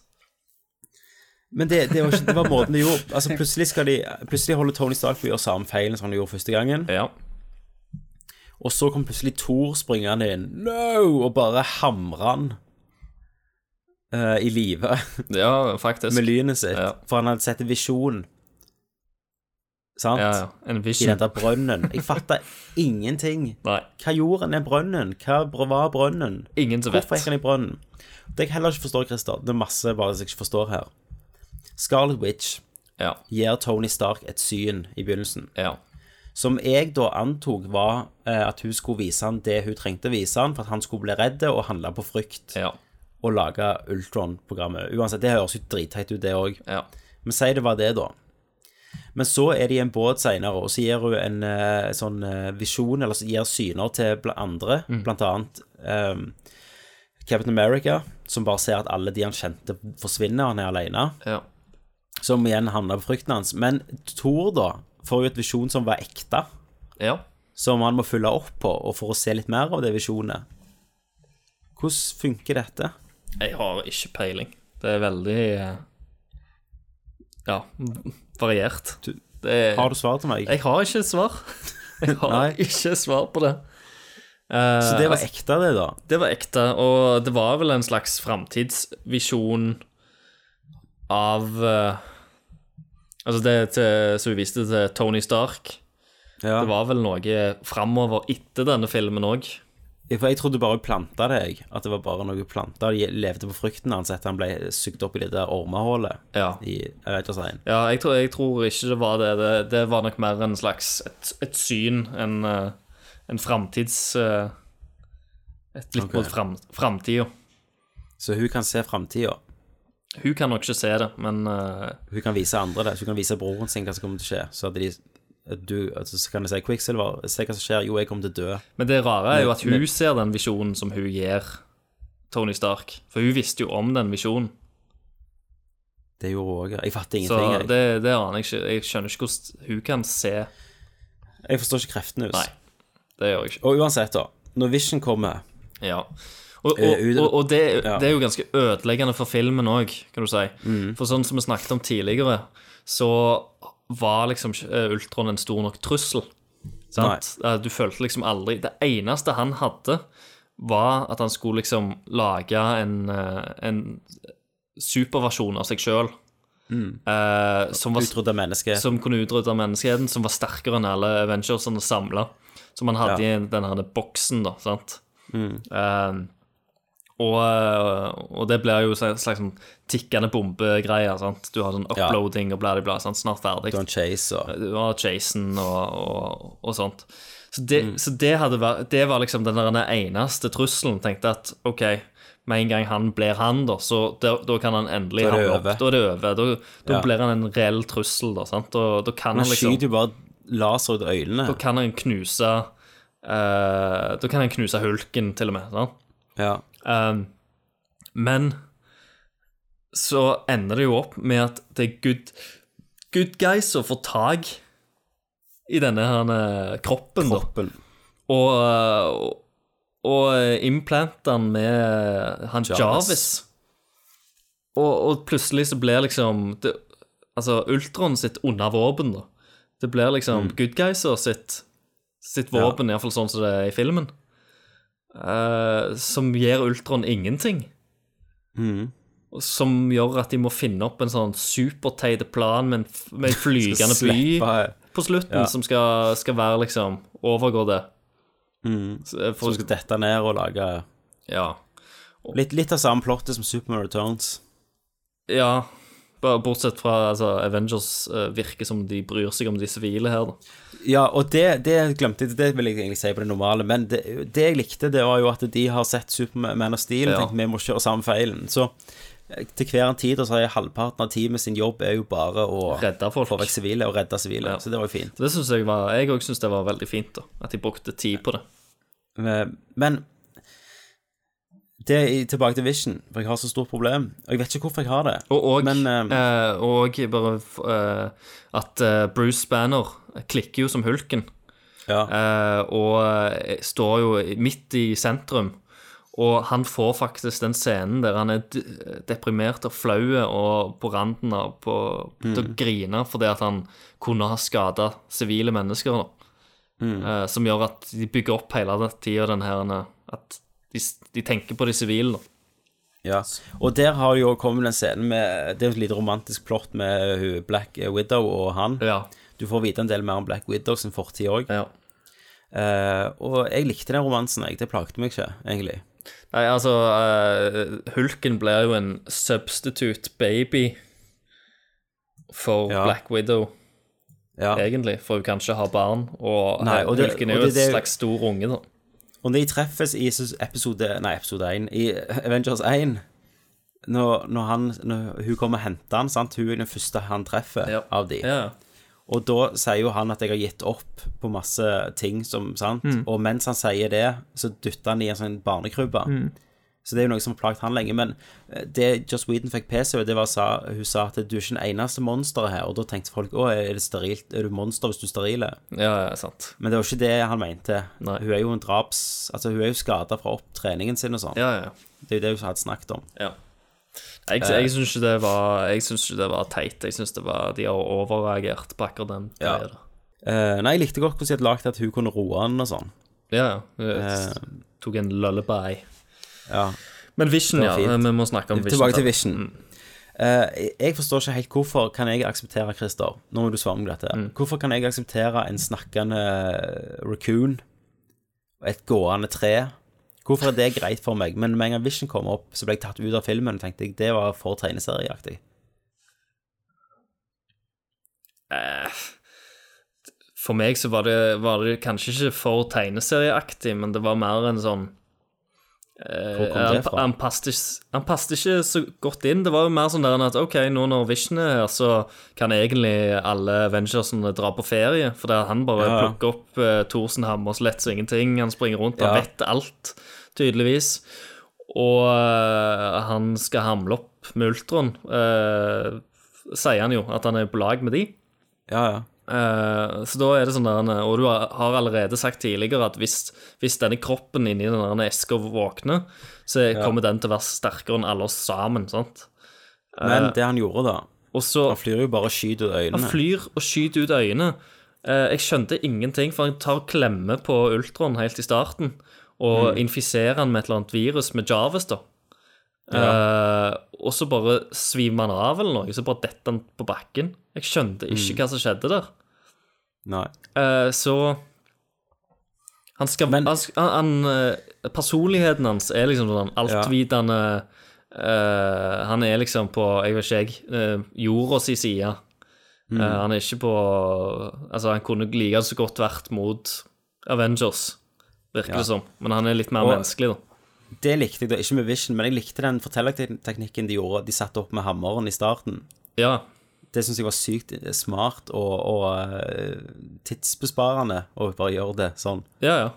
Men det, det, var ikke, det var måten de gjorde Altså Plutselig skal de Plutselig holder Tony Stark på å gjøre samme feilen som han gjorde første gangen. Ja. Og så kom plutselig Thor springende inn No! og bare hamrer han eh, i live Ja, faktisk. med lynet sitt. Ja. For han hadde sett en visjon. Sant? Ja, ja. En I vision. den der brønnen. Jeg fatta ingenting. Nei. Hva gjorde han i den brønnen? Hva var brønnen? Ingen som vet. Hvorfor gikk han i brønnen? Det jeg heller ikke forstår, Christer, det er masse bare som jeg ikke forstår her. Scarlet Witch Ja. gir Tony Stark et syn i begynnelsen. Ja. Som jeg da antok var eh, at hun skulle vise han det hun trengte å vise han for at han skulle bli redd og handle på frykt Ja. og lage Ultron-programmet. Uansett, det høres jo dritteit ut, det òg. Ja. Men si det var det, da. Men så er de i en båt seinere, og så gir hun en uh, sånn uh, visjon, eller så gir syner til bl andre, Mm. blant annet um, Captain America, som bare ser at alle de han kjente, forsvinner, han er alene. Ja. Som igjen handler på frykten hans. Men Thor, da, får jo et visjon som var ekte, ja. som han må følge opp på, og for å se litt mer av det visjonet. Hvordan funker dette? Jeg har ikke peiling. Det er veldig eh, Ja, variert. Det er, Har du svar til meg? Jeg har ikke svar. Jeg har Nei. ikke svar på det. Uh, Så det var altså, ekte, det, da? Det var ekte, og det var vel en slags framtidsvisjon av uh, Altså det til, som vi viste til Tony Stark. Ja. Det var vel noe framover etter denne filmen òg. For jeg trodde bare hun planta det, jeg. At det var bare noe planta. De levde på frukten hans etter han ble sugd opp i det der ormehullet Ja. i 1. Ja, jeg tror, jeg tror ikke det var det. det. Det var nok mer en slags et, et syn, en, eh, en framtids eh, Et litt okay. mot fram, framtida. Så hun kan se framtida. Hun kan nok ikke se det, men eh, Hun kan vise andre det. Så hun kan vise broren sin hva som kommer til å skje. Så at de du, altså, så kan jeg si Quicksilver, se hva som skjer. Jo, jeg kommer til å dø. Men det rare er jo at hun Men- ser den visjonen som hun gir Tony Stark. For hun visste jo om den visjonen. Det gjorde hun òg. Jeg fatter Så ingenting. Jeg. det, det aner jeg ikke. Jeg skjønner ikke hvordan hun kan se jeg forstår ikke kreftene hennes. Nei, det gjør jeg ikke. Og uansett, da. Når Vision kommer Ja. Og, og, Eh, og, og det, Ja. det er jo ganske ødeleggende for filmen òg, kan du si. Mm. For sånn som vi snakket om tidligere, så var liksom eh, Ultron en stor nok trussel. Sant? Eh, Du følte liksom aldri Det eneste han hadde, var at han skulle liksom lage en, eh, en superversjon av seg sjøl. Mm. Uh, som, var- som kunne utrydde menneskeheten, som var sterkere enn alle Avengersene samla. Som han hadde Ja. i den her boksen, da, sant. Mm. Eh, og, eh, og det blir jo slags sånn tikkende bombegreier. sant? Du har sånn uploading og bla, bla. Sant? Snart ferdig. Don Chase og Du har Jason og, og, og sånt. Så det, Mm. så det, vært, det var liksom den der eneste trusselen. Tenkte at OK, med en gang han blir han, da, så da, da kan han endelig hamle opp. Da er det over. Da, da Ja. blir han en reell trussel, da. sant? Da, da kan Han han liksom skyter jo bare laser ut øynene. Da kan han knuse uh, Da kan han knuse hulken, til og med. sant? Ja. Um, men så ender det jo opp med at det er good, good guys som får tak i denne her eh, kroppen, Kroppen. Og, eh, og, implanter han med han Jarvis. Jarvis. Og, og plutselig så blir liksom det, Altså Ultron sitt onde våpen, da. Det blir liksom good guys og sitt, sitt Ja. våpen, iallfall sånn som det er i filmen. Eh, som gir Ultron ingenting. Mm. Som gjør at de må finne opp en sånn superteit plan med en, med en flygende by på slutten, Ja. som skal, skal være liksom Overgå det. Mm. Eh, for- Som skal dette ned og lage Ja. litt, litt av samme plottet som Superman Returns. Ja. Bortsett fra altså, Avengers eh, virker som de bryr seg om de sivile her, da. Ja, og det, det glemte jeg, det vil jeg egentlig si på det normale, men det, det jeg likte, det var jo at de har sett Superman og Steel og Ja. tenkt vi må kjøre samme feilen. Så til hver en tid, og så er halvparten av teamet sin jobb er jo bare å Redde folk. få vekk sivile og redde sivile. Ja. Så det var jo fint. Det synes jeg var Jeg òg syns det var veldig fint, da. At de brukte tid på det. Eh, Men det er tilbake til Vision, for jeg har så stort problem. Og jeg vet ikke hvorfor jeg har det. Og, og, Men, uh, og bare uh, at Bruce Banner klikker jo som hulken. Eh, og eh, står jo midt i sentrum. Og han får faktisk den scenen der han er deprimert og flau og på randen av på, til å Mm. grine fordi at han kunne ha skada sivile mennesker. Mm. Uh, som gjør at de bygger opp hele tida den her At de, de tenker på de sivile. da. Ja, og der har jo kommet en scene med Det er jo et lite romantisk plott med Black Widow og han. Du får vite en del mer om Black Widow sin fortid òg. og jeg likte den romansen, jeg. Det plagte meg ikke, egentlig. Nei, altså uh, Hulken blir jo en substitute baby for Ja. Black Widow, egentlig. For hun kan ikke ha barn, og, Nei, og det- Hulken er jo en slags stor unge, da. Og når de treffes i episode Nei, episode 1 I Avengers 1 Når, når, han, når hun kommer og henter han sant? Hun er den første han treffer av de Ja. Og da sier jo han at jeg har gitt opp På masse ting som, sant? Mm. Og mens han sier det Så dytter han i en sånn barnekrybbe Mm. Så det er jo noe som har plaget han lenge Men eh, det Joss Whedon fikk PC Det var sa, hun sa at du er ikke den eneste monsteret her Og da tenkte folk, å er det sterilt Er du monster hvis du er sterile? Ja, ja, sant. Men det var ikke det han mente. Nei. Hun er jo en draps... Altså, hun er jo skada fra opptreningen sin og sånn. Ja, ja. Det er jo det hun hadde snakket om. Ja. Jeg, Eh. jeg syns ikke det var Jeg synes ikke det var teit. Jeg syns det var De har overreagert på akkurat den. Ja. Eh, nei, jeg likte godt hvordan de hadde lagd at hun kunne roe han og sånn. Ja, ja. Uh, Tok en lullaby. Ja. Men Vision, ja. Vi må snakke om Vision. Tilbake til. Vision. Mm. Uh, jeg forstår ikke helt hvorfor kan jeg akseptere, Christer Nå må du svare meg dette. Mm. Hvorfor kan jeg akseptere en snakkende raccoon og et gående tre? Hvorfor er det greit for meg? Men med en gang Vision kom opp, så ble jeg tatt ut av filmen tenkte jeg det var for tegneserieaktig. Uh. For meg så var det, var det kanskje ikke for tegneserieaktig, men det var mer en sånn eh, Hvor kom det han, fra? han, han passet ikke så godt inn. Det var jo mer sånn der at OK, nå når Vision er her, så kan egentlig alle Avengersene dra på ferie. For det han bare Ja, ja. plukker opp uh, Thorsen hammer så lett som ingenting. Han springer rundt, han Ja. vet alt, tydeligvis. Og uh, han skal hamle opp med Ultron, Uh, sier han jo, at han er på lag med de. Ja, ja. Eh, så da er det sånn der Og du har allerede sagt tidligere at hvis, hvis denne kroppen inni den eska våkner, så Ja. kommer den til å være sterkere enn alle oss sammen, sant? Men Eh, det han gjorde, da og så, Han flyr jo bare og skyter ut øynene. Han flyr og skyter ut øynene. Eh, jeg skjønte ingenting, for han tar klemme på Ultron helt i starten og Mm. infiserer han med et eller annet virus med Jarvis, da. Ja. Eh, og så bare svimer han av eller noe, så bare detter han på bakken. Jeg skjønte ikke Mm. hva som skjedde der. Nei. Uh, så han skal han, han, han, eh, Personligheten hans er liksom sånn altvitende eh, Han er liksom på, jeg vet ikke jeg, uh, jorda si side. Mm. Han er ikke på Altså, han kunne like så godt vært mot Avengers, virker Ja. det som. Men han er litt mer Og- menneskelig, da. Det likte jeg da, ikke med Vision, men jeg likte den fortellerteknikken de gjorde. De satte opp med hammeren i starten. Ja. Det syns jeg var sykt smart og, og eh, tidsbesparende å bare gjøre det sånn. Ja, ja.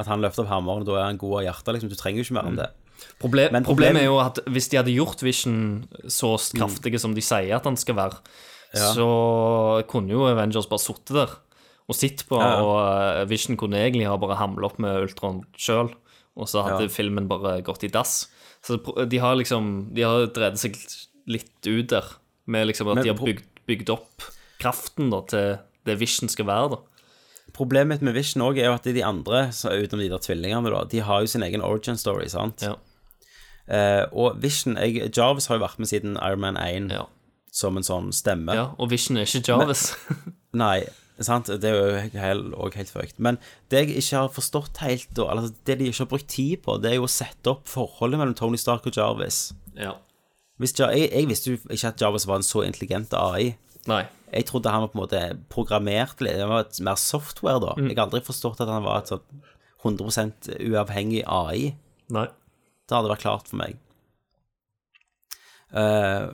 At han løfter opp hammeren, og da er han god av hjertet. Liksom. Du trenger jo ikke mer enn det. Proble Men problemet er jo at hvis de hadde gjort Vision så kraftige som de sier at han skal være, Ja. så kunne jo Avengers bare sittet der og sett på, Ja, ja. og eh, Vision kunne egentlig ha bare hamlet opp med Ultron sjøl, og så hadde Ja. filmen bare gått i dass. Så de har liksom De har drevet seg litt ut der, med liksom at Men de har bygd, bygd opp kraften da til det Vision skal være, da. Problemet med Vision også er jo at de andre, så utenom de der tvillingene, da, de har jo sin egen origin story, sant? Eh, og Vision jeg, Jarvis har jo vært med siden Iron Man 1 som en sånn stemme. Ja, og Vision er ikke Jarvis. Nei, sant? Det er jo helt, helt føkt. Men det jeg ikke har forstått helt, da, eller det de ikke har brukt tid på, det er jo å sette opp forholdet mellom Tony Stark og Jarvis. Ja. Hvis jeg, jeg visste jo ikke at Jarvis var en så intelligent AI. Nei. Jeg trodde han var på en måte programmert litt. Det var et mer software, da. Mm. Jeg har aldri forstått at han var et sånn 100% uavhengig AI. Nei. Det hadde vært klart for meg. Eh,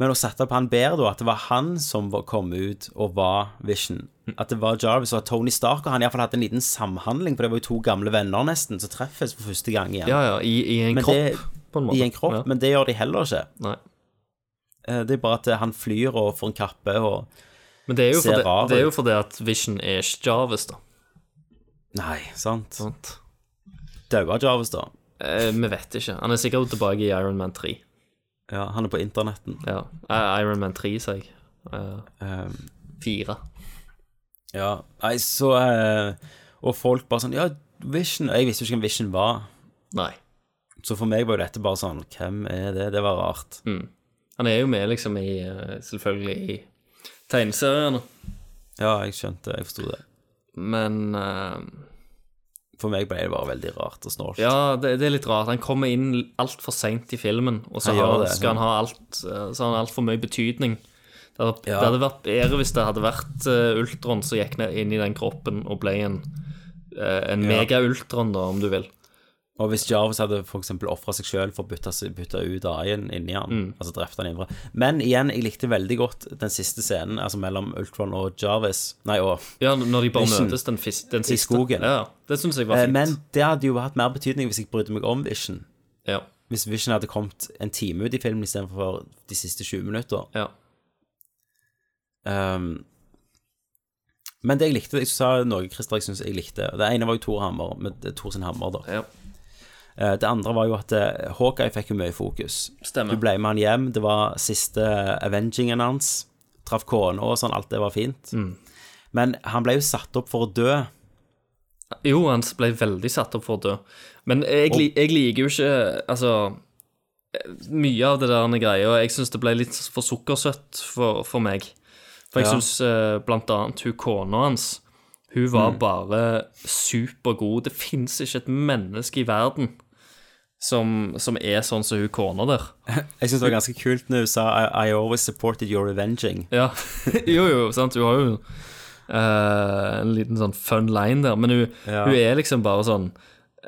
men å sette opp han bedre, da, at det var han som kom ut og var Vision. At det var Jarvis og Tony Stark og han iallfall hadde en liten samhandling, for det var jo to gamle venner nesten som treffes for første gang igjen. Ja, ja, i, i en Men kropp, det- på en måte. I en kropp, Ja. men det gjør de heller ikke. Nei. Eh, Det er bare at han flyr og får en kappe og Men det er jo ser fordi, rar det er jo fordi at Vision er ikke Jarvis, da. Nei, sant. Sant. Daua Jarvis, da? Eh, vi vet ikke. Han er sikkert tilbake i Iron Man 3. Ja, han er på internetten. Ja. Ironman Iron Man 3, sa jeg. Eh, Um, Fire. Ja, nei, så eh, Og folk bare sånn Ja, Vision Jeg visste jo ikke hvem Vision var. Nei. Så for meg var jo dette bare sånn Hvem er det? Det var rart. Mm. Han er jo med, liksom, i eh, Selvfølgelig i tegneseriene. Ja, jeg skjønte. Jeg forsto det. Men eh, For meg ble det bare veldig rart og snålt. Ja, det, det er litt rart. Han kommer inn altfor seint i filmen, og så har, skal han ha alt eh, Så har han altfor mye betydning. Det hadde, Ja. det hadde vært bedre hvis det hadde vært uh, Ultron som gikk ned inn i den kroppen og ble en, uh, en Ja. mega-Ultron, da, om du vil. Og hvis Jarvis hadde eksempel ofra seg sjøl for å bytte, bytte ut AI-en inni han, Mm. altså drept han innenfra Men igjen, jeg likte veldig godt den siste scenen, altså mellom Ultron og Jarvis Nei, og Ja, når de bare Vision møtes, den, fis- den i skogen. Ja, det syns jeg var Eh, fint. Men det hadde jo hatt mer betydning hvis jeg brydde meg om Vision. Ja. Hvis Vision hadde kommet en time ut i filmen istedenfor de siste 20 minutter. Ja. Um, men det jeg likte Jeg sa noe, Christer, jeg syns jeg likte. Det ene var jo Thor Hammer, med Thor sin hammer, da. Ja. Eh, Det andre var jo at eh, Hawkeye fikk jo mye fokus. Stemmer. Du ble med han hjem. Det var siste avengingen hans. Traff kona og sånn. Alt det var fint. Mm. Men han ble jo satt opp for å dø. Jo, han ble veldig satt opp for å dø. Men jeg, og... jeg liker jo ikke Altså Mye av det der greia Jeg syns det ble litt for sukkersøtt for, for meg. For jeg Ja. syns eh, blant annet hun kona hans Hun var Mm. bare supergod. Det fins ikke et menneske i verden som, som er sånn som hun kona der. Jeg syns det var ganske kult når hun sa I, I always supported your avenging. Ja, jo, jo, sant. Hun har jo uh, en liten sånn fun line der, men hun, Ja. hun er liksom bare sånn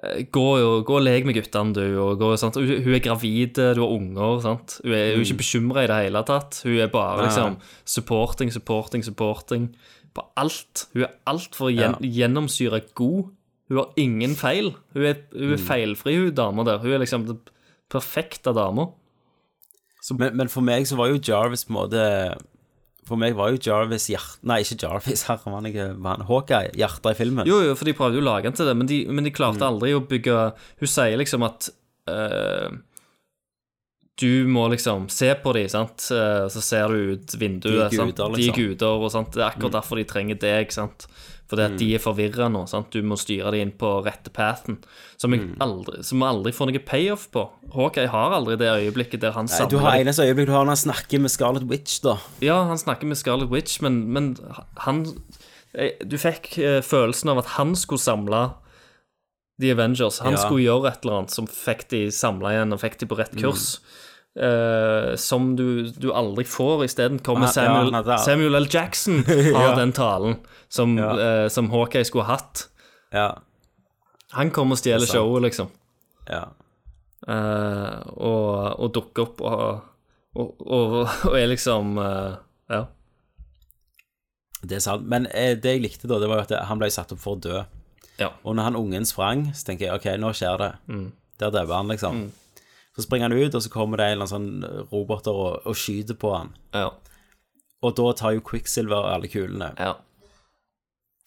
eh, Gå, og, gå og lek med guttene, du. Og gå, sant? Hun, hun er gravid, du har unger. Sant? Hun er, hun er ikke bekymra i det hele tatt. Hun er bare liksom supporting, supporting, supporting på alt. Hun er altfor gjen, gjennomsyra god. Hun har ingen feil. Hun er, hun er feilfri, hun dama der. Hun er liksom den perfekte dama. Men, men for meg så var jo Jarvis på en måte For meg var jo Jarvis hjert... Nei, ikke Jarvis, herre mann, jeg var Hawkeye. Hjertet i filmen. Jo, jo, for de prøvde jo å lage den til det, men de, men de klarte aldri å bygge Hun sier liksom at uh, du må liksom se på dem, sant, Eh, så ser du ut vinduet. De er sant? guder, De er liksom. guder, og sant? det er akkurat Mm. derfor de trenger deg. sant? Fordi at de er forvirra nå. sant? Du må styre dem inn på rette pathen, som, Mm. aldri, som aldri får noe payoff på. Hawkeye har aldri det øyeblikket der han Nei, du har eneste øyeblikk du har når han snakker med Scarlet Witch, da. Ja, han snakker med Scarlet Witch, men, men han Du fikk eh, følelsen av at han skulle samle The Avengers. Han Ja. skulle gjøre et eller annet som fikk de samla igjen, og fikk de på rett kurs. Eh, som du, du aldri får. Isteden kommer Samuel, ja, Samuel L. Jackson har Ja. den talen som, Ja. Uh, som Hawkeye skulle hatt. Ja. Han kommer og stjeler er showet, liksom. Ja. Uh, og, og dukker opp og, og, og, er liksom Ja. Det er sant. Men det jeg likte da, det var jo at han ble satt opp for å dø. Ja. Og når han ungen sprang, så tenker jeg OK, nå skjer det. Mm. Der dauer han, liksom. Så springer han ut, og så kommer det en eller annen sånn roboter og, og skyter på han. Ja. Og da tar jo Quicksilver alle kulene. Ja.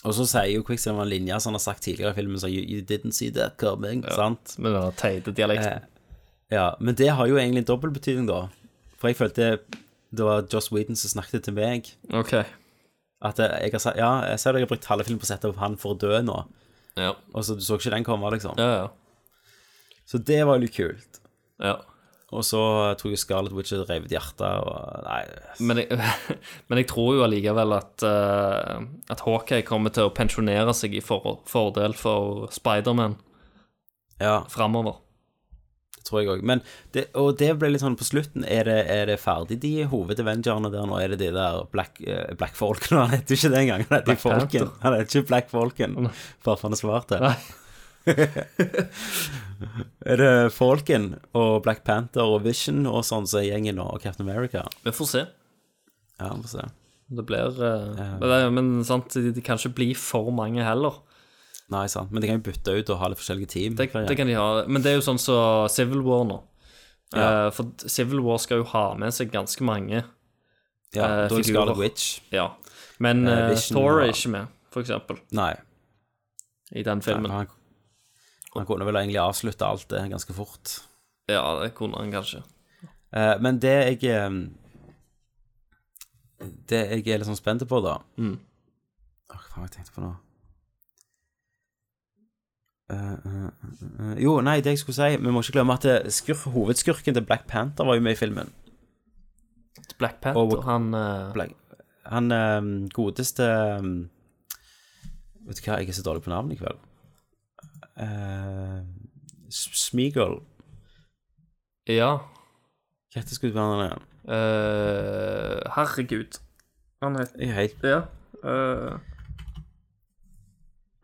Og så sier jo Quicksilver en linje som han har sagt tidligere i filmen, så you, you didn't see that coming, sant? Med den teite dialekten. Eh, ja, men det har jo egentlig en dobbeltbetydning, da. For jeg følte det var Joss Whedon som snakket til meg. Ok. At jeg har sagt Ja, jeg ser deg har brukt halve filmen på å sette opp han for å dø nå. Ja. Og så du så ikke den komme, liksom. Ja, ja. Så det var jo litt kult. Ja. Og så tok jeg Scarlet Witch og rev ut hjertet og Nei. Men jeg, men jeg tror jo allikevel at, uh, at Hawkeye kommer til å pensjonere seg i for, fordel for Spiderman Ja, framover. det tror jeg òg. Og det ble litt sånn på slutten. Er det, er det ferdig, de hoved-avengerne der nå? Er det de der Black, uh, Black Folkene? Han heter ikke det engang. Han heter Black Folken. Han heter ikke Black Folken, bare for han er svart. det. Nei. Er det Falcon og Black Panther og Vision og sånn som er gjengen nå, og Captain America? Vi får se. Ja, vi får se. Det blir uh, men, sant, det, kan ikke bli for mange heller. Nei, sant. Men de kan jo bytte ut og ha litt forskjellige team. Det, det kan de ha. Men det er jo sånn som Civil War nå. Ja. Uh, for Civil War skal jo ha med seg ganske mange Ja, eh, da er figurer. Scarlet Witch. Ja. Men eh, Vision Thor er ikke med, for eksempel, Nei. i den filmen. Nei, han, han kunne vel egentlig avslutte alt det ganske fort. Ja, det kunne han kanskje. Eh, men det jeg eh, Det jeg er litt sånn spent på, da Mm. Åh, Hva faen var jeg tenkte på nå? Eh, eh, eh, jo, nei, det jeg skulle si Vi må ikke glemme at skurk, hovedskurken til Black Panther var jo med i filmen. Black Panther, Og- han eh, Black, han eh, godeste eh, Vet du hva, jeg er så dårlig på navn i kveld. Uh, Smeagol. Ja. Hva heter skuespilleren igjen? Uh, Herregud. Han heter er helt Ja. Uh,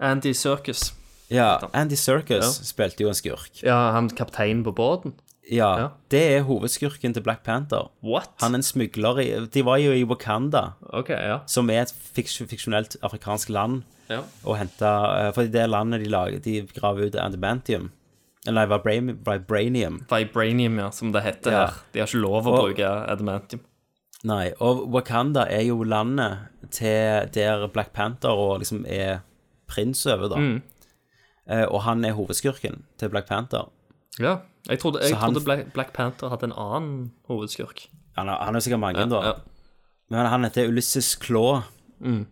Andy Circus. Ja, Andy Serkis Ja. spilte jo en skurk. Ja, han kapteinen på båten. Ja, Ja. det er hovedskurken til Black Panther. What? Han er en smugler i De var jo i Wakanda, okay, ja. som er et fiksjonelt afrikansk land, Ja. og hente For i det landet de lager De graver ut. Eller nei, vibranium. Vibranium, ja, som det heter Ja. her. De har ikke lov å Og- bruke adamantium. Nei, og Wakanda er jo landet til der Black Panther og liksom er prins over, da. Mm. Eh, og han er hovedskurken til Black Panther. Ja. Jeg trodde, jeg han- trodde Black, Black Panther hadde en annen hovedskurk. Han han er sikkert mange, Ja, da. ja. Men han heter Ulysses Claw. Mm.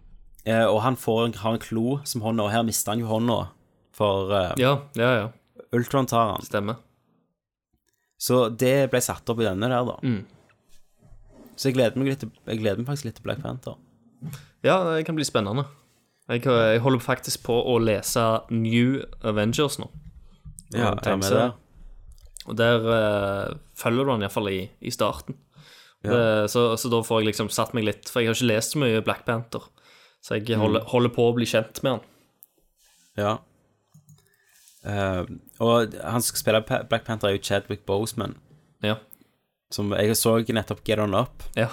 Eh, og han får en, har en klo som hånda, og her mister han jo hånda. For eh, Ja, ja, ja. Ultron tar han. Stemmer. Så det ble satt opp i denne der, da. Mm. Så jeg gleder meg litt Jeg gleder meg faktisk litt til Black Panther. Ja, det kan bli spennende. Jeg, jeg holder faktisk på å lese New Avengers nå. Ja, jeg er med det. Og der uh, følger du han iallfall i, i starten. Ja. Det, så, så da får jeg liksom satt meg litt For jeg har ikke lest så mye Black Panther. Så jeg holder, Mm. holder på å bli kjent med han. Ja. Eh, og han som spiller Pa- Black Panther, er jo Chadwick Boseman. Ja. Som jeg så nettopp Get On Up. Ja.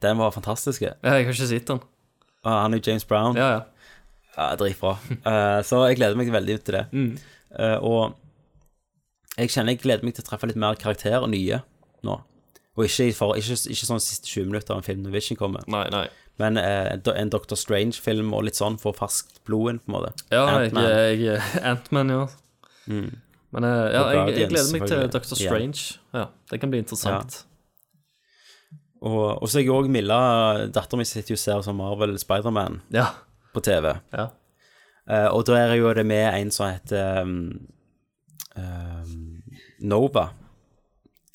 Den var fantastisk. Ja, jeg har ikke sett han. Og han er jo James Brown. Ja, ja. Ja, Dritbra. Eh, så jeg gleder meg veldig til det. Mm. Eh, og jeg kjenner jeg gleder meg til å treffe litt mer karakterer, nye, nå. Og ikke, for, ikke, ikke sånn siste 20 minutter av en film når Vision kommer. Nei, nei. Men eh, en Doctor Strange-film og litt sånn, får ferskt blod inn, på en måte. Ja, jeg, Ant-Man. jeg Antman, ja. Mm. Men eh, ja, jeg, jeg gleder meg til. Doctor Ja. Strange. Ja, det kan bli interessant. Og, og så er jeg òg Milla, dattera mi, sitter jo og ser som Marvel Spiderman Ja. på TV. Ja. Eh, og da er jo det med en som heter um, um, Nova.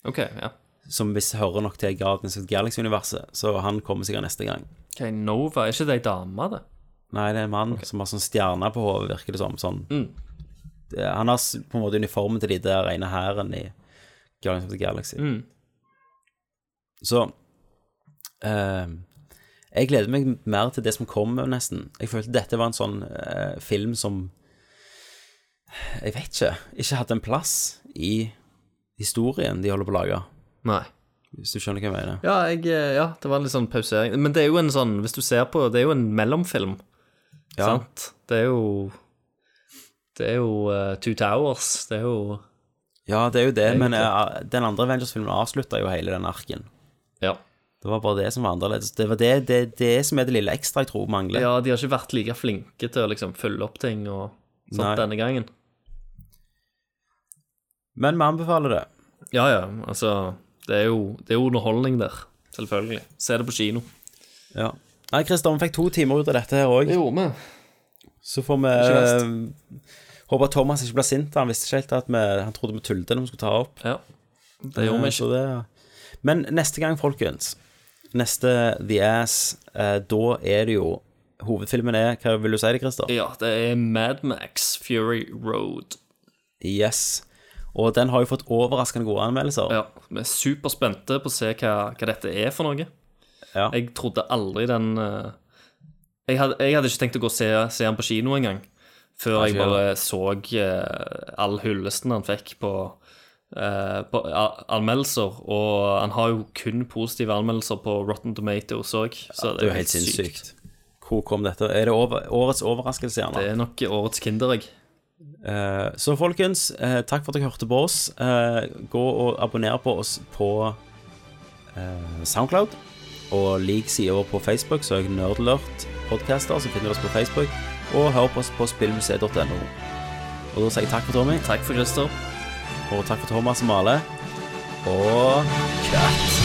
OK, ja. Som hvis hører nok til Guardians of Galaxy-universet. Så han kommer sikkert neste gang. Ok, Nova, er ikke det ei dame, det? Nei, det er en mann som har sånn stjerne på hodet, virker det som. Sånn. Mm. Det, han har på en måte uniformen til de der ene hæren i Guardians of the Galaxy. Mm. Så eh, Jeg gleder meg mer til det som kommer, nesten. Jeg følte dette var en sånn eh, film som Jeg vet ikke. Ikke hadde en plass i historien de holder på å lage. Nei. Hvis du skjønner hva jeg mener. Ja, jeg, eh, ja, det var en litt sånn pausering. Men det er jo en sånn, hvis du ser på, det er jo en mellomfilm. Ja. Sant? Det er jo Det er jo uh, Two Towers. Det er jo Ja, det er jo det, men Egentlig. eh, den andre Avengers-filmen avslutta jo hele den arken. Ja. Det var bare det som var annerledes. Det var det, det, det som er det lille ekstra jeg tror mangler. Ja, de har ikke vært like flinke til å liksom følge opp ting og sånt Nei. denne gangen. Men vi anbefaler det. Ja, ja, altså Det er jo, det er jo underholdning der, selvfølgelig. Se det på kino. Ja. Nei, Christer, vi fikk to timer ut av dette her òg. gjorde vi. Så får vi eh, håpe at Thomas ikke blir sint. Han visste ikke helt at vi, han trodde vi tullet når vi skulle ta opp. Ja, det gjorde vi ikke. så det- Men neste gang, folkens, neste The Ass, eh, da er det jo Hovedfilmen er Hva vil du si det, Christer? Ja, det er Mad Max Fury Road. Yes. Og den har jo fått overraskende gode anmeldelser. Ja, vi er superspente på å se hva, hva dette er for noe. Ja. Jeg trodde aldri den eh, jeg, hadde, jeg hadde ikke tenkt å gå og se, se den på kino engang. Før jeg bare så eh, all hyllesten han fikk på, eh, på anmeldelser. Og han har jo kun positive anmeldelser på Rotten Tomatoes òg, så Det er jo helt sinnssykt. Hvor kom dette? Er det over, årets overraskelse, gjerne? Det er nok årets Kinderegg. Eh, så folkens, eh, takk for at dere hørte på oss. Eh, gå og abonner på oss på Soundcloud. Og lik sida vår på Facebook, søk Nerdlert podcaster, så finner du oss på Facebook. Og hør på oss på spillmuseet.no. Og da sier jeg takk for Tommy. Takk for Christer. Og takk for Thomas og Male. Og cut!